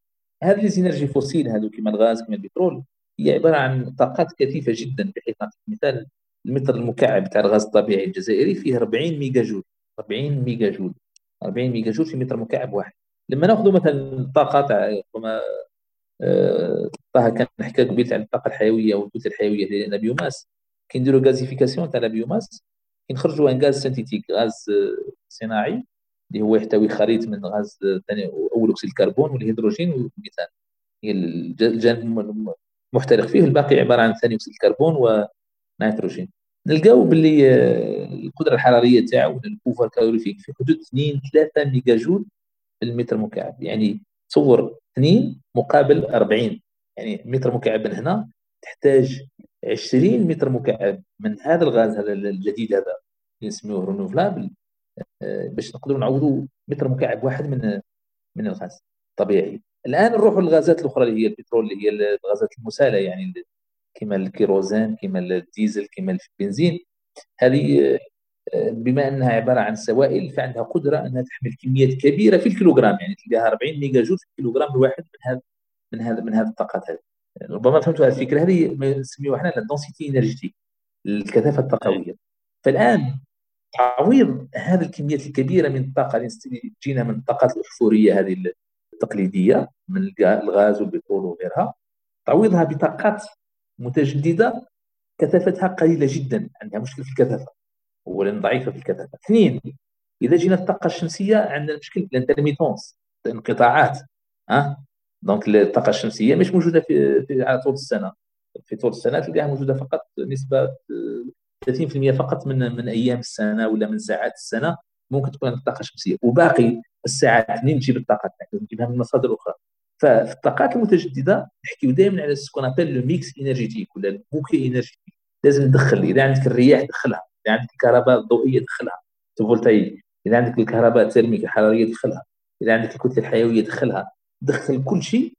هذه ال énergies fossiles هذو كما الغاز كما البترول هي عبارة عن طاقات كثيفة جدا بحيث نعطيك مثال المتر المكعب تاع الغاز الطبيعي الجزائري فيه 40 ميجا جول 40 ميجا جول 40 ميجا جول في متر مكعب واحد. لما نأخذ مثلا الطاقه تاع ربما آه، طه كان حكى قبيل تاع الطاقة الحيوية والكتله الحيوية ديال ال biomasse كنديروا gazéification تاع ال biomasse كنخرجوا un gaz synthétique غاز آه، صناعي اللي هو يحتوي خليط من غاز أول أكسيد الكربون والهيدروجين والميثان. هي الجانب المحترق فيه الباقي عبارة عن ثاني أكسيد الكربون ونيتروجين نلقاو باللي آه، القدرة الحرارية تاعو ال pouvoir calorifique في حدود 2 3 ميجا جول في المتر مكعب. يعني تصور 2 مقابل 40 يعني متر مكعب من هنا تحتاج 20 متر مكعب من هذا الغاز هذا الجديد هذا اللي نسميوه renouvelable آه، باش نقدروا نعوضوا متر مكعب واحد من من الغاز طبيعي الآن نروحوا للغازات الأخرى اللي هي البترول اللي هي الغازات المسالة يعني كما الكيروزين كما الديزل كما البنزين. هذه بما أنها عبارة عن سوائل فعندها قدرة أنها تحمل كميات كبيرة في الكيلوغرام يعني تلقاها 40 ميجا جول في الكيلوغرام الواحد من هذا من هذا من هذه الطاقات هذه. ربما فهمتوا هذه الفكرة. هذه نسميوها إحنا ال densité énergétique الكثافة الطاقوية. فالآن تعويض هذه الكميات الكبيرة من الطاقة اللي تجينا من الطاقات الاحفوريه هذه التقليديه من الغاز والبترول وغيرها تعويضها بطاقات متجددة كثافتها قليلة جدا عندها مشكل في الكثافة اولا ضعيفة في الكثافة. اثنين إذا جينا الطاقه الشمسية عندنا مشكل في ال intermittence انقطاعات ها؟ donc الطاقة الشمسية مش موجودة في, في على طول السنة. في طول السنة تلقاها موجودة فقط نسبة 30% فقط من من أيام السنة ولا من ساعات السنة ممكن تكون الطاقه الشمسيه وباقي الساعات منين تجيب الطاقة نجيبها من مصادر أخرى ففي الطاقات المتجددة نحكيو دائما على ce qu'on appelle le mix énergétique ولا ال bouquet énergétique لازم ندخل إذا عندك الرياح دخلها إذا عندك الكهرباء الضوئية دخلها voltaïque إذا عندك الكهرباء ال thermique الحرارية دخلها إذا عندك الكتلة الحيوية دخلها دخل كل شيء.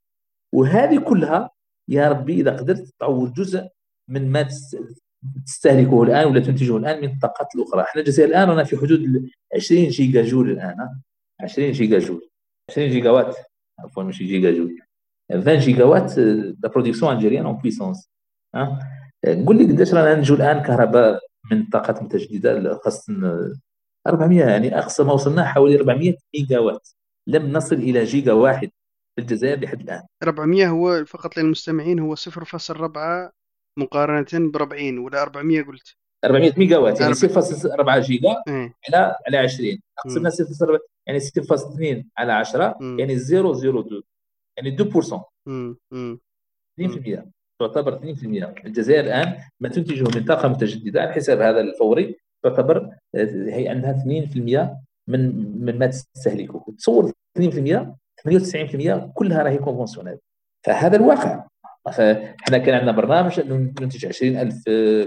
وهذه كلها يا ربي إذا قدرت تعوض جزء من ما تستهلكه الآن ولا تنتجه الآن من الطاقات الأخرى. إحنا الجزائر الآن رانا في حدود 20 جيجا جول الآن 20 جيجا جول 20 جيجا وات عفوا ماشي جيجا جول 20 جيجا وات la production algérienne en puissance قول لي قداش رانا ننتجو الآن كهرباء من الطاقات المتجدده خاصه 400 يعني أقصى ما وصلنا حوالي 400 ميجا وات لم نصل إلى جيجا واحد في الجزائر لحد الآن. 400 هو فقط للمستمعين هو 0.4 مقارنة ب 40 ولا 400 قلت؟ 400 ميجا وات يعني 0.4 جيجا. على على 20 قسمنا 0 يعني 6.2 على 10 يعني 0.02 يعني 2% 2% تعتبر 2% الجزائر الآن ما تنتجه من طاقه متجددة على حساب هذا الفوري تعتبر هي عندها 2% من من ما تستهلكه. تصور 2% 98% كلها راهي conventionnel فهذا الواقع. فاحنا كان عندنا برنامج إنه ننتج 20000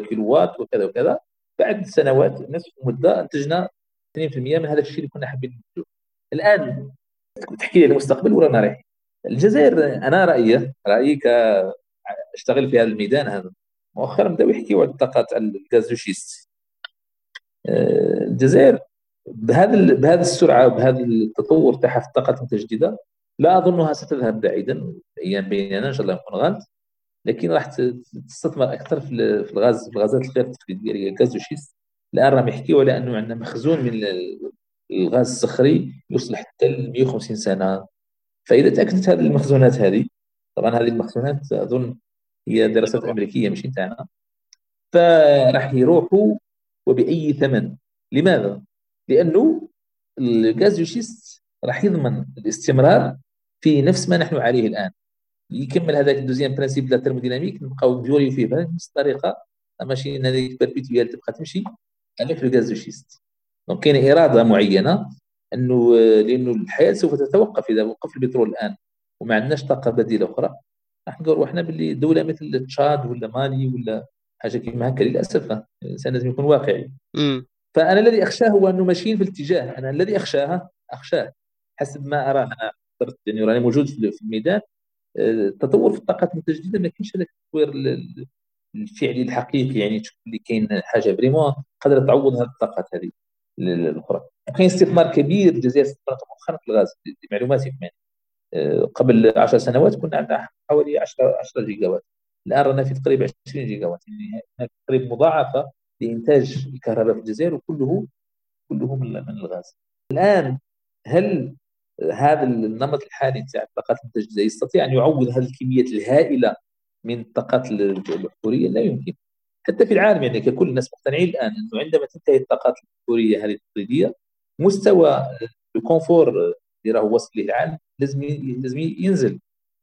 كيلو وات وكذا وكذا. بعد سنوات نصف مدة انتجنا 2% من هذا الشيء اللي كنا حابين ننتجه. الآن تحكي لي المستقبل ورانا رايحين الجزائر أنا رأيي رأيي ك أشتغل في هذا الميدان هذا. مؤخرا بدأوا يحكيوا على الطاقات على الغازوشيست آه، الجزائر بهذا بهذه السرعة وبهذا التطور تاعها في الطاقات المتجدده لا أظنها ستذهب بعيدا. إن شاء الله يكون غلط لكن راح تستثمر أكثر في الغاز في الغازات الغير تقليديه اللي هي ال gaz de schiste الان راهم يحكيوا على أنه عندنا مخزون من الغاز الصخري يوصل حتى ل 150 سنة. فإذا تأكدت هذه المخزونات هذه طبعا هذه المخزونات أظن هي دراسات أمريكية مش تاعنا فراح يروحوا وبأي ثمن. لماذا؟ لأنه ال gaz de schiste راح يضمن الاستمرار في نفس ما نحن عليه الآن. يكمل هذاك ال deuxième principe la thermodynamique نبقاو نجوري فيه بنفس الطريقة ماشي هذيك perpétuelle تبقى تمشي عليك ال gaz de schiste donc كاينة اراده معينة إنه لأنه الحياة سوف تتوقف إذا وقف البترول الآن وما عندناش طاقة بديلة أخرى. راح نقولوا إحنا باللي دولة مثل تشاد ولا مالي ولا حاجة كيما هكا للأسف الإنسان لازم يكون واقعي. فأنا الذي أخشاه هو أنه ماشيين في الاتجاه أنا الذي اخشاه أخشاه حسب ما اراه أنا يعني راني موجود في الميدان التطور في الطاقات المتجدده ما كاينش هذاك التطوير الفعلي الحقيقي يعني تشوف اللي كاين حاجة vraiment قادره تعوض هذه الطاقات هذه الأخرى. كاين استثمار كبير الجزائر استثمرت مؤخرا في الغاز لمعلوماتكم يعني. قبل 10 سنوات كنا عندنا حوالي 10 10 gigawatt الآن رانا في تقريبا 20 gigawatt يعني تقريبا مضاعفة لإنتاج الكهرباء في الجزائر وكله كله من الغاز. الآن هل هذا النمط الحالي تاع الطاقات المتجدده يستطيع أن يعوض هذه الكميات الهائلة من الطاقات الاحفوريه لا يمكن. حتى في العالم يعني ككل الناس مقتنعين الآن أنه عندما تنتهي الطاقات الاحفوريه هذه التقليدية مستوى الكونفور اللي راه وصل له العالم لازم لازم ينزل.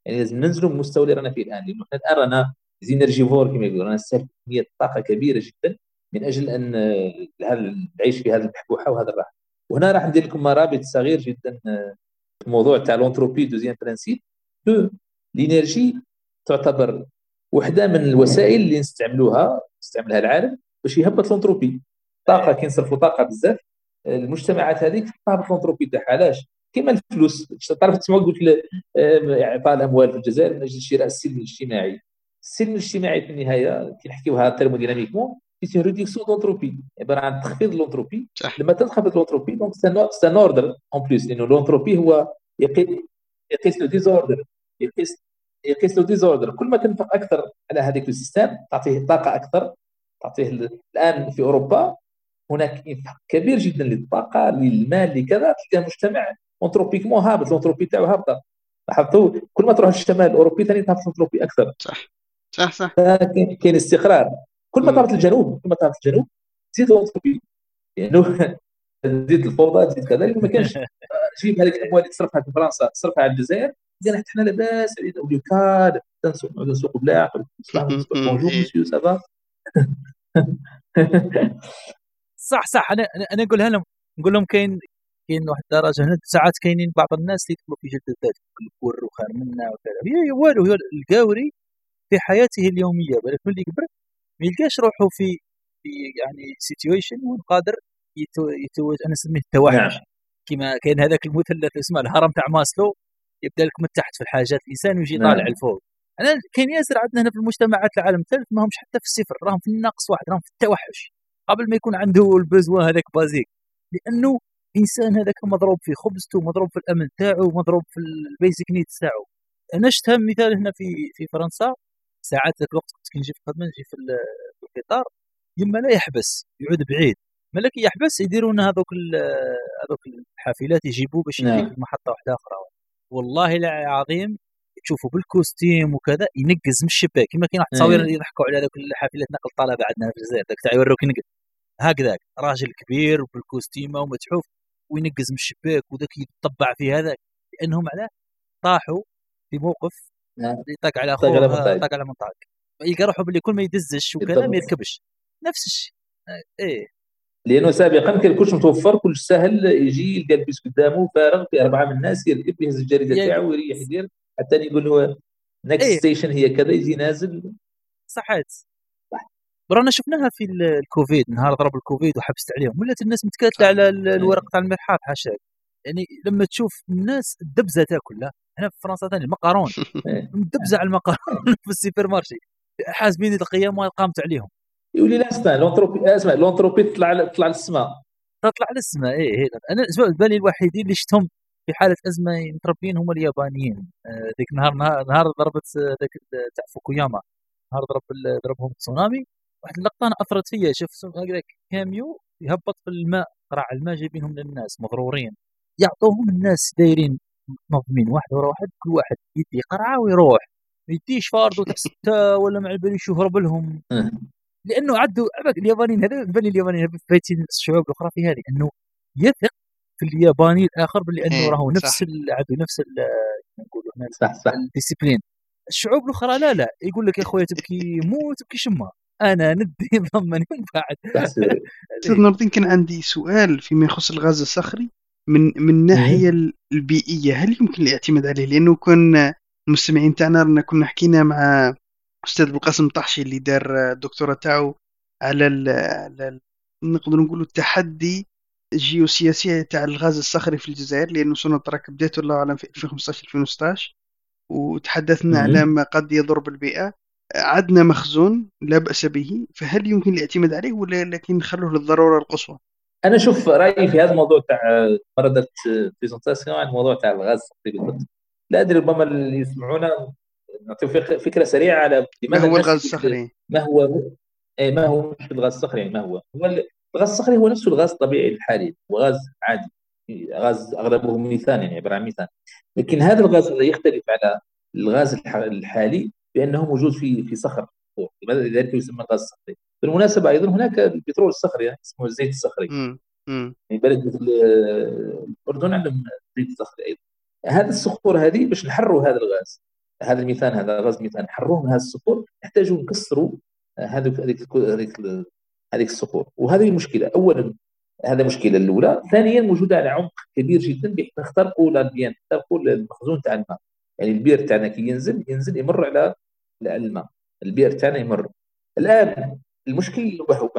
يعني لازم ننزلوا من المستوى اللي رانا فيه الآن. لأنه إحنا الآن رانا زينرجيفور كما يقولوا رانا نستهلك كمية طاقة كبيرة جدا من أجل أن نعيش في هذه البحبوحه وهذا الراحه وهنا راح ندير لكم مرابط صغير جدا في الموضوع تاع l'entropie deuxième principe l'énergie تعتبر وحدة من الوسائل اللي نستعملوها نستعملها العالم باش يهبط l'entropie. طاقة كي نصرفوا طاقة بزاف المجتمعات هذيك تهبط l'entropie تاعها. علاش؟ كما الفلوس تعرف تسمع قلت اعطاء الأموال في الجزائر من أجل شراء السلم الاجتماعي. السلم الاجتماعي في النهاية كي نحكيوها thermodynamiquement c'est réduction d'entropie عباره عن تخفيض l'entropie لما تنخفض l'entropie donc c'est un ordre en place لأنه l'entropie هو يقيس le désordre يقيس يقيس le désordre كل ما تنفق أكثر على هذيك ال système تعطيه طاقه أكثر تعطيه الان في اوروبا هناك انفاق كبير جدا للطاقه للمال لكذا تلقى مجتمع entropiquement هابط l'entropie تاعو هابطه لاحظتوا كل ما تروح للشمال الاوروبي ثاني تهبط الانتروبي أكثر صح صح صح كاين استقرار كل ما تهبط الجنوب كل ما تهبط الجنوب تزيد الانتروبي لأنه تزيد الفوضى تزيد كذا ما كانش جيب هذيك الأموال اللي تصرفها في فرنسا تصرفها على الجزائر قال حنا لاباس علينا أوليو كاد نسوق نسوق بلاع بونجور مسيو سافا صح صح. أنا أنا نقولها لهم نقول لهم كاين كاين واحد الدرجة هنا ساعات كاينين بعض الناس اللي يدخلوا في جلد الذات البر وخير منا وكذا. هي والو هو القاوري في حياته اليومية بالك ملي كبر ما يلقاش روحه في في يعني situation وين قادر يتوج أنا نسميه التوحش. نعم. كما كاين هذاك المثلث اسمه الهرم تاع ماسلو يبدا لك من تحت في الحاجات الإنسان ويجي نعم. طالع لفوق. أنا كاين ياسر عندنا هنا في المجتمعات العالم الثالث ما همش حتى في الصفر راهم في الناقص واحد راهم في التوحش. قبل ما يكون عنده ال besoin هذاك basique. لأنه الانسان هذاك مضروب في خبزته مضروب في الأمن تاعو مضروب في ال basic need تاعو. أنا شفتها مثال هنا في في فرنسا. ساعات ذاك الوقت كنت كنجي في الخدمه نجي في القطار يما لا يحبس يعود بعيد ملك يحبس يديرون هذوك هذوك الحافلات يجيبوه باش نعم. في محطه واحدة أخرى والله العظيم تشوفوا بال costume وكذا ينقز من الشباك كما كاين واحد التصاوير إيه. يضحكوا على ذوك الحافلات نقل طلبة عندنا في الجزائر ذاك تاع يوروك ينقز هكذاك راجل كبير بال costume ومتحوف وينقز من الشباك وذاك يتطبع في هذاك لأنهم علاه طاحوا في موقف نعم. طاق على أخوه طاق على منطقه يلقى روحه باللي كل ما يدزش وكذا ما يركبش. نفس الشيء. إيه. لأنه سابقا كان كلش متوفر كلش سهل يجي يلقى البيس قدامه فارغ في أربعة من الناس يركب يهز الجريدة تاعو ويريح يدير. حتى يقول له next إيه. station هي كذا يجي نازل. صحيت. رانا شفناها في الكوفيد نهار ضرب الكوفيد وحبست عليهم. ولات الناس متكاتلة على الورق تاع المرحاض حاشاك. يعني لما تشوف الناس الدبزة تاكل هنا في فرنسا ثاني المقارون. إيه. مدبزه على المقارون في ال supermarché. حاسبين القيام قامت عليهم يولي لا اسمع l'entropie اسمع l'entropie تطلع تطلع للسماء. تطلع للسماء إيه إيه. أنا بالي الوحيدين اللي شفتهم في حالة أزمة متربين هم اليابانيين. آه، ذيك نهار نهار ضربت ذاك تاع فوكوياما. نهار ضرب ضربهم التسونامي واحد اللقطة أنا أثرت فيا. شفت كاميو يهبط في الماء. قرع الماء جايبينهم للناس مضرورين يعطوهم الناس دايرين منظمين واحد ورا واحد كل واحد يدي قرعة ويروح. ما يديش فاردو تاع سته ولا ما على باليش يهرب لهم. لأنه عدوا اليابانيين هذا بالي اليابانيين فايتين الشعوب الأخرى في هذه إنه يثق في الياباني الآخر باللي انه إيه، راهو نفس عنده نفس نقولوا صح صح. الديسيبلين. الشعوب الأخرى لا لا. يقول لك يا خويا تبكي مو تبكي شما. أنا ندي ضمني من بعد. أستاذ نور يمكن عندي سؤال فيما يخص الغاز الصخري. من من الناحية البيئية هل يمكن الاعتماد عليه؟ لأنه كان المستمعين تاعنا كنا حكينا مع أستاذ بالقاسم طحشي اللي دار الدكتوراه تاعو على, على نقدر نقولوا التحدي الجيوسياسي تاع الغاز الصخري في الجزائر لأنه سنة تراك بديت الله أعلم في 2015 2016 وتحدثنا على ما قد يضر بالبيئة. عندنا مخزون لا بأس به فهل يمكن الاعتماد عليه ولا لكن نخلوه للضرورة القصوى؟ أنا شوف رأيي في هذا الموضوع تاع مره درت présentation عن الموضوع تاع الغاز الصخري بالضبط لا أدري ربما اللي يسمعونا نعطيو فكرة سريعة على ما هو الغاز الصخري؟ ما هو اي ما هو مش الغاز الصخري؟ ما هو؟ هو الغاز الصخري هو نفسه الغاز الطبيعي الحالي هو غاز عادي غاز أغلبه ميثان يعني عبارة عن ميثان. لكن هذا الغاز يختلف على الغاز الحالي بأنه موجود في في صخر. لذلك يسمى الغاز الصخري. بالمناسبة أيضا هناك البترول الصخري يعني اسمه الزيت الصخري. يعني بلد مثل الأردن عندهم زيت صخري أيضا. هذه الصخور هذه باش نحروا هذا الغاز هذا الميثان هذا غاز ميثان نحرروه من هذه الصخور نحتاجوا نكسروا هذيك هذيك هذيك هذيك الصخور. وهذه المشكلة اولا هذا المشكلة الأولى ثانيا موجودة على عمق كبير جدا بحيث نخترقوا ؟لابيان نخترقوا المخزون تاع الماء. يعني البير تاعنا كي ينزل ينزل يمر على الماء. البير تاعنا يمر. الآن المشكل ما هو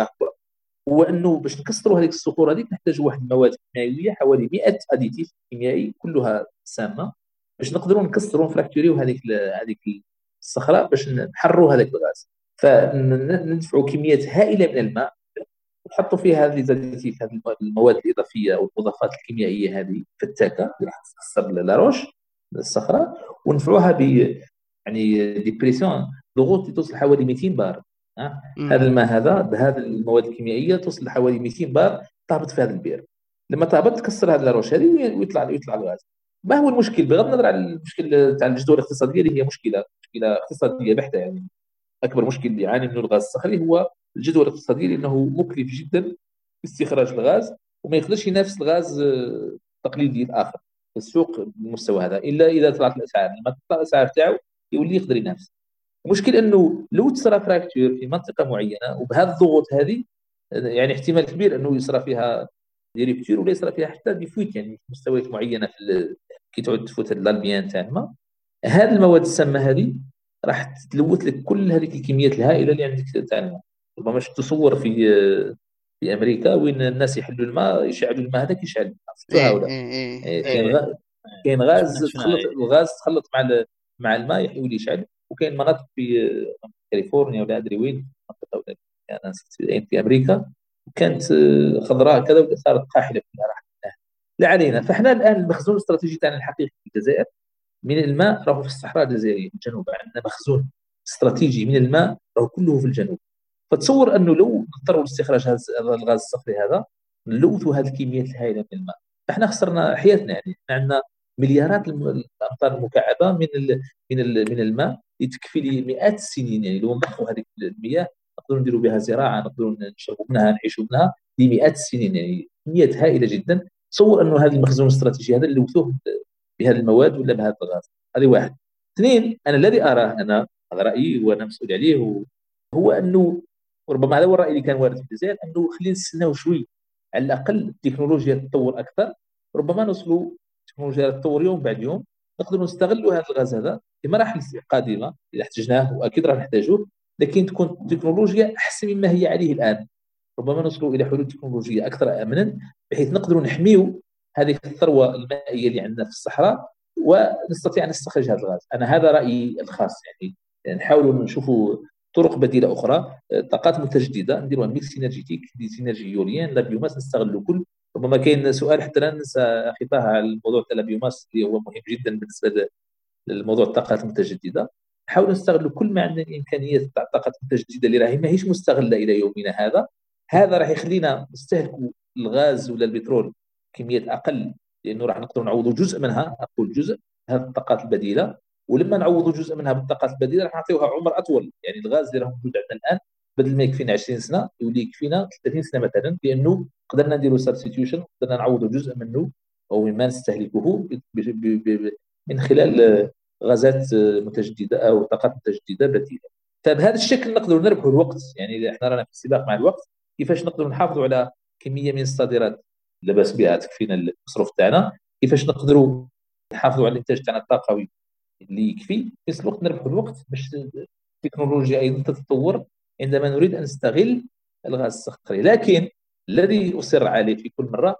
هو أنه باش نكسروا هذيك الصخور هذيك نحتاج واحد المواد كيميائيه حوالي 100 additif كيميائي كلها سامة باش نقدروا نكسروا نفراكتوريو هذيك هذيك الصخرة باش نحرروا هذاك الغاز فندفعوا كميات هائلة من الماء نحطوا فيها هذه ال additifs هذه المواد الإضافية أو المضافات الكيميائية هذه فتاكة اللي راح تكسر la roche الصخره وندفعوها ب يعني des pressions ضغوط توصل حوالي 200 بار؟ هذا الماء هذا بهذه المواد الكيميائية توصل لحوالي 200 بار تهبط في هذا البئر. لما تهبط تكسر هذه لاروش هذه ويطلع ويطلع الغاز ما هو المشكل؟ بغض النظر عن المشكل تاع الجدوى الاقتصادية اللي هي مشكلة مشكلة اقتصادية بحتة يعني. أكبر مشكل يعاني منه الغاز الصخري هو الجدوى الاقتصادية لأنه مكلف جدا في استخراج الغاز وما يقدرش ينافس الغاز التقليدي الآخر. في السوق بالمستوى هذا. إلا إذا طلعت الأسعار. لما تطلع الأسعار تاعو يولي يقدر ينافس. المشكل إنه لو تصرى فراكتور في منطقة معينة وبهذه الضغوط هذه يعني احتمال كبير إنه يصرى فيها des ruptures ولا يصرى فيها حتى des fuites يعني في مستويات معينة في كي تعود تفوت الالبيان تاع الماء هذه المواد السامه هذه راح تلوث لك كل هذيك الكميات الهائلة اللي عندك تاع الماء. ربما تصور في في أمريكا وين الناس يحلوا الماء يشعلوا الماء هذاك يشعل إيه إيه إيه كاين غاز كاين غاز تخلط الغاز تخلط مع مع الماء يولي يشعل. وكاين مناطق في كاليفورنيا ولا أدري وين ولا أنا نسيت في أمريكا كانت خضراء كذا وصارت قاحلة كلها راحت لا علينا. فإحنا الآن المخزون الاستراتيجي تاعنا الحقيقي في الجزائر من الماء راهو في الصحراء الجزائرية الجنوب. عندنا مخزون استراتيجي من الماء راهو كله في الجنوب. فتصور أنه لو اضطروا لاستخراج هذا الغاز الصخري هذا نلوثوا هذه الكميات الهائلة من الماء. إحنا خسرنا حياتنا يعني. عندنا مليارات الامتار المكعبة من من من الماء. يتكفي لي مئات السنين يعني لو نضخوا هذه المياه نقدروا نديروا بها زراعة نقدروا نشربوا منها نعيشوا منها لمئات السنين يعني كميات هائلة جدا. تصور أنه هذا المخزون الاستراتيجي هذا نلوثوه بهذه المواد ولا بهذا الغاز؟ هذه واحد. اثنين أنا الذي اراه أنا هذا رأيي وأنا مسؤول عليه هو أنه وربما هذا هو الرأي اللي كان وارد في الجزائر أنه خلينا نستناو شوي على الأقل التكنولوجيا تتطور أكثر. ربما نوصلوا التكنولوجيا تتطور يوم بعد يوم. نقدروا نستغلوا هذا الغاز هذا في مراحل قادمة إذا احتجناه وأكيد راح نحتاجوه لكن تكون التكنولوجيا أحسن مما هي عليه الآن. ربما نوصلوا إلى حلول تكنولوجية أكثر امنا بحيث نقدروا نحميو هذه الثروة المائية اللي عندنا في الصحراء ونستطيع أن نستخرج هذا الغاز. أنا هذا رأيي الخاص يعني. نحاولوا نشوفوا طرق بديلة أخرى طاقات متجددة نديروها mix énergétique des énergies éoliennes la biomasse نستغلوا كل. ربما كاين سؤال حتى لا ننسى أخي على الموضوع تاع البيوماس اللي هو مهم جدا بالنسبة للموضوع الطاقات المتجدده نحاولوا نستغلوا كل ما عندنا الامكانيات تاع الطاقات المتجدده اللي راهي ماهيش مستغلة إلى يومنا هذا. هذا راح يخلينا نستهلكوا الغاز ولا البترول كميات أقل لأنه راح نقدروا نعوضوا جزء منها أقول جزء هذه الطاقات البديلة. ولما نعوضوا جزء منها بالطاقات البديلة راح نعطيوها عمر أطول. يعني الغاز اللي راه موجود عندنا الآن بدل ما يكفينا 20 سنة يولي يكفينا 30 سنة مثلا لأنه قدرنا نديروا substitution قدرنا نعوضوا جزء منه أو مما نستهلكه من خلال غازات متجددة أو طاقات متجددة بديله فبهذا الشكل نقدروا نربحوا الوقت. يعني إحنا رانا في السباق مع الوقت كيفاش نقدروا نحافظوا على كمية من الصادرات؟ لاباس بها تكفينا المصروف تاعنا. كيفاش نقدروا نحافظوا على الإنتاج تاعنا الطاقوي اللي يكفي؟ في نفس الوقت نربحوا الوقت باش التكنولوجيا أيضا تتطور عندما نريد أن نستغل الغاز الصخري. لكن الذي أصر عليه في كل مرة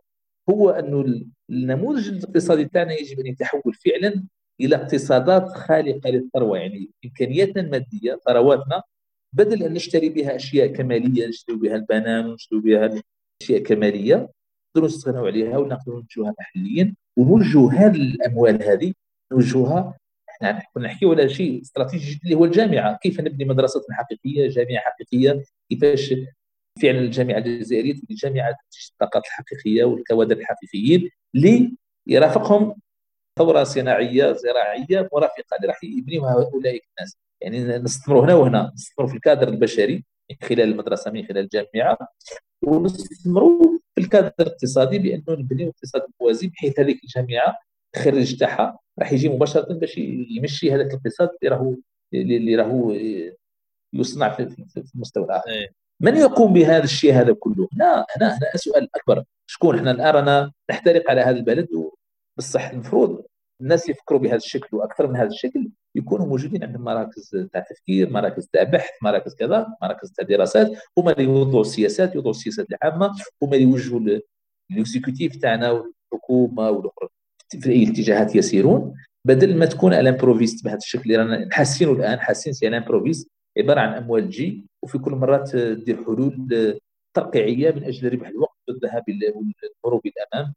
هو أنه النموذج الاقتصادي تاعنا يجب أن يتحول فعلا إلى اقتصادات خالقة للثروة يعني إمكانياتنا المادية ثرواتنا بدل أن نشتري بها أشياء كمالية نشتري بها البنان ونشتري بها أشياء كمالية نقدروا نستغنوا عليها ونقدروا نوجهها محليا. ونوجهوا هذه الاموال هذه نوجهها إحنا كنا نحكيو على شيء استراتيجي اللي هو الجامعة. كيف نبني مدرسه حقيقيه جامعة حقيقية؟ كيفاش فعلا الجامعة الجزائرية تولي جامعة؟ الطاقات الحقيقية والكوادر الحقيقيين اللي يرافقهم ثورة صناعية زراعية مرافقة اللي راح يبنيوها اولئك الناس. يعني نستثمروا هنا وهنا نستثمروا في الكادر البشري من خلال المدرسة من خلال الجامعة ونستثمروا في الكادر الاقتصادي بانه نبنيو اقتصاد موازي بحيث هذيك الجامعة الخريج تاعها. راح يجي مباشرة باش يمشي هذاك الاقتصاد اللي راهو اللي راهو يصنع في, المستوى الآخر. إيه. من يقوم بهذا الشيء هذا كله؟ هنا هنا هنا سؤال أكبر. شكون؟ إحنا الآن رانا نحترق على هذا البلد بصح المفروض الناس يفكروا بهذا الشكل وأكثر من هذا الشكل يكونوا موجودين عندهم مراكز تاع تفكير مراكز تاع بحث مراكز كذا مراكز تاع دراسات هما اللي يوضعوا السياسات يوضعوا السياسات العامة هما اللي يوجهوا ال exécutif تاعنا والحكومة والأخرى. في أي اتجاهات يسيرون. بدل ما تكون ال improviste بهذا الشكل اللي رانا حاسينه الآن حاسين c'est à l'improviste عبارة عن أموال تجي وفي كل مرة تدير حلول ترقيعية من أجل ربح الوقت والذهاب والهروب الأمام.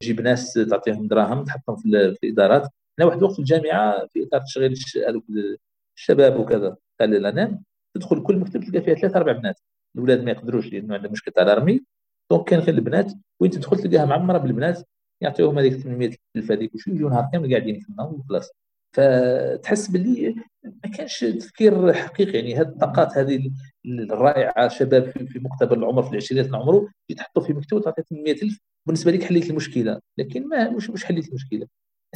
تجيب ناس تعطيهم دراهم تحطهم في, الإدارات. أنا واحد الوقت في الجامعة في إطار تشغيل الشباب وكذا. قال الانام تدخل كل مكتب تلقى فيها ثلاث أربع بنات. الاولاد ما يقدروش لأنه عندهم مشكلة تاع الأرمي. دونك كان غير البنات. وين تدخل تلقاها معمرة بالبنات. يعطيوهم هذيك 800 ألف هذيك وشو يجوا نهار كامل قاعدين في وخلاص. فتحس باللي ما كانش تفكير حقيقي. يعني هذه الطاقات هذه الرائعة شباب في مقتبل العمر في العشرينات من عمره يتحطوا في مكتب وتعطي 800000 بالنسبة لك حليت المشكلة لكن ما مش مش حليت المشكلة.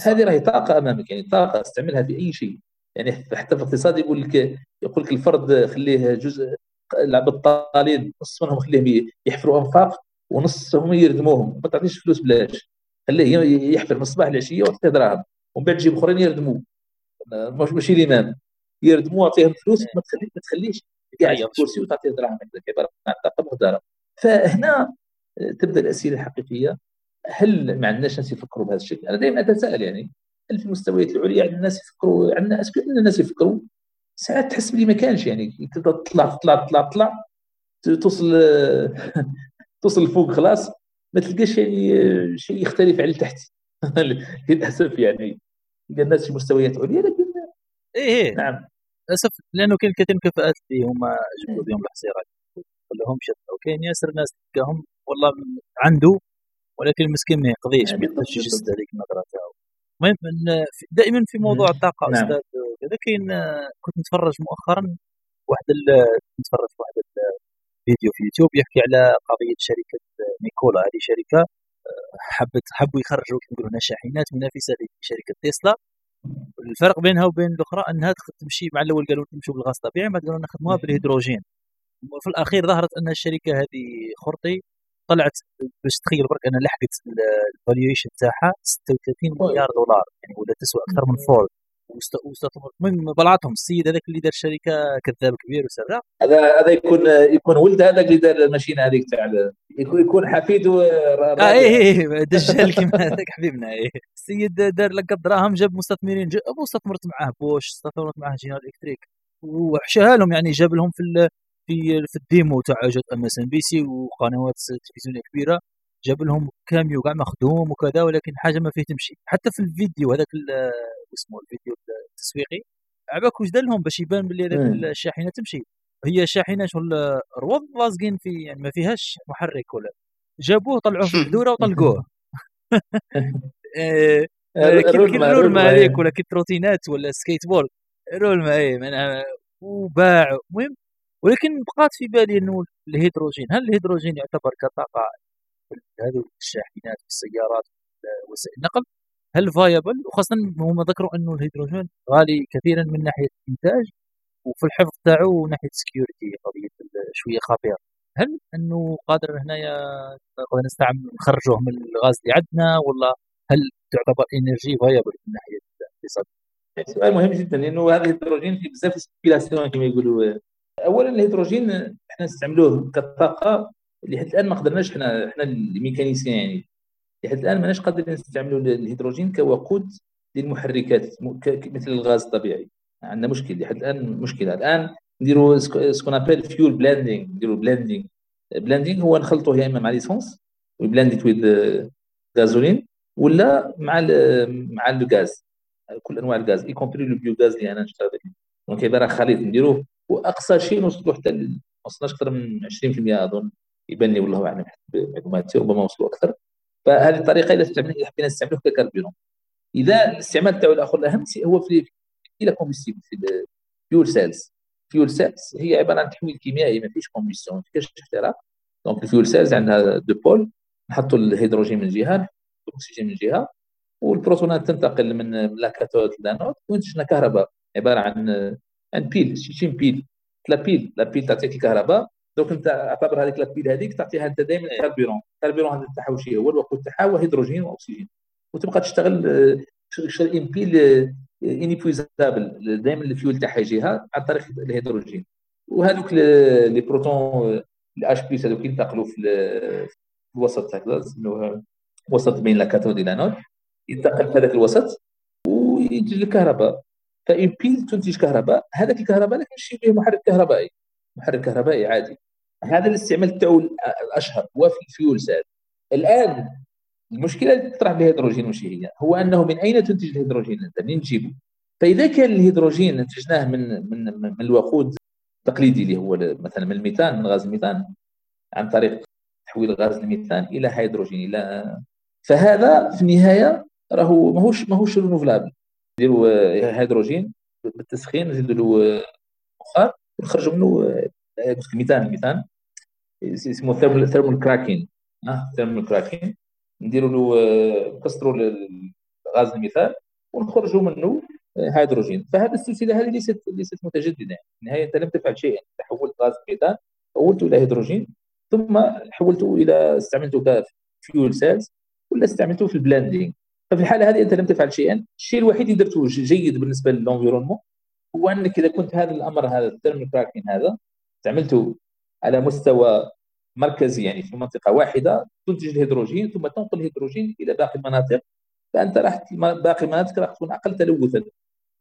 هذه راهي طاقة أمامك يعني طاقة استعملها في أي شيء. يعني حتى في الاقتصاد يقول لك يقول لك الفرد خليه جزء البطالين نص منهم خليهم يحفروا أنفاق ونصهم يردموهم. ما تعطيش فلوس بلاش. خليه يحفر من الصباح للعشية وتعطيه دراهم. ومن بعد تجيب اخرين يردموه ماشي الامام يردموه واعطيهم فلوس ما تخليش ما تخليش في الكرسي وتعطيه دراهم عباره عن طاقه فهنا تبدأ الأسئلة الحقيقية. هل ما عندناش ناس يفكروا بهذا الشكل؟ أنا دائما أتساءل يعني هل في المستويات العليا عندنا الناس يفكروا؟ عندنا عندنا الناس يفكروا. ساعات تحس بلي ما كانش يعني تطلع تطلع تطلع تطلع توصل توصل لفوق خلاص ما تلقاش يعني شيء يختلف على تحت. للأسف يعني. الناس في مستويات عليا لكن إيه إيه. نعم. للأسف لأنه كاين كثير من الكفاءات اللي هما جبدوا بهم الحصيرات كلهم شد وكاين ياسر ناس تلقاهم والله عنده ولكن المسكين ما يقضيش ما يقدرش يجسد هذيك النظره تاعو المهم دائما في موضوع الطاقة نعم. أستاذ كذا كاين كنت نتفرج مؤخرا واحد نتفرج واحد الفيديو في يوتيوب يحكي على قضية شركة نيكولا هذه شركة حبت حبوا يخرجوا كما يقولوا شاحنات منافسة لشركة تسلا. الفرق بينها وبين الأخرى أنها تمشي مع الأول قالوا نمشوا بالغاز الطبيعي بعد قالوا نخدموها بالهيدروجين. في الأخير ظهرت أن الشركة هذه خرطي طلعت باش تخيل برك أنا لحقت ال valuation تاعها 36 مليار دولار يعني ولا تسوى أكثر من فورد المهم بلعتهم السيد هذاك اللي دار الشركة كذاب كبير وسرع هذا هذا يكون يكون ولد هذاك اللي دار ال machine هذيك تاع يكون يكون حفيده آه إيه إيه دجال كيما هذاك حبيبنا إيه. السيد دار لك دراهم جاب مستثمرين ابو استثمرت معاه بوش استثمرت معاه General Electric. وحشاها لهم يعني جاب لهم في في في ال démo تاع جات ام اس ان بي سي وقنوات تلفزيونية كبيرة. جاب لهم كاميو كاع مخدوم وكذا ولكن حاجة ما فيه تمشي. حتى في الفيديو هذاك اسمه الفيديو التسويقي. عباك واش دار لهم باش يبان باللي هذاك الشاحنة تمشي؟ هي شاحنة شغل roues لاصقين في يعني ما فيهاش محرك ولا. جابوه طلعوه في الحدوره وطلقوه. إيه، ال roulement هذيك ولا كي trottinette ولا skateboard roulement اي وباع. المهم ولكن بقات في بالي إنه الهيدروجين هل الهيدروجين يعتبر كطاقة؟ هذه الشاحنات والسيارات وسائل النقل. هل viable وخاصة هم ذكروا أنه الهيدروجين غالي كثيرا من ناحية الإنتاج وفي الحفظ تاعو وناحية ال security قضية شوية خطيره هل أنه قادر هنايا نستعمل نخرجوه من الغاز اللي عندنا ولا هل تعتبر énergie viable من ناحية الاقتصاد؟ سؤال مهم جدا لأنه هذا الهيدروجين في بزاف spéculation كما يقولوا. اولا الهيدروجين إحنا نستعملوه كطاقة لحد الآن ما قدرناش إحنا إحنا ال mécaniciens يعني. لحد الآن ماناش قادرين نستعملوا الهيدروجين كوقود للمحركات مثل الغاز الطبيعي. عندنا مشكل لحد الآن مشكلة. الآن نديروا ce qu'on appelle fuel blending نديروا blending blending هو نخلطوه يا إما مع l'essence ou blended with gasoline ولا مع مع الغاز كل أنواع الغاز y compris le biogaz اللي أنا نشتغل donc عبارة خليط نديروه وأقصى شيء نوصلوا حتى ما وصلناش أكثر من 20% أظن. يبان لي والله أعلم معلوماتي ربما وصلوا أكثر. فهذه الطريقة إذا حبينا نستعملوه ك carburant إذا الاستعمال تاعو الآخر الاهم هو في إلى combustible في ال fuel cells fuel cells هي عبارة عن تحويل كيميائي ما فيش combustion ما فيش احتراق donc ال fuel cells عندها deux pôles نحطوا الهيدروجين من جهة الأكسجين من جهة والبروتونات تنتقل من la cathode l'anode وينتجنا كهرباء؟ عبارة عن عن pile شيشين pile la pile la pile تعطيك الكهرباء. donc انت اعتبر هذيك la pile هذيك تعطيها انت دائما carburant ال carburant هذا تاعها هو الوقود تاعها هو هيدروجين وأكسجين. وتبقى تشتغل une pile inépuisable دائما الفيول تاعها يجيها عن طريق الهيدروجين. وهذوك les protons ال H plus هذوك ينتقلوا في الوسط هكذا وسط بين la cathode l'anode ينتقل في هذاك الوسط وينتج الكهرباء ف une pile تنتج كهرباء هذاك الكهرباء لكن شيء به محرك كهربائي. محرك كهربائي عادي. هذا الاستعمال تاعو الاشهر هو في ال fuel cell الآن المشكلة اللي تطرح بالهيدروجين وش هي؟ هو أنه من أين تنتج الهيدروجين أنت منين تجيبه؟ فإذا كان الهيدروجين انتجناه من من من الوقود التقليدي اللي هو مثلا من الميثان من غاز الميثان عن طريق تحويل غاز الميثان إلى هيدروجين إلى فهذا في النهاية راهو ماهوش ماهوش renouvelable نديروا هيدروجين بالتسخين نزيدوا له بخار ونخرجوا منه الميثان الميثان اسمه thermal thermal cracking thermal cracking نديروا له نكسروا غاز الميثان ونخرجوا منه هيدروجين. فهذه السلسلة هذه ليست ليست متجددة. في النهاية أنت لم تفعل شيئا. أنت حولت غاز الميثان حولته إلى هيدروجين ثم حولته إلى استعملته ك fuel cells ولا استعملته في ال blending ففي الحالة هذه أنت لم تفعل شيئا. الشيء الوحيد اللي درته جيد بالنسبة لل environnement هو أنك إذا كنت هذا الأمر هذا ال thermal cracking هذا استعملته على مستوى مركزي يعني في منطقة واحدة تنتج الهيدروجين ثم تنقل الهيدروجين إلى باقي المناطق. فأنت راح باقي المناطق راح تكون أقل تلوثا.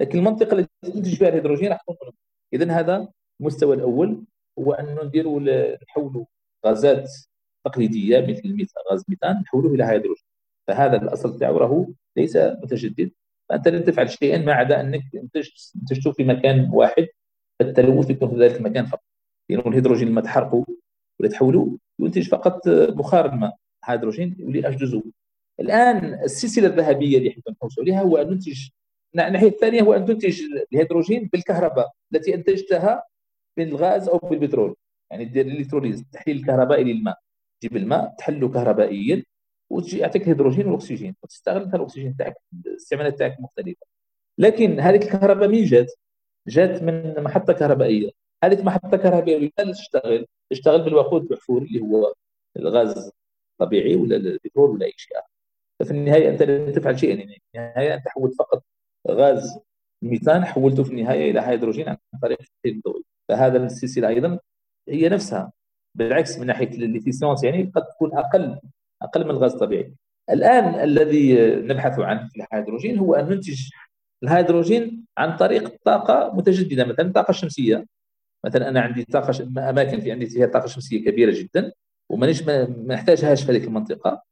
لكن المنطقة التي تنتج فيها الهيدروجين راح تكون اذا هذا المستوى الأول هو انه نديروا نحولوا غازات تقليدية مثل الميثان غاز الميثان نحولوه إلى هيدروجين. فهذا الأصل تاعو راهو ليس متجدد. فأنت لن تفعل شيئا ما عدا أنك انتجته في مكان واحد التلوث يكون في ذلك المكان فقط. لأنه الهيدروجين لما تحرقه ولا تحولوه ينتج فقط بخار الماء هيدروجين يولي H2O الآن السلسلة الذهبية اللي حنا نحوسوا عليها هو أن ننتج الناحية الثانية هو أن تنتج الهيدروجين بالكهرباء التي أنتجتها بالغاز أو بالبترول يعني دير ال électrolyse التحليل الكهربائي للماء. تجيب الماء تحله كهربائيا وتجي يعطيك الهيدروجين والاكسجين وتستغل انت الأكسجين تاعك الاستعمالات تاعك مختلفة. لكن هذه الكهرباء من جات؟ جات من محطة كهربائية. هذه المحطه الكهربائيه لماذا تشتغل؟ تشتغل بالوقود الاحفوري اللي هو الغاز الطبيعي ولا البترول ولا أي شيء آخر. ففي النهاية أنت لن تفعل شيئا. يعني في النهاية أنت حولت فقط غاز الميثان حولته في النهاية إلى هيدروجين عن طريق التحليل الضوئي. فهذا السلسلة أيضا هي نفسها بالعكس من ناحية ال efficience يعني قد تكون أقل أقل من الغاز الطبيعي. الآن الذي نبحث عنه في الهيدروجين هو أن ننتج الهيدروجين عن طريق طاقة متجددة مثلا الطاقه الشمسيه مثلا أنا عندي طاقه أماكن في عندي فيها طاقه شمسيه كبيرة جدا وما ما نحتاجهاش في هذه المنطقة.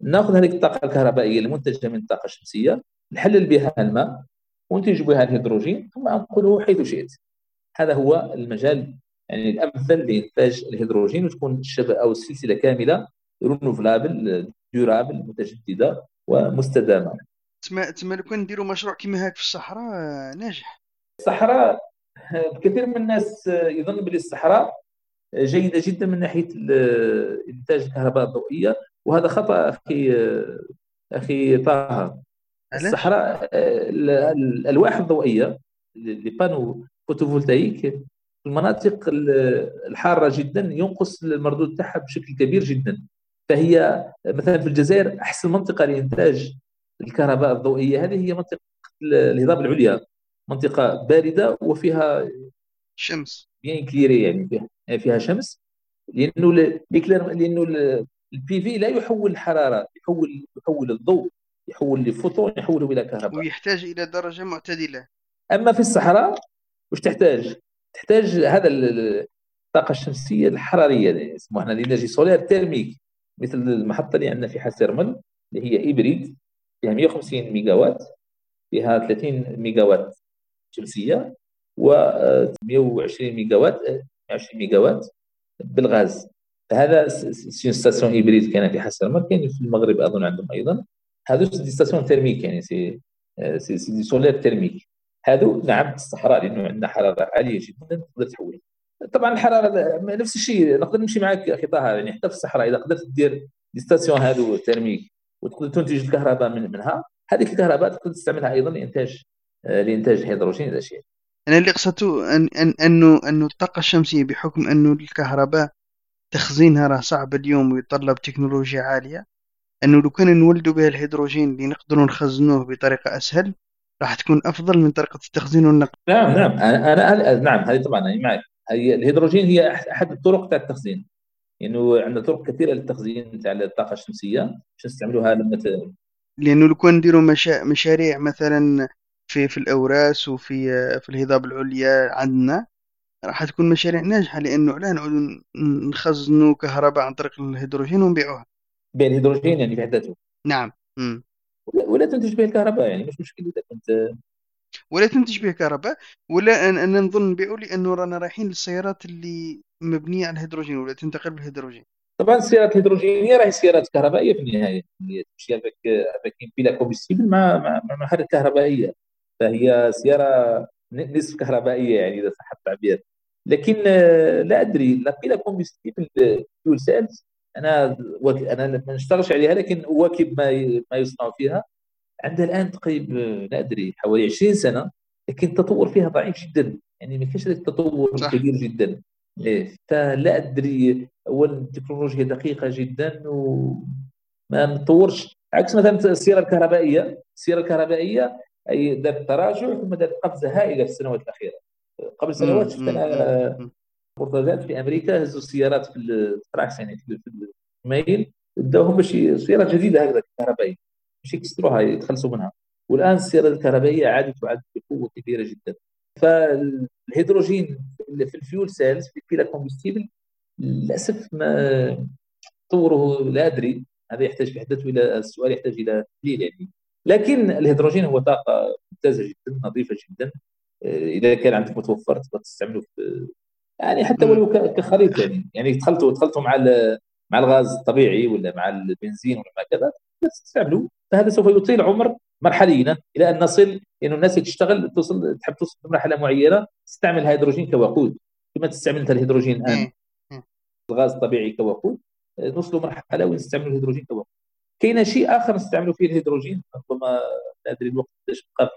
نأخذ هذه الطاقة الكهربائية المنتجه من الطاقه الشمسيه نحلل بها الماء وننتج بها الهيدروجين ثم انقله حيث شئت. هذا هو المجال يعني الأمثل لإنتاج الهيدروجين وتكون الشبكه أو السلسلة كاملة renouvelable durable متجددة ومستدامة. تسمى تسمى لو كان نديروا مشروع كيما هاك في الصحراء ناجح. الصحراء كثير من الناس يظن بلي الصحراء جيدة جدا من ناحية إنتاج الكهرباء الضوئية وهذا خطأ أخي أخي طه. الصحراء الألواح الضوئية les panneaux photovoltaïques في المناطق الحارة جدا ينقص المردود تاعها بشكل كبير جدا. فهي مثلا في الجزائر أحسن منطقة لإنتاج الكهرباء الضوئية هذه هي منطقة الهضاب العليا. منطقة باردة وفيها شمس. bien éclairée يعني فيها, فيها شمس. لأنه لأنه ال PV لا يحول الحرارة يحول يحول الضوء يحول les photons يحوله إلى كهرباء. ويحتاج إلى درجة معتدلة. أما في الصحراء وش تحتاج؟ تحتاج هذا الطاقة الشمسية الحرارية اللي يسموها ال énergie solaire thermique. مثل المحطة اللي عندنا في حسيرمل اللي هي hybride فيها 150 mégawatt فيها 30 mégawatt شمسيه و 120 mégawatt 120 mégawatt بالغاز. هذا station hybride كان في حسيرمل كاين في المغرب أظن عندهم أيضا. هذو stations thermiques يعني c'est, c'est, c'est du solaire thermique. هذو نعم في الصحراء لأنه عندنا حرارة عالية جدا تقدر تحول. طبعا الحرارة نفس الشيء نقدر نمشي معك أخي طه يعني حتى في الصحراء إذا قدرت دير des stations هذو thermiques وتقدر تنتج الكهرباء من منها هذيك الكهرباء تقدر تستعملها أيضا لإنتاج لإنتاج الهيدروجين إلى شيء أنا اللي قصدته ان ان انه أنه الطاقة الشمسية بحكم أنه الكهرباء تخزينها راه صعب اليوم ويتطلب تكنولوجيا عالية أنه لو كان نولدوا به الهيدروجين اللي نقدروا نخزنوه بطريقة أسهل راح تكون أفضل من طريقة التخزين والنقل نعم نعم. أنا أنا- نعم هذه طبعا أنا معك. هي الهيدروجين هي أحد الطرق تاع التخزين. انه عندنا طرق كثيرة للتخزين تاع الطاقة الشمسية باش نستعملوها لما ت- لأنه لو كان نديروا مشا... مشاريع مثلا في في الأوراس وفي في الهضاب العليا عندنا راح تكون مشاريع ناجحة لأنه لا نعودوا ن- نخزنوا كهرباء عن طريق الهيدروجين ونبيعوها. بين الهيدروجين يعني في حد ذاته نعم مم. ولا- تنتج به الكهرباء يعني مش مشكل إذا كنت ولا تنتج به كهرباء ولا أن أن نظن نبيعوا لأنه رانا رايحين للسيارات اللي مبنية على الهيدروجين ولا تنتقل بالهيدروجين. طبعا السيارات الهيدروجينية راهي سيارات كهربائية في النهاية. هي تمشي avec avec pile à combustible مع مع مع محرك كهربائيه فهي سيارة ن- نصف كهربائية يعني إذا صح التعبير. لكن آه، لا أدري لا pile à combustible fuel cells أنا وك- أنا ما نشتغلش عليها لكن اواكب ما ي- ما يصنع فيها. عندها الآن تقريبا لا أدري حوالي 20 سنة لكن التطور فيها ضعيف جدا. يعني ما كاينش التطور. كبير جدا. إيه، فلا أدري اولا التكنولوجيا دقيقة جدا وما متطورش عكس مثلا السيارة الكهربائية السيارة الكهربائية أي دارت تراجع ثم دارت قفزه هائله في السنوات الأخيرة. قبل سنوات شفت. أنا. بورتغال في أمريكا هزوا السيارات في التراكس يعني في الميل بداوهم باش سيارات جديدة هكذا كهربائية. باش يكسروها يتخلصوا منها. والآن السيارات الكهربائية عادت وعادت بقوة كبيرة جدا. فالهيدروجين في ال fuel cells في ال pile à combustible للأسف ما طوره لا أدري. هذا يحتاج في حد ذاته إلى السؤال يحتاج إلى تحليل يعني. لكن الهيدروجين هو طاقة ممتازه جدا نظيفة جدا. آه، إذا كان عندك متوفر تقدر تستعمله في يعني حتى. ولو كخليط يعني. يعني دخلته دخلته مع مع الغاز الطبيعي ولا مع البنزين ولا مع كذا تستعمله. فهذا سوف يطيل عمر مرحليا إلى أن نصل إنه الناس تشتغل توصل تحب توصل لمرحله معينة تستعمل الهيدروجين كوقود. كما تستعمل أنت الهيدروجين الآن. الغاز الطبيعي كوقود. آه، نوصلوا مرحلة وين نستعملوا الهيدروجين كوقود. كاين شيء آخر نستعملوا فيه الهيدروجين؟ ربما لا أدري الوقت قداش بقى.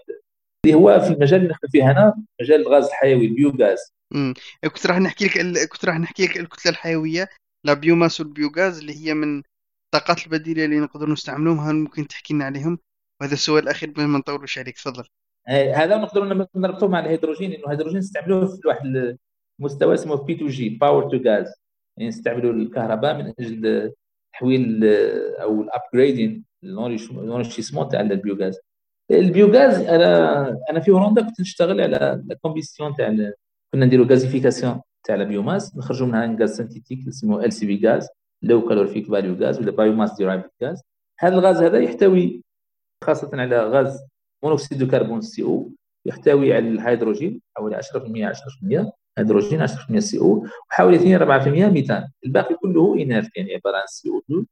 اللي هو في المجال اللي نخدم فيه هنا مجال الغاز الحيوي ال biogaz. مم. كنت راح نحكي لك ال- كنت راح نحكي لك الكتلة الحيوية la biomasse وال biogaz اللي هي من الطاقات البديلة اللي نقدر نستعملوهم هل ممكن تحكي لنا عليهم؟ وهذا السؤال الأخير ما نطولوش عليك تفضل. آه، هذا نقدروا نربطوه مع الهيدروجين انه الهيدروجين نستعملوه في واحد المستوى اسمه P2G power to gas يعني نستعملوا الكهرباء من أجل تحويل أو ال upgrading l'enrichissement تاع البيوغاز. البيوغاز أنا أنا في هولندا كنت نشتغل على ال combustion تاع ال- كنا نديروا gazéification تاع ال biomasse نخرجوا منها gaz synthétique اسمه ال syngas low calorific value gas ولا biomass derived gas هذا الغاز هذا يحتوي خاصة على غاز مونوكسيد الكربون CO يحتوي على الهيدروجين حوالي 10% 10% هيدروجين 10% CO وحوالي 2 4% ميثان الباقي كله inert يعني عبارة عن CO 2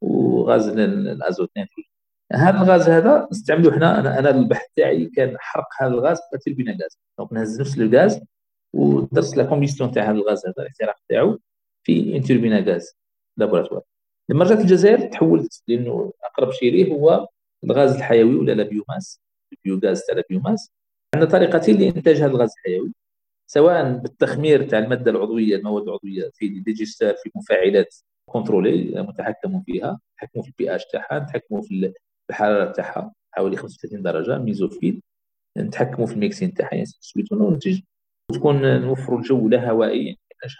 وغاز ال- الأزوت نيتروجين هذا الغاز هذا نستعملوه هنا أنا أنا البحث تاعي كان حرق هذا الغاز ك turbine à gaz donc نهز نفس الغاز ودرت la combustion تاع هذا الغاز هذا الاحتراق تاعو في une turbine à gaz laboratoire. لما رجعت الجزائر تحولت لأنه أقرب شيء ليه هو الغاز الحيوي ولا la biomasse ال biogaz تاع ال biomasse عندنا طريقتين لإنتاج هذا الغاز الحيوي. سواء بالتخمير تاع المادة العضوية المواد العضوية في digesteur في مفاعلات contrôlés متحكم فيها نتحكموا في البي اتش تاعها نتحكموا في الحرارة تاعها حوالي 35 درجة mésophile نتحكموا في ال mixing تاعها يعني وننتج وتكون نوفروا الجو لا هوائي يعني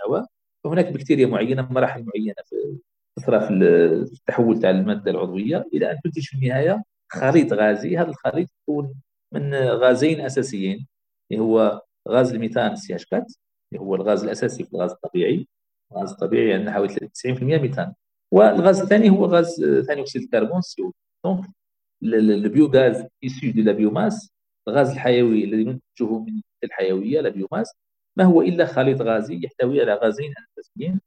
هواء وهناك بكتيريا معينة مراحل معينة في تطرى في التحول تاع المادة العضوية. إلى أن تنتج في النهاية خليط غازي. هذا الخليط يكون من غازين أساسيين اللي هو غاز الميثان CH 4 اللي هو الغاز الأساسي في الغاز الطبيعي. الغاز الطبيعي عندنا حوالي 90% ميثان. والغاز الثاني هو غاز ثاني أكسيد الكربون CO donc ال biogaz issu de la biomasse الغاز الحيوي الذي ننتجه من الحيوية la biomasse ما هو إلا خليط غازي يحتوي على غازين اساسيين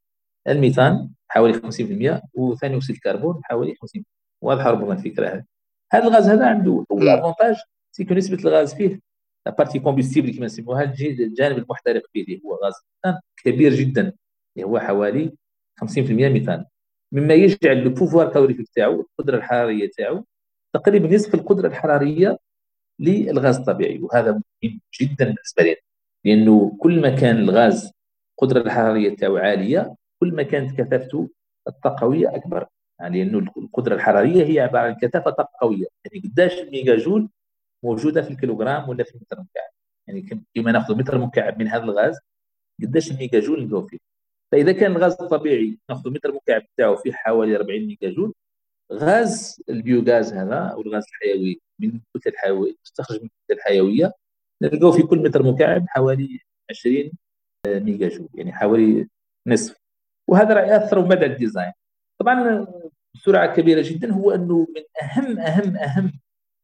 الميثان حوالي 50% وثاني أكسيد الكربون حوالي 50% واضحة ربما الفكرة هذه. هذا الغاز هذا عنده اول. avantage سيكون نسبة الغاز فيه partie combustible كما نسموها الجانب المحترق فيه اللي هو غاز. الميثان كبير جدا. اللي هو حوالي 50% ميثان. مما يجعل le pouvoir calorifique تاعو القدرة الحرارية تاعو تقريبا نصف القدرة الحرارية للغاز الطبيعي. وهذا مهم جدا بالنسبة لنا لأنه كل ما كان الغاز القدره الحرارية تاعو عالية كل ما كانت كثافته الطاقوية أكبر. يعني لأنه القدرة الحرارية هي عبارة عن كثافة طاقوية يعني قداش الميجا جول موجودة في الكيلوغرام ولا في المتر مكعب يعني كما ناخذ متر مكعب من هذا الغاز قداش الميجا جول نلقاو فيه. فإذا كان الغاز الطبيعي ناخذ متر مكعب تاعو فيه حوالي 40 ميجا جول غاز ال biogaz هذا أو الغاز الحيوي من الكتله الحيويه تستخرج من الكتله الحيوية نلقاو في كل متر مكعب حوالي 20 ميجا جول يعني حوالي نصف. وهذا راح ياثر مدى ال design. طبعا بسرعة كبيرة جدا هو أنه من أهم أهم أهم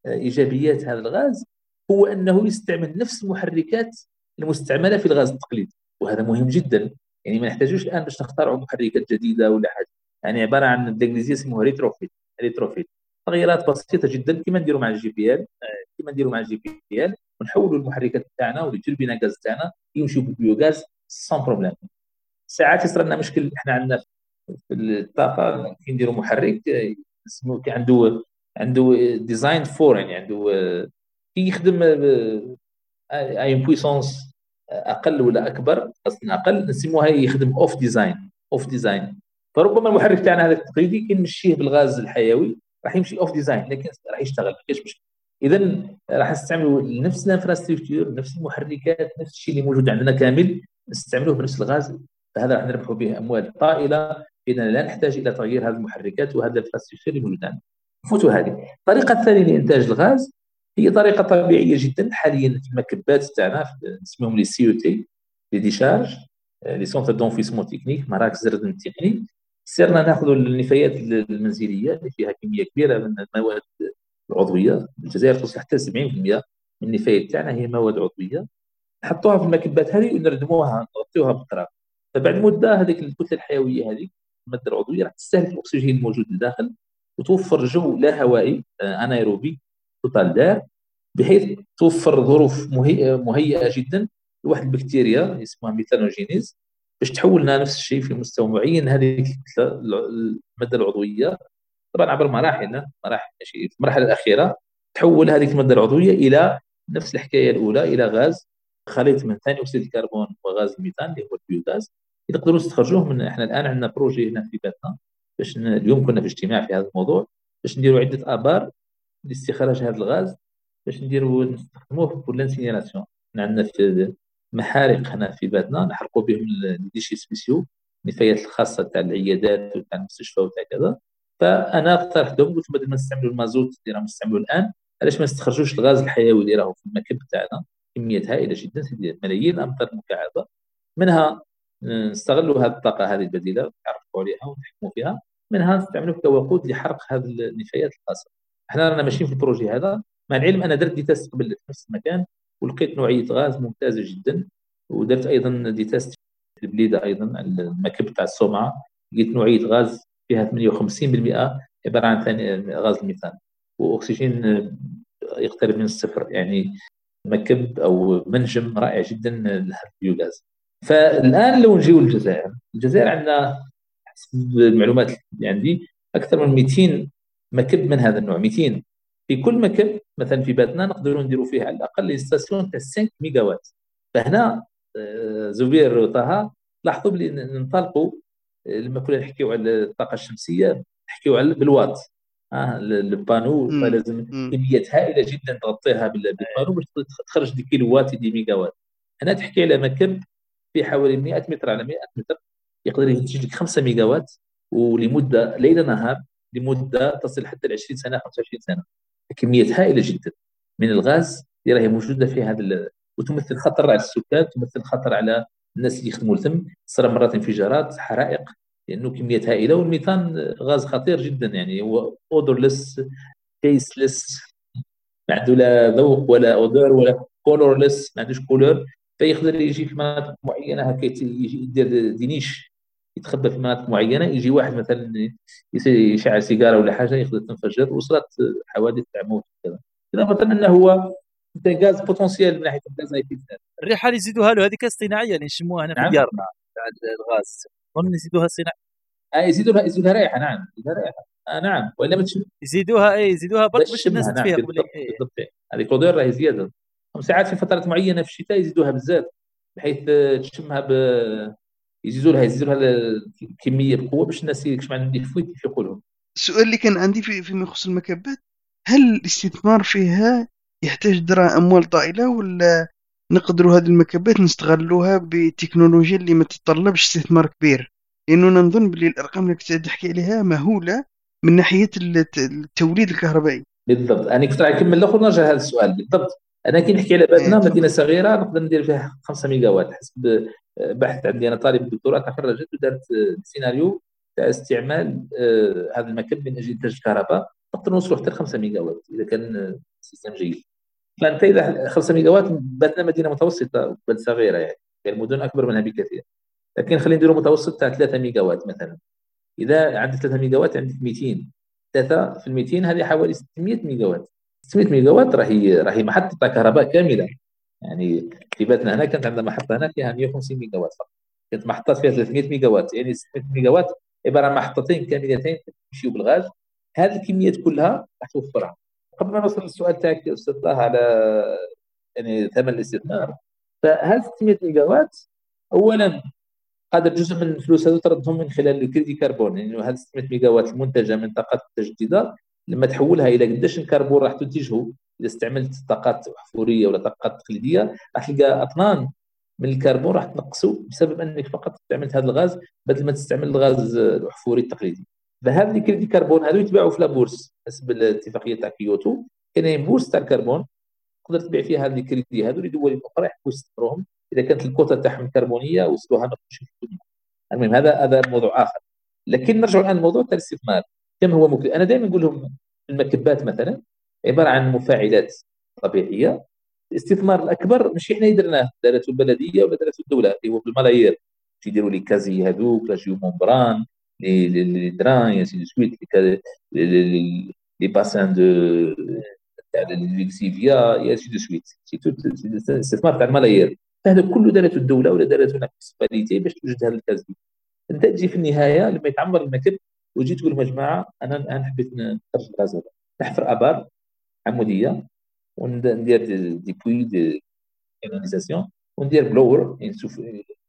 إيجابيات هذا الغاز هو أنه يستعمل نفس المحركات المستعملة في الغاز التقليدي وهذا مهم جدا. يعني ما نحتاجوش الآن باش نخترعوا محركات جديدة ولا حاجة. يعني عبارة عن بالانجليزيه اسمه retrofit retrofit. تغييرات بسيطة جدا كما نديروا مع ال GPL كما نديروا مع ال GPL ونحولوا المحركات تاعنا وال turbine à gaz تاعنا يمشيوا بال biogaz sans problème ساعات يصير لنا مشكل إحنا عندنا في الطاقة كي نديروا محرك اسمه عنده عنده design for يعني عنده كي يخدم à puissance أقل ولا أكبر أصلا أقل نسموها يخدم off design off design فربما المحرك تاعنا هذا التقليدي كي نمشيه بالغاز الحيوي راح يمشي off design لكن راح يشتغل كاينش مشكل. اذا راح نستعملوا نفس ال infrastructure نفس المحركات نفس الشيء اللي موجود عندنا كامل نستعملوه بنفس الغاز. فهذا راح نربحوا به أموال طائلة اننا لا نحتاج إلى تغيير هذه المحركات وهذا ال infrastructure اللي موجود عندنا. فوتوا هذه. الطريقة الثانية لإنتاج الغاز هي طريقة طبيعية جدا. حاليا في المكبات تاعنا نسميهم les CET les décharges les centres d'enfouissement technique مراكز الردم التقني صرنا ناخذ النفايات المنزلية اللي فيها كمية كبيرة من المواد العضوية. الجزائر توصل حتى 70% من النفايات تاعنا هي مواد عضوية. نحطوها في المكبات هذه ونردموها نغطيوها بالتراب فبعد مدة هذيك الكتله الحيوية هذه المادة العضوية راح تستهلك الأكسجين الموجود لداخل. وتوفر جو لا هوائي آه، anaérobie totale d'air بحيث توفر ظروف مهيئة جدا لواحد البكتيريا اسمها méthanogènes باش تحول لنا نفس الشيء في مستوى معين. هذه المادة العضوية طبعا عبر مراحل مراحل في المرحلة الأخيرة تحول هذه المادة العضوية إلى نفس الحكاية الأولى إلى غاز خليط من ثاني أكسيد الكربون وغاز الميثان اللي هو ال biogaz. تقدروا تستخرجوه من إحنا الآن عندنا projet هنا في باتنا باش اليوم كنا في اجتماع في هذا الموضوع باش نديروا عدة آبار لاستخراج هذا الغاز باش نديروا نستخدموه في l'incinération عندنا في محارق هنا في بلادنا نحرقوا بهم déchets spéciaux النفايات الخاصة تاع العيادات وتاع المستشفى وتاع كذا. فأنا اقترحت لهم قلت بدل ما نستعملوا المازوت اللي راهم نستعملوا الآن علاش ما نستخرجوش الغاز الحيوي اللي راهو في المكب تاعنا كميات هائلة جدا ملايين الامتار مكعبة. منها نستغلوا هذه الطاقة هذه البديلة نعرفوا عليها ونحكموا فيها. منها نستعملوه كوقود لحرق هذه النفايات الخاصه إحنا رانا ماشيين في ال projet هذا. مع العلم أنا درت des tests قبل في نفس المكان ولقيت نوعية غاز ممتازة جدا. ودرت أيضا des tests في البليدة أيضا المكب تاع الصومعه لقيت نوعية غاز فيها 58% عبارة عن ثاني غاز الميثان. وأكسجين يقترب من الصفر. يعني مكب أو منجم رائع جدا للبيوغاز فالآن لو نجيو للجزائر الجزائر عندنا حسب المعلومات اللي عندي أكثر من 200 مكب من هذا النوع 200 في كل مكب مثلا في باتنا نقدروا نديروا فيه على الأقل station تاع 5 ميجا وات فهنا آه، زبير وطه لاحظوا بلي ننطلقوا آه، لما كنا نحكيو على الطاقة الشمسية نحكيو على بالوات. آه ال panneaux فلازم كميات هائلة جدا تغطيها بال panneaux باش تخرج des kilowatts des mégawatts هنا تحكي على مكب في حوالي 100 متر على 100 متر يقدر ينتج لك 5 ميجا وات ولمدة ليل نهار لمدة تصل حتى ل 20 سنة 25 سنة. كميات هائلة جدا. من الغاز اللي راهي موجودة في هذا وتمثل خطر على السكان تمثل خطر على الناس اللي يخدموا الثم تصير مرات انفجارات حرائق لأنه كميات هائلة. والميثان غاز خطير جدا يعني هو odorless tasteless ما عنده لا ذوق ولا odeur ولا colorless ما عندوش couleur فيقدر يجي في مناطق معينة هكا يجي يدير des niches يتخبى في مناطق معينة يجي واحد مثلا يشعل سيجارة ولا حاجة يقدر تنفجر وصلت حوادث تاع موت كذا اضافه إنه هو غاز potentiel من ناحية الغاز الريحة اللي يزيدوها له هذيك الصناعيه اللي نشموها هنا في نعم. ديارنا تاع الغاز. هم يزيدوها صناعية. آه يزيدوها يزيدوها رائحه نعم يزيدوها رائحه آه نعم ولا ما تشم؟ يزيدوها اي يزيدوها برك باش الناس نعم. فيها بالضبط بالضبط هذه l'odeur راهي زيادة. ساعات في فترات معينة في الشتاء يزيدوها بزاف بحيث تشمها ب يزيدوا لها يزيدوا لها الكمية بقوة باش الناس يكشف عندهم des fuites يفيقوا لهم السؤال اللي كان عندي في فيما يخص المكبات هل الاستثمار فيها يحتاج دراهم أموال طائلة ولا نقدروا هذه المكبات نستغلوها بتكنولوجيا اللي ما تتطلبش استثمار كبير؟ لأنه نظن باللي الأرقام اللي كنت تحكي عليها مهولة من ناحية التوليد الكهربائي. بالضبط. أنا كنت راح نكمل الأخر نرجع لهذا السؤال. بالضبط. أنا كي نحكي على بلدنا إيه، مدينة صغيرة نقدر ندير فيها 5 ميجا وات حسب بحث عندي. أنا طالب دكتوراه تخرجت ودارت سيناريو تاع استعمال آه، هذا المكب من أجل إنتاج الكهرباء. نقدر نوصلوا حتى 5 ميجا وات إذا كان ال système جيد. فانت اذا 5 ميجا وات باتنا مدينة متوسطة بل صغيرة يعني المدن أكبر منها بكثير. لكن خلينا نديروا متوسط تاع 3 ميجا وات مثلا. إذا عندك 3 ميجا وات عندك 200 3 في ال 200 هذه حوالي 600 ميجا وات 600 ميجا وات راهي راهي محطة كهرباء كاملة. يعني في بلادنا هنا كانت عندنا محطة هنا فيها 150 ميجا وات فقط. كانت محطات فيها 300 ميجا وات يعني 600 ميجا وات عبارة عن محطتين كاملتين يمشيو بالغاز. هذه الكميات كلها راح توفرها. قبل ما نوصل للسؤال تاعك أستاذ طه على يعني ثمن الاستثمار فهذه 600 ميجا وات اولا قادر جزء من الفلوس هذو تردهم من خلال ال crédit carbone. يعني هذه 600 ميجا وات المنتجة من طاقات متجدده لما تحولها إلى قداش الكربون راح تنتجه إذا استعملت طاقات احفوريه ولا طاقات تقليدية راح تلقى أطنان من الكربون راح تنقصه بسبب أنك فقط استعملت هذا الغاز بدل ما تستعمل الغاز الاحفوري التقليدي. فهذا ال crédit carbone هذو يتباعوا في la bourse حسب الاتفاقية تاع كيوتو. كاين bourse تاع الكربون تقدر تبيع فيها هذه الكريدي هذو لدول أخرى يحبوا يستثمروهم إذا كانت الكوتا تاعهم الكربونيه وصلوها نقص المهم هذا هذا موضوع آخر. لكن نرجع الآن لموضوع الاستثمار. كم هو مكلف أنا دائما نقول لهم المكبات مثلا عبارة عن مفاعلات طبيعية الاستثمار الأكبر مش إحنا درناه دارته البلدية ولا دارته الدولة اللي هو بالملايير يديروا les casiers هذوك la géomembrane les drains ainsi de suite les bassins de تاع lixiviat ainsi de suite الاستثمار تاع الملايير. هذا كله دارته الدولة ولا دارته ال municipalité باش توجد هذا ال casier. أنت تجي في النهاية لما يتعمر المكب وجيت تقول مجموعه أنا الآن حبيت نخرج هذا نحفر آبار عمودية وندير des puits des canalisations وندير blower يعني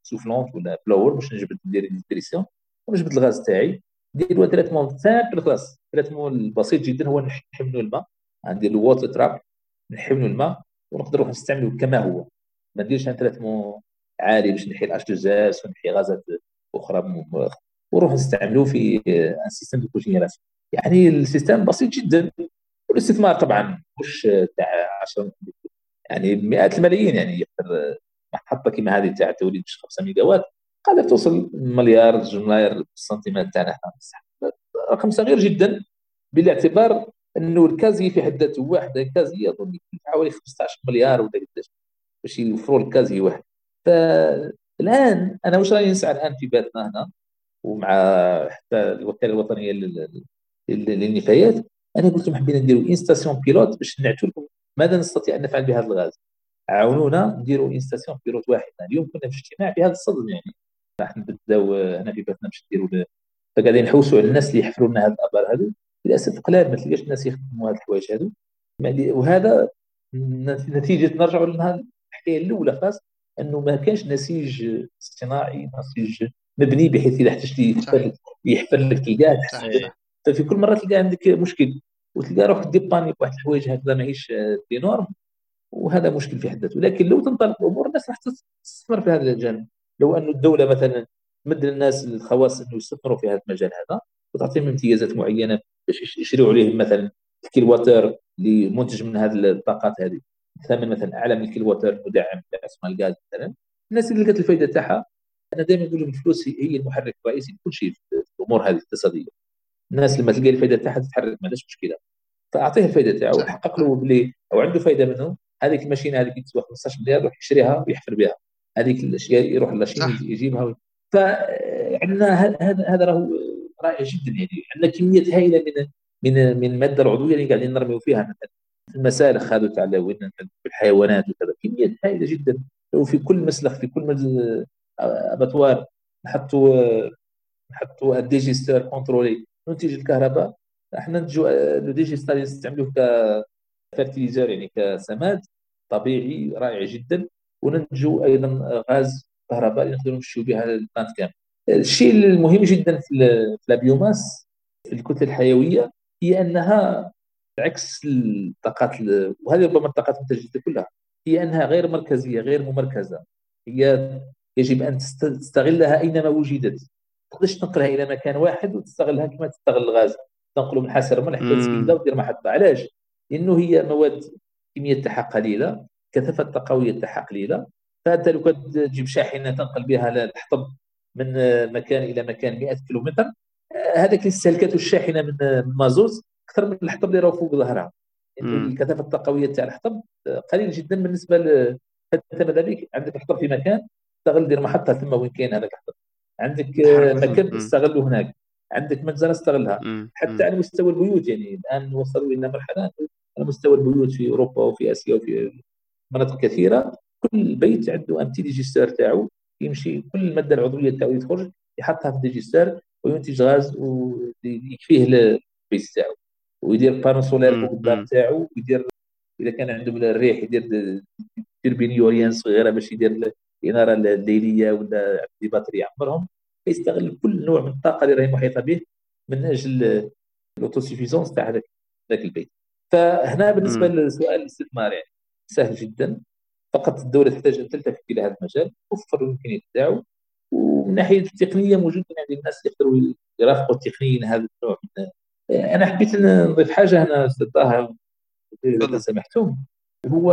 soufflante ولا blower باش نجبد ندير d'extraction ونجبد الغاز تاعي. ندير traitement simple خلاص traitement بسيط جدا هو نحي له الماء. ندير ال water trap نحي له الماء ونقدر نستعمله كما هو. ما نديرش traitement عالي باش نحي ال H2S ونحي غازات أخرى ونروح نستعملوه في un système de cogénération يعني ال système بسيط جدا. والاستثمار طبعا مش تاع 10 يعني مئات الملايين يعني يقدر محطة كما هذه تاع توليد 5 ميجا وات قادر توصل مليار جوج ملاير بالسنتيمات تاعنا رقم صغير جدا بالاعتبار إنه ال casier في حد ذاته واحد ال casier اظن حوالي 15 مليار ولا قداش. باش يوفروا ال casier واحد. فالآن أنا واش راني نسعى الآن في بالنا هنا؟ ومع حتى الوكاله الوطنية للنفايات أنا قلت لهم حبينا نديروا une station pilote باش نعتوا لكم. ماذا نستطيع أن نفعل بهذا الغاز؟ عاونونا نديروا une station pilote واحدة اليوم كنا في اجتماع بهذا الصدد يعني. راح نبداو هنا في بلادنا باش نديروا فقاعدين نحوسوا على الناس اللي يحفروا لنا هذه الآبار هذو. للأسف قلال ما تلقاش الناس يخدموا هذه الحوايج هذو. وهذا نتيجة نرجعوا لهذه الحكاية الأولى خاص أنه ما كانش نسيج صناعي نسيج مبني بحيث إذا احتجت يحفر يحفر لك تلقاه ففي كل مرة تلقى عندك مشكل وتلقى روحك ديباني بواحد الحوايج هكذا ماهيش دي نورم وهذا مشكل في حد ذاته. لكن لو تنطلق الأمور الناس راح تستثمر في هذا الجانب لو أن الدولة مثلا تمد للناس الخواص إنه يستثمروا في هذا المجال هذا وتعطيهم امتيازات معينة باش يشريوا عليهم مثلا الكيلواتر اللي منتج من هذه الطاقات هذه. ثمن مثلا أعلى من الكيلواتر مدعم اسمها الغاز مثلا. الناس اللي لقت الفائده تاعها أنا دائما نقول لهم الفلوس هي المحرك الرئيسي لكل شيء في الأمور هذه الاقتصادية. الناس لما تلقى الفائده تاعها تتحرك ما عندهاش مشكلة. فأعطيه الفائده تاعه وحقق له بلي أو عنده فائده منه هذيك الماشينة هذيك تسوى 15 مليار يروح يشريها ويحفر بها. هذيك الأشياء يروح la Chine يجيبها فعندنا هذا هذا راهو رائع جدا يعني. عندنا كمية هائلة من من من المادة العضوية اللي قاعدين نرميو فيها. مثلا المسالخ هذو تاع الحيوانات وكذا كميات هائلة جدا. وفي كل مسلخ في كل abattoir نحطوا نحطوا ال digesteur contrôlé ننتج الكهرباء إحنا ننتجوا le digesteur نستعملوه كفرتيليزر يعني كسماد طبيعي رائع جدا وننتجوا أيضا غاز كهرباء اللي نقدروا نمشيو بها البلانت كامل الشيء المهم جدا في البيوماس في الكتله الحيويه هي انها عكس الطاقات وهذه ربما الطاقات المتجدده كلها هي انها غير مركزيه غير ممركزه هي يجب أن تستغلها أينما وجدت. ما تقدرش تنقلها إلى مكان واحد وتستغلها كما تستغل الغاز. تنقله من حاسر الملح إلى ودير محطه علاش؟ لأنه هي مواد كميه تاعها قليلة كثافة الطاقويه تاعها قليلة فانت لو كنت تجيب شاحنة تنقل بها الحطب من مكان إلى مكان 100 كيلومتر هذاك اللي استهلكته الشاحنة من المازوت أكثر من الحطب اللي راه فوق ظهرها. الكثافة الطاقويه تاع الحطب قليل جدا بالنسبة ل انت ماذا بك؟ عندك الحطب في مكان استغل دير محطة ثم وين كاين هذاك عندك مكان استغله هناك. عندك مخزن استغلها. حتى على مستوى البيوت يعني الآن وصلوا إلى مرحلة على مستوى البيوت في أوروبا وفي آسيا وفي مناطق كثيرة. كل بيت عنده un petit digesteur تاعو يمشي كل الماده العضوية تاعو يخرج يحطها في ال digesteur وينتج غاز ويكفيه البيت تاعو. ويدير panneau solaire فوق الدار تاعو ويدير إذا كان عنده الريح يدير turbine éolienne صغيرة باش يدير الاناره الليليه ولا des batteries يعمرهم فيستغل كل نوع من الطاقة اللي راهي محيطة به من أجل ال autosuffisance تاع هذاك ذاك البيت. فهنا بالنسبة لسؤال الاستثمار يعني سهل جدا. فقط الدولة تحتاج أن تلتفت إلى هذا المجال توفر الامكانيات تاعو ومن الناحيه التقنية موجود يعني الناس يقدروا يرافقوا تقنيا هذا النوع من أنا حبيت نضيف حاجة هنا أستاذ طه إذا سمحتم. هو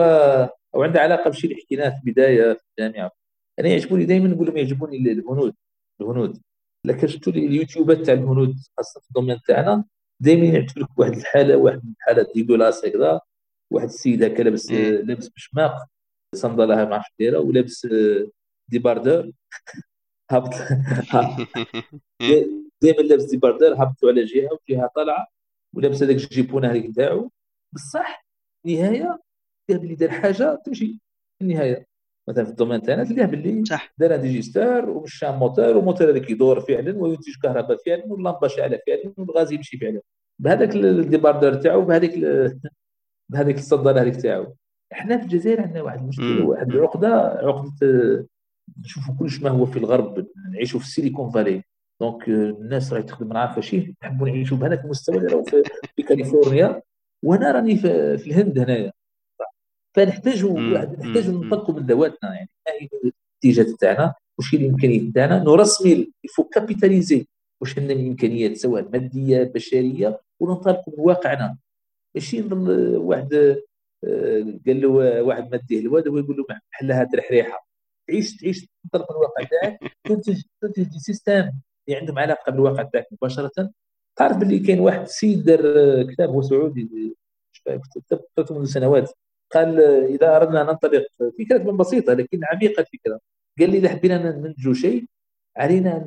أو عنده علاقة بشيء اللي حكيناه في البداية في الجامعة. أنا يعجبوني دائما نقول لهم يعجبوني الهنود الهنود. لكن شفتوا اليوتيوبات تاع الهنود خاصة في ال domaine تاعنا دائما يعجب لك واحد الحالة واحد الحالات dégueulasse هكذا واحد السيد هكا لابس لابس بشماق صندلها ما عرفتش دايره ولابس débardeur. هابط. دائما لابس débardeur هابطوا على جهة وجهة طالعة ولابس هذاك ال jupon هذيك تاعو. بصح النهاية اللي دار حاجة تمشي. في النهاية. مثلا في ال domaine تاعنا تلقاه باللي صح. دار digesteur ومشى موتور والموتور هذاك يدور فعلا وينتج كهرباء فعلا واللمبة شاعلة فعلا والغاز يمشي فعلا بهذاك ال débardeur تاعو بهذيك بهذيك الصندالة هذيك تاعو. إحنا في الجزائر عندنا واحد المشكلة واحد العقدة عقدة نشوفوا كلش ما هو في الغرب نعيشوا في ال Silicon Valley. donc الناس راهي تخدم عارفه شي نحبوا نعيشوا بهذاك المستوى اللي راهو في, كاليفورنيا. وأنا راني في, في الهند هنايا. فنحتاج نحتاج ننطلقوا من ذواتنا يعني ما هي الاتجاهات تاعنا واش هي الامكانيات تاعنا نرسمي il faut capitaliser واش عندنا الامكانيات سواء ماديه بشريه وننطلقوا من واقعنا ماشي نظل واحد آه، قال له واحد مديه الواد هو يقول له محلها تريح ريحه تعيش تعيش تنطلق من الواقع تاعك تنتج تنتج système اللي عندهم علاقه بالواقع تاعك مباشره تعرف باللي كاين واحد السيد دار كتاب هو سعودي كتبته منذ سنوات قال إذا أردنا أن ننطلق. فكره بسيطة لكن عميقة الفكرة قال لي إذا حبينا ننتجوا شيء علينا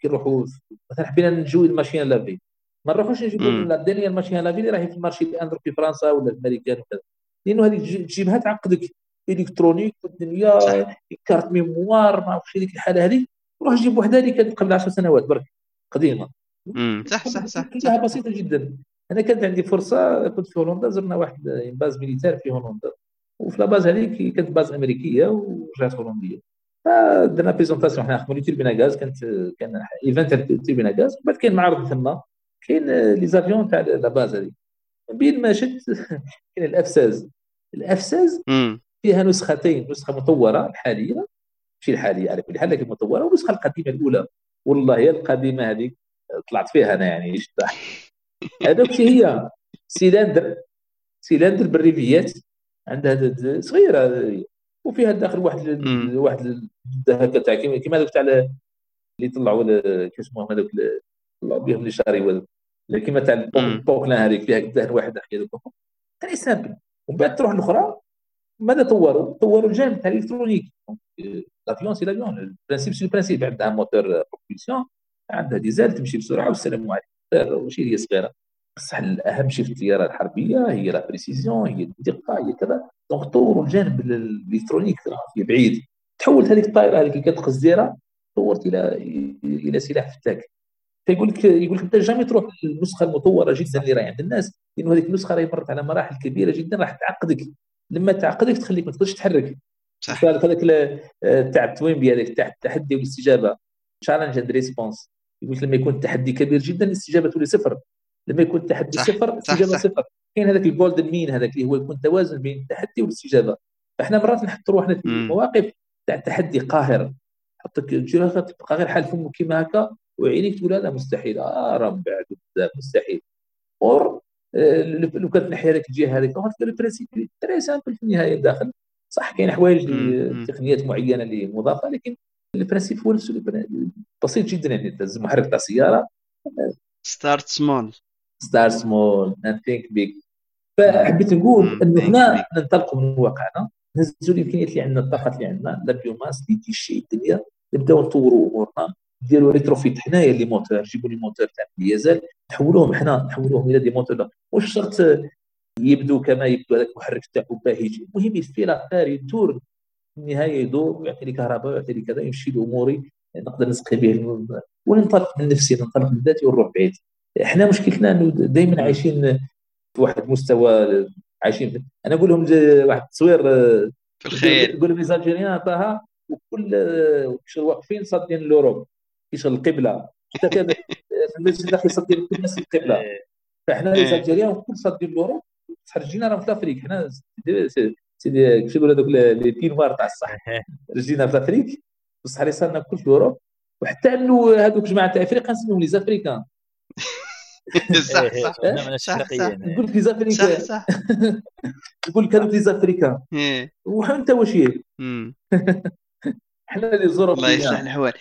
كي نروحوا مثلا حبينا ننتجو ال machine à laver ما نروحوش نجيبوا الدنيا ال machine à laver اللي راهي في ال marché الاندرو في فرنسا ولا في الامريكان وكذا. لأنه هذيك تجيبها تعقدك. électronique والدنيا carte mémoire ما عرفتش هذيك الحالة هذه روح جيب وحدة اللي كانت قبل 10 سنوات برك قديمة. صح صح صح. كلها بسيطة جدا. أنا كانت عندي فرصة كنت في هولندا زرنا واحد base militaire في هولندا. وفي la base هذيك كانت base أمريكية ورجعت هولندية. درنا présentation حنا خدمنا turbine à gaz كانت كان event turbine à gaz. بعد كاين معرض ثما كاين les avions تاع la base هذيك. بين ما شفت كاين ال F-seize. ال F-seize فيها نسختين نسخة مطورة الحالية ماشي الحالية على كل حال لكن مطورة والنسخه القديمة الأولى. والله هي القديمة هذيك طلعت فيها أنا يعني هذوك هي cylindre cylindre بالريفيات عندها صغيرة وفيها داخل واحد ال... واحد هكا تاع كيما هذوك تاع اللي طلعوا كيف اسمهم هذوك طلعوا بهم les chariots كيما تاع ال Poclain هذيك فيها دهن واحد أخي هذه simple. ومن بعد تروح الاخرى ماذا طوروا؟ طوروا الجانب تاع ال électronique. l'avion c'est l'avion ال principe c'est ال principe عندها moteur propulsion عندها des ailes تمشي بسرعة والسلام عليكم. ماشي هي صغيرة. بصح الأهم شيء في الطياره الحربية هي la précision هي الدقة هي كذا. donc طوروا الجانب الإلكترونيك في بعيد. تحولت هذيك الطائرة هذيك اللي كتقص ديرها طورت إلى إلى سلاح فتاك فيقول لك يقول لك أنت jamais تروح للنسخة المطورة جدا اللي راهي عند الناس لأنه هذيك النسخة راهي مرت على مراحل كبيرة جدا راح تعقدك. لما تعقدك تخليك ما تقدرش تحرك. صح. هذاك تاع توينبي هذاك؟ تاع التحدي والاستجابة. challenge and response يقول لما يكون التحدي كبير جدا الاستجابة تولي صفر. لما يكون التحدي صفر الاستجابه صفر. كاين هذاك ال golden mean هذاك اللي هو يكون توازن بين التحدي والاستجابة. فإحنا مرات نحط روحنا في مواقف تاع التحدي قاهر. حطك تبقى غير حال فمك كيما هكا وعينيك تقول هذا مستحيل. آه راه بعد مستحيل. or آه، لو كانت نحيا لك الجهة هذيك ال principe très simple في النهاية داخل. صح كاين حوايج تقنيات معينة اللي مضافة لكن ال principe هو نفسه بسيط جدا يعني. تهز محرك تاع سيارة. start small start small and think big فحبيت نقول إنه هنا ننطلقوا من واقعنا. نهزوا الإمكانيات اللي عندنا الطاقات اللي عندنا la biomasse اللي شيء الدنيا. نبداو نطوروا أمورنا. نديروا retrofit حنايا les moteurs نجيبوا les moteurs تاع الديزل نحولوهم حنا نحولوهم إلى des moteurs واش شرط؟ يبدو كما يبدو هذاك المحرك تاعو باهي. المهم يفي لاخر يدور في النهايه يدور ويعطي لي كهرباء ويعطي لي كذا يمشي لاموري نقدر نسقي به وننطلق من نفسي ننطلق من ذاتي ونروح بعيد. إحنا مشكلتنا إنه دائما عايشين في واحد المستوى عايشين أنا أقول لهم واحد التصوير في الخير. يقول لهم ليزالجيريان طه وكل واقفين صادين لوروب كيشغل القبله حتى كان في المسجد الاخي صادين كل الناس القبلة. فإحنا ليزالجيريان وكل صادين لوروب خرجينا راه في افريك حنا سيدي كيفاش يقولوا هذوك لي بينوار تاع الصح؟ رجينا في افريك بصح راه صارنا كل في اوروب وحتى إنه هذوك جماعة تاع أفريقيا نسميهم les Africains. صح إيه، صح إيه، صح نقول لك لي زافريكان. صح صح. نقول لك هذوك les Africains. إيه. وانت واش هي حنا اللي زورو الله يصلح الحوال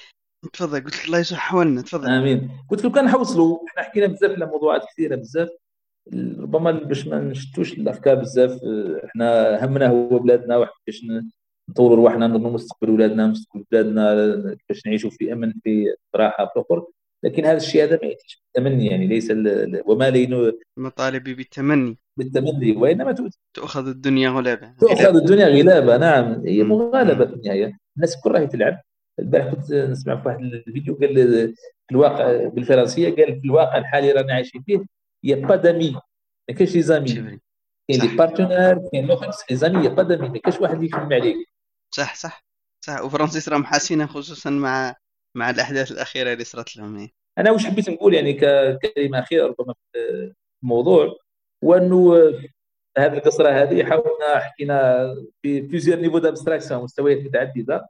تفضل قلت لك الله يصلح حوالنا تفضل. آمين. قلت لك كان نحوصلوا إحنا حكينا بزاف على موضوعات كثيرة بزاف. ربما باش ما نشتتوش الأفكار بزاف إحنا همنا هو بلادنا وكيفاش نطوروا رواحنا نضمنوا مستقبل اولادنا مستقبل بلادنا كيفاش نعيشوا في أمن في راحه في الأخر. لكن هذا الشيء هذا ما يأتيش بالتمني يعني ليس وما لين المطالب بالتمني. بالتمني وإنما تؤخذ الدنيا غلابة. تؤخذ الدنيا غلابة نعم. هي مغالبة في النهايه الناس الكل راهي تلعب. البارح كنت نسمع في واحد الفيديو قال في الواقع بالفرنسية قال في الواقع الحالي رانا عايشين فيه يا با دامي ما كاينش لي زامي كاين les partenaires كاين الآخر les amis y a pas d'amis ما كاينش واحد اللي يفهم عليك صح صح صح وفرنسيس راهم حاسين خصوصا مع مع الأحداث الأخيرة اللي صارت لهم. هي. أنا واش حبيت نقول يعني ككلمة أخيرة ربما في الموضوع وأنه هذه القصرة هذه حاولنا حكينا في plusieurs niveaux d'abstraction مستويات متعدده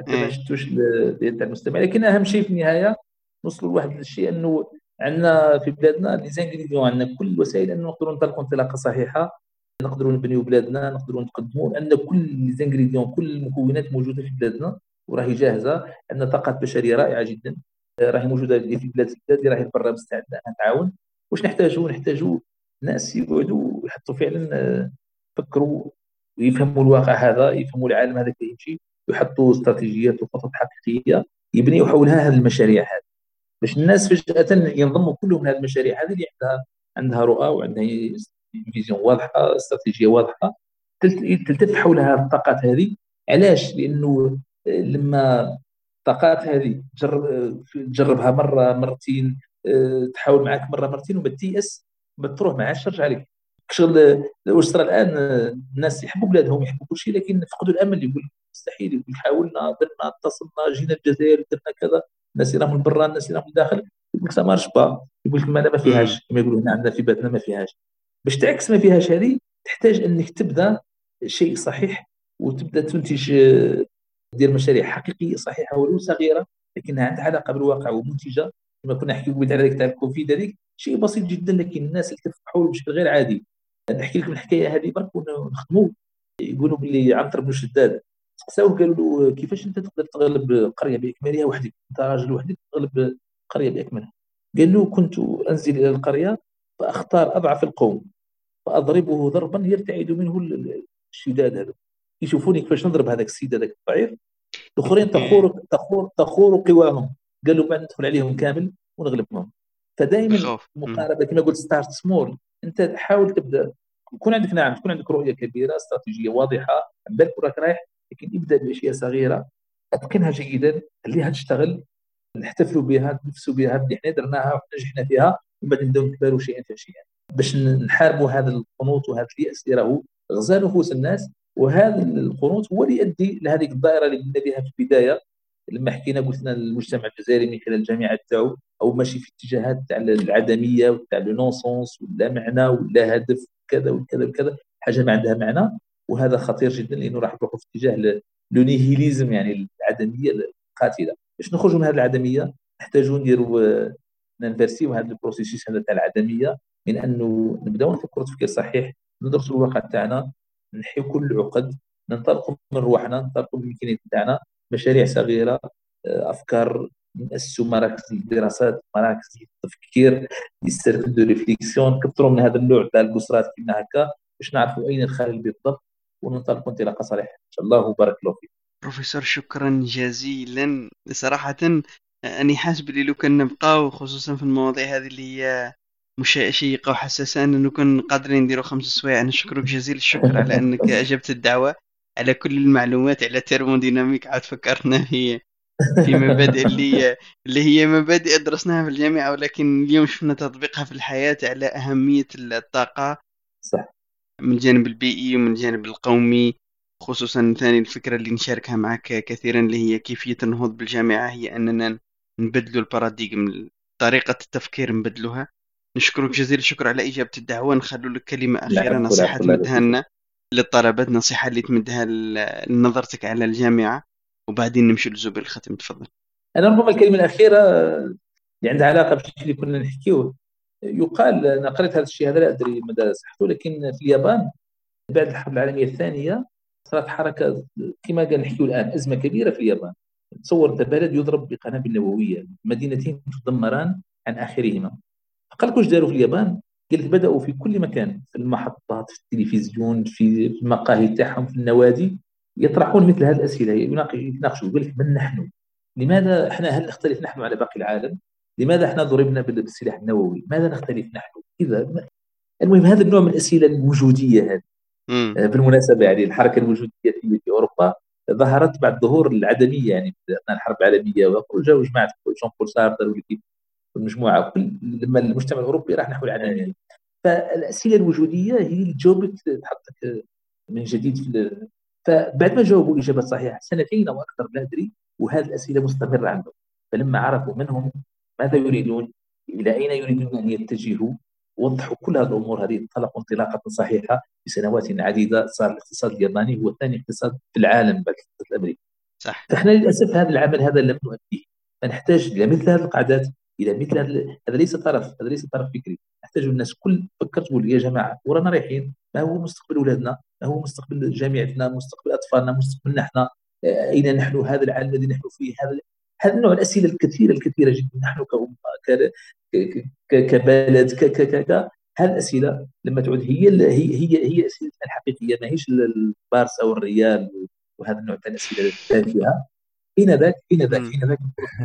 حتى ما شتتوش بال المستمع. لكن أهم شيء في النهاية نوصلوا لواحد الشيء أنه عندنا في بلادنا les ingrédients عندنا كل الوسائل انه نقدروا ننطلقوا انطلاقة صحيحة نقدروا نبنيو بلادنا نقدروا نتقدموا عندنا كل les ingrédients كل المكونات موجودة في بلادنا وراهي جاهزة عندنا طاقات بشرية رائعة جدا راهي موجودة في بلاد البلاد راهي برا مستعدة انها تعاون واش نحتاجوا؟ نحتاجوا ناس يقعدوا يحطوا فعلا يفكروا ويفهموا الواقع هذا يفهموا العالم هذا كيف يمشي ويحطوا استراتيجيات وخطط حقيقية يبنيوا حولها هذه المشاريع هذه. باش الناس فجأة ينضموا كلهم هذه المشاريع. هذه اللي عندها عندها رؤى وعندها فيزيون واضحة استراتيجية واضحة. تلتف حولها الطاقات هذه. علاش؟ لأنه لما الطاقات هذه تجرب تجربها مرة مرتين تحاول معك مرة مرتين وما تيأس ما تروح ما عادش ترجع لك شغل واش صرا الآن الناس يحبوا بلادهم يحبوا كل شيء لكن فقدوا الأمل. يقول مستحيل يقول حاولنا درنا اتصلنا جينا الجزائر درنا كذا. الناس اللي راهم برا الناس اللي راهم داخل يقول لك ça marche pas يقول لك ما فيهاش. كما يقولوا هنا عندنا في بلادنا ما فيهاش. باش تعكس ما فيهاش هذه تحتاج أنك تبدأ شيء صحيح وتبدأ تنتج دير مشاريع حقيقية صحيحة ولو صغيرة لكنها عندها علاقة بالواقع ومنتجة. كما كنا نحكي قبل على تاع الكوفيد هذيك شيء بسيط جدا لكن الناس اللي حوله بشكل غير عادي. نحكي لكم الحكاية هذه برك ونخدموا يقولوا باللي عنتر بن شداد سقساوه قالوا له كيفاش أنت تقدر تغلب قرية بأكملها وحدك؟ أنت راجل وحدك تغلب قرية بأكملها. قال له كنت أنزل إلى القرية فأختار أضعف القوم فأضربه ضربا يرتعد منه الشداد هذا. يشوفوني كيفاش نضرب هذاك السيد هذاك الضعيف. الآخرين تخور تخور تخور قواهم. قالوا بعد ندخل عليهم كامل ونغلبهم. فدائما المقاربه كما قلت start small. أنت تحاول تبدأ. يكون عندك نعم تكون عندك رؤية كبيرة استراتيجية واضحة بالك راك رايح. لكن ابدا بأشياء صغيرة. أتقنها جيدا خليها تشتغل نحتفلوا بها نفسوا بها اللي إحنا درناها ونجحنا فيها ومن بعد نبدأو نكبروا شيئا فشيئا باش نحاربوا هذا القنوط وهذا اليأس اللي راهو غزا نفوس الناس وهذا القنوط هو اللي يؤدي لهذه الدائرة اللي بدنا بها في البداية. لما حكينا قلنا المجتمع الجزائري من خلال الجامعة تاعو أو ماشي في اتجاهات تاع العدمية وتاع non-sens ولا معنى ولا هدف كذا وكذا وكذا حاجة ما عندها معنى. وهذا خطير جدا لأنه راح نروحوا في اتجاه le nihilisme يعني العدمية القاتلة. باش نخرجوا من هذه العدمية نحتاجوا نديروا ننفرسيو هذا ال processus هذا تاع العدمية من أنه نبداو نفكروا تفكير صحيح ندرسوا الواقع تاعنا نحيو كل العقد ننطلقوا من روحنا ننطلقوا من تاعنا مشاريع صغيرة أفكار نأسسوا مراكز الدراسات مراكز التفكير les cercles de réflexion كثروا من هذا النوع تاع القصرات كيما هكا باش نعرفوا أين الخلل بالضبط وننطلقوا انطلاقه صحيحة إن شاء الله وبارك الله فيك. بروفيسور شكرا جزيلا. صراحة أني حاسس بلي لو كان نبقاو خصوصا في المواضيع هذه اللي هي مش شيقة وحساسة أنه كنا قادرين نديرو خمس سوايع نشكرك جزيل الشكر على أنك أجبت الدعوة. على كل المعلومات على الترموديناميك عاد فكرتنا في في مبادئ اللي اللي هي مبادئ درسناها في الجامعة ولكن اليوم شفنا تطبيقها في الحياة على أهمية الطاقة. صح. من الجانب البيئي ومن الجانب القومي خصوصا ثاني الفكرة اللي نشاركها معك كثيرا اللي هي كيفية النهوض بالجامعة هي أننا نبدلوا الباراديغم طريقة التفكير نبدلوها. نشكرك جزيل الشكر على إجابة الدعوة نخلو لك كلمة أخيرة نصيحة تمدها لنا للطلبة نصيحة اللي تمدها لنظرتك على الجامعة. وبعدين نمشي لزبير الختم تفضل. أنا ربما الكلمة الأخيرة اللي عندها علاقة بالشيء اللي كنا نحكيوه يقال أنا قريت هذا الشيء هذا لا أدري مدى صحته لكن في اليابان بعد الحرب العالمية الثانية صارت حركة كما قال نحكيو الآن أزمة كبيرة في اليابان تصور انت بلد يضرب بقنابل نووية مدينتين تدمران عن آخرهما قال لك داروا في اليابان؟ قال لك بدأوا في كل مكان في المحطات في التلفزيون في المقاهي تاعهم في النوادي يطرحون مثل هذه الأسئلة يتناقشوا يقول لك من نحن؟ لماذا إحنا هل نختلف نحن على باقي العالم؟ لماذا إحنا ضربنا بالسلاح النووي؟ ماذا نختلف نحن؟ إذا المهم هذا النوع من الأسئلة الوجودية هذه. آه، بالمناسبة يعني الحركة الوجودية في أوروبا ظهرت بعد ظهور العدمية يعني أثناء الحرب العالمية جاء جماعة جون بول سارتر والمجموعة كل لما المجتمع الأوروبي راح نحو العدمية. فالأسئلة الوجودية هي اللي تجاوبك تحطك من جديد في فبعد ما جاوبوا اجابه صحيحه سنتين أو أكثر لا أدري وهذه الأسئلة مستمرة عندهم. فلما عرفوا منهم ماذا يريدون؟ إلى أين يريدون أن يتجهوا؟ وضحوا كل هذه الأمور. هذه انطلقوا انطلاقة صحيحة في سنوات عديدة صار الاقتصاد الياباني هو ثاني اقتصاد في العالم بعد الاقتصاد الامريكي صح. فإحنا للأسف هذا العمل هذا لم نؤديه. فنحتاج إلى مثل هذه القعدات إلى مثل هذا هذا ليس طرف هذا ليس طرف فكري. نحتاج الناس كل فكر تقول يا جماعة ورانا رايحين. ما هو مستقبل أولادنا؟ ما هو مستقبل جامعتنا؟ مستقبل أطفالنا؟ مستقبلنا إحنا أين نحن؟ هذا العالم الذي نحن فيه هذا هذا النوع الأسئلة الكثيرة الكثيرة جدا نحن كأمة كبلد كذا هذه الأسئلة لما تعود هي هي هي هي أسئلة الحقيقية ما هيش البارس أو الريال وهذا النوع من الاسئله التافهه حين ذاك حين ذاك حين ذاك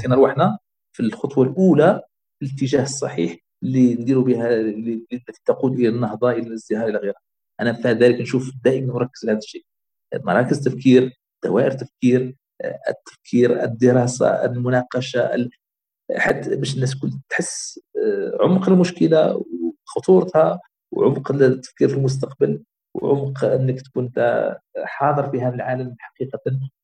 كنا روحنا في الخطوة الأولى في الاتجاه الصحيح اللي نديروا بها التي تقود إلى النهضة إلى الازدهار إلى غيرها. أنا في ذلك نشوف دائما نركز على هذا الشيء. مراكز تفكير دوائر تفكير التفكير الدراسة المناقشة حتى باش الناس كل تحس آه، عمق المشكلة وخطورتها وعمق التفكير في المستقبل وعمق إنك تكون حاضر في هذا العالم حقيقة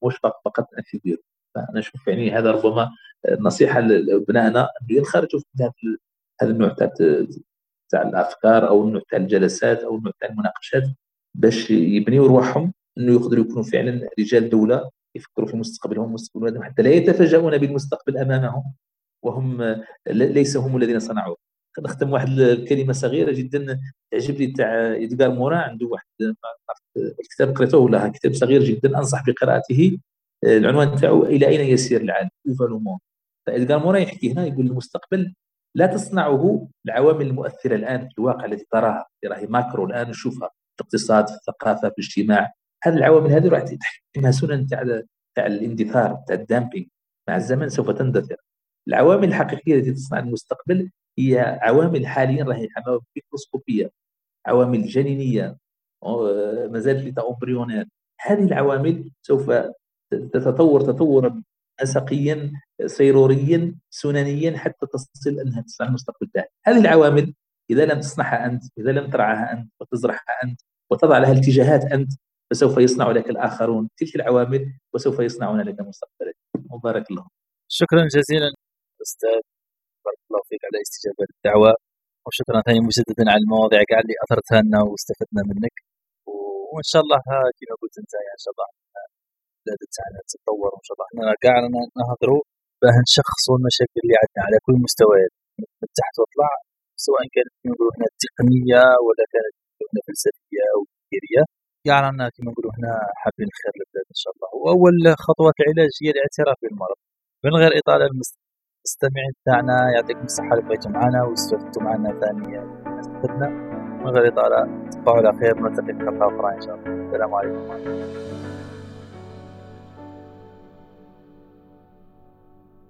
مش فقط أن تدير فأنا أشوف يعني هذا ربما نصيحة لأبنائنا إنه ينخرجوا في هذا النوع تاع تاع الأفكار أو النوع تاع الجلسات أو النوع تاع المناقشات باش يبنيوا روحهم إنه يقدروا يكونوا فعلا رجال دولة يفكروا في مستقبلهم ومستقبل حتى لا يتفاجؤون بالمستقبل أمامهم. وهم ليس هم الذين صنعوه. نختم واحد الكلمة صغيرة جدا تعجبني تاع إدغار مورا. عنده واحد الكتاب قريته ولا كتاب صغير جدا أنصح بقراءته. العنوان تاعو إلى أين يسير العالم؟ فإدغار مورا يحكي هنا يقول المستقبل لا تصنعه العوامل المؤثرة الآن في الواقع التي تراها. راهي ماكرو الآن نشوفها في الاقتصاد في الثقافة في الاجتماع. هذه العوامل هذه راح تحكمها سنن تاع تاع الاندثار تاع ال damping. مع الزمن سوف تندثر. العوامل الحقيقية التي تصنع المستقبل هي عوامل حاليا راهي عوامل ميكروسكوبية. عوامل جنينية ما زالت embryonnaire هذه العوامل سوف تتطور تطورا نسقيا سيروريا سننيا حتى تصل أنها تصنع المستقبل تاعك. هذه العوامل إذا لم تصنعها أنت إذا لم ترعاها أنت وتزرعها أنت وتضع لها الاتجاهات أنت فسوف يصنع لك الآخرون تلك العوامل وسوف يصنعون لك مستقبلك مبارك الله شكرا جزيلا أستاذ. بارك الله فيك على استجابة للدعوه وشكرا ثاني مجددا على المواضيع كاع اللي اثرتها لنا واستفدنا منك. وإن شاء الله كما قلت أنت إن شاء الله البلاد تاعنا تتطور وان شاء الله إحنا كاع نهضروا باه نشخصوا المشاكل اللي عندنا على كل مستويات من تحت وطلع سواء كانت نقولوا هنا تقنيه ولا كانت هنا فلسفيه أو تفكيريه كاع رانا كما نقولوا هنا حابين الخير للبلاد إن شاء الله. وأول خطوات العلاج هي الاعتراف بالمرض. من غير إطالة المستمعين تاعنا يعطيكم الصحة اللي بقيتوا معنا واستفدتوا معنا ثاني استفدنا. من غير إطالة تصبحوا على خير نلتقي في حلقة أخرى إن شاء الله. السلام عليكم.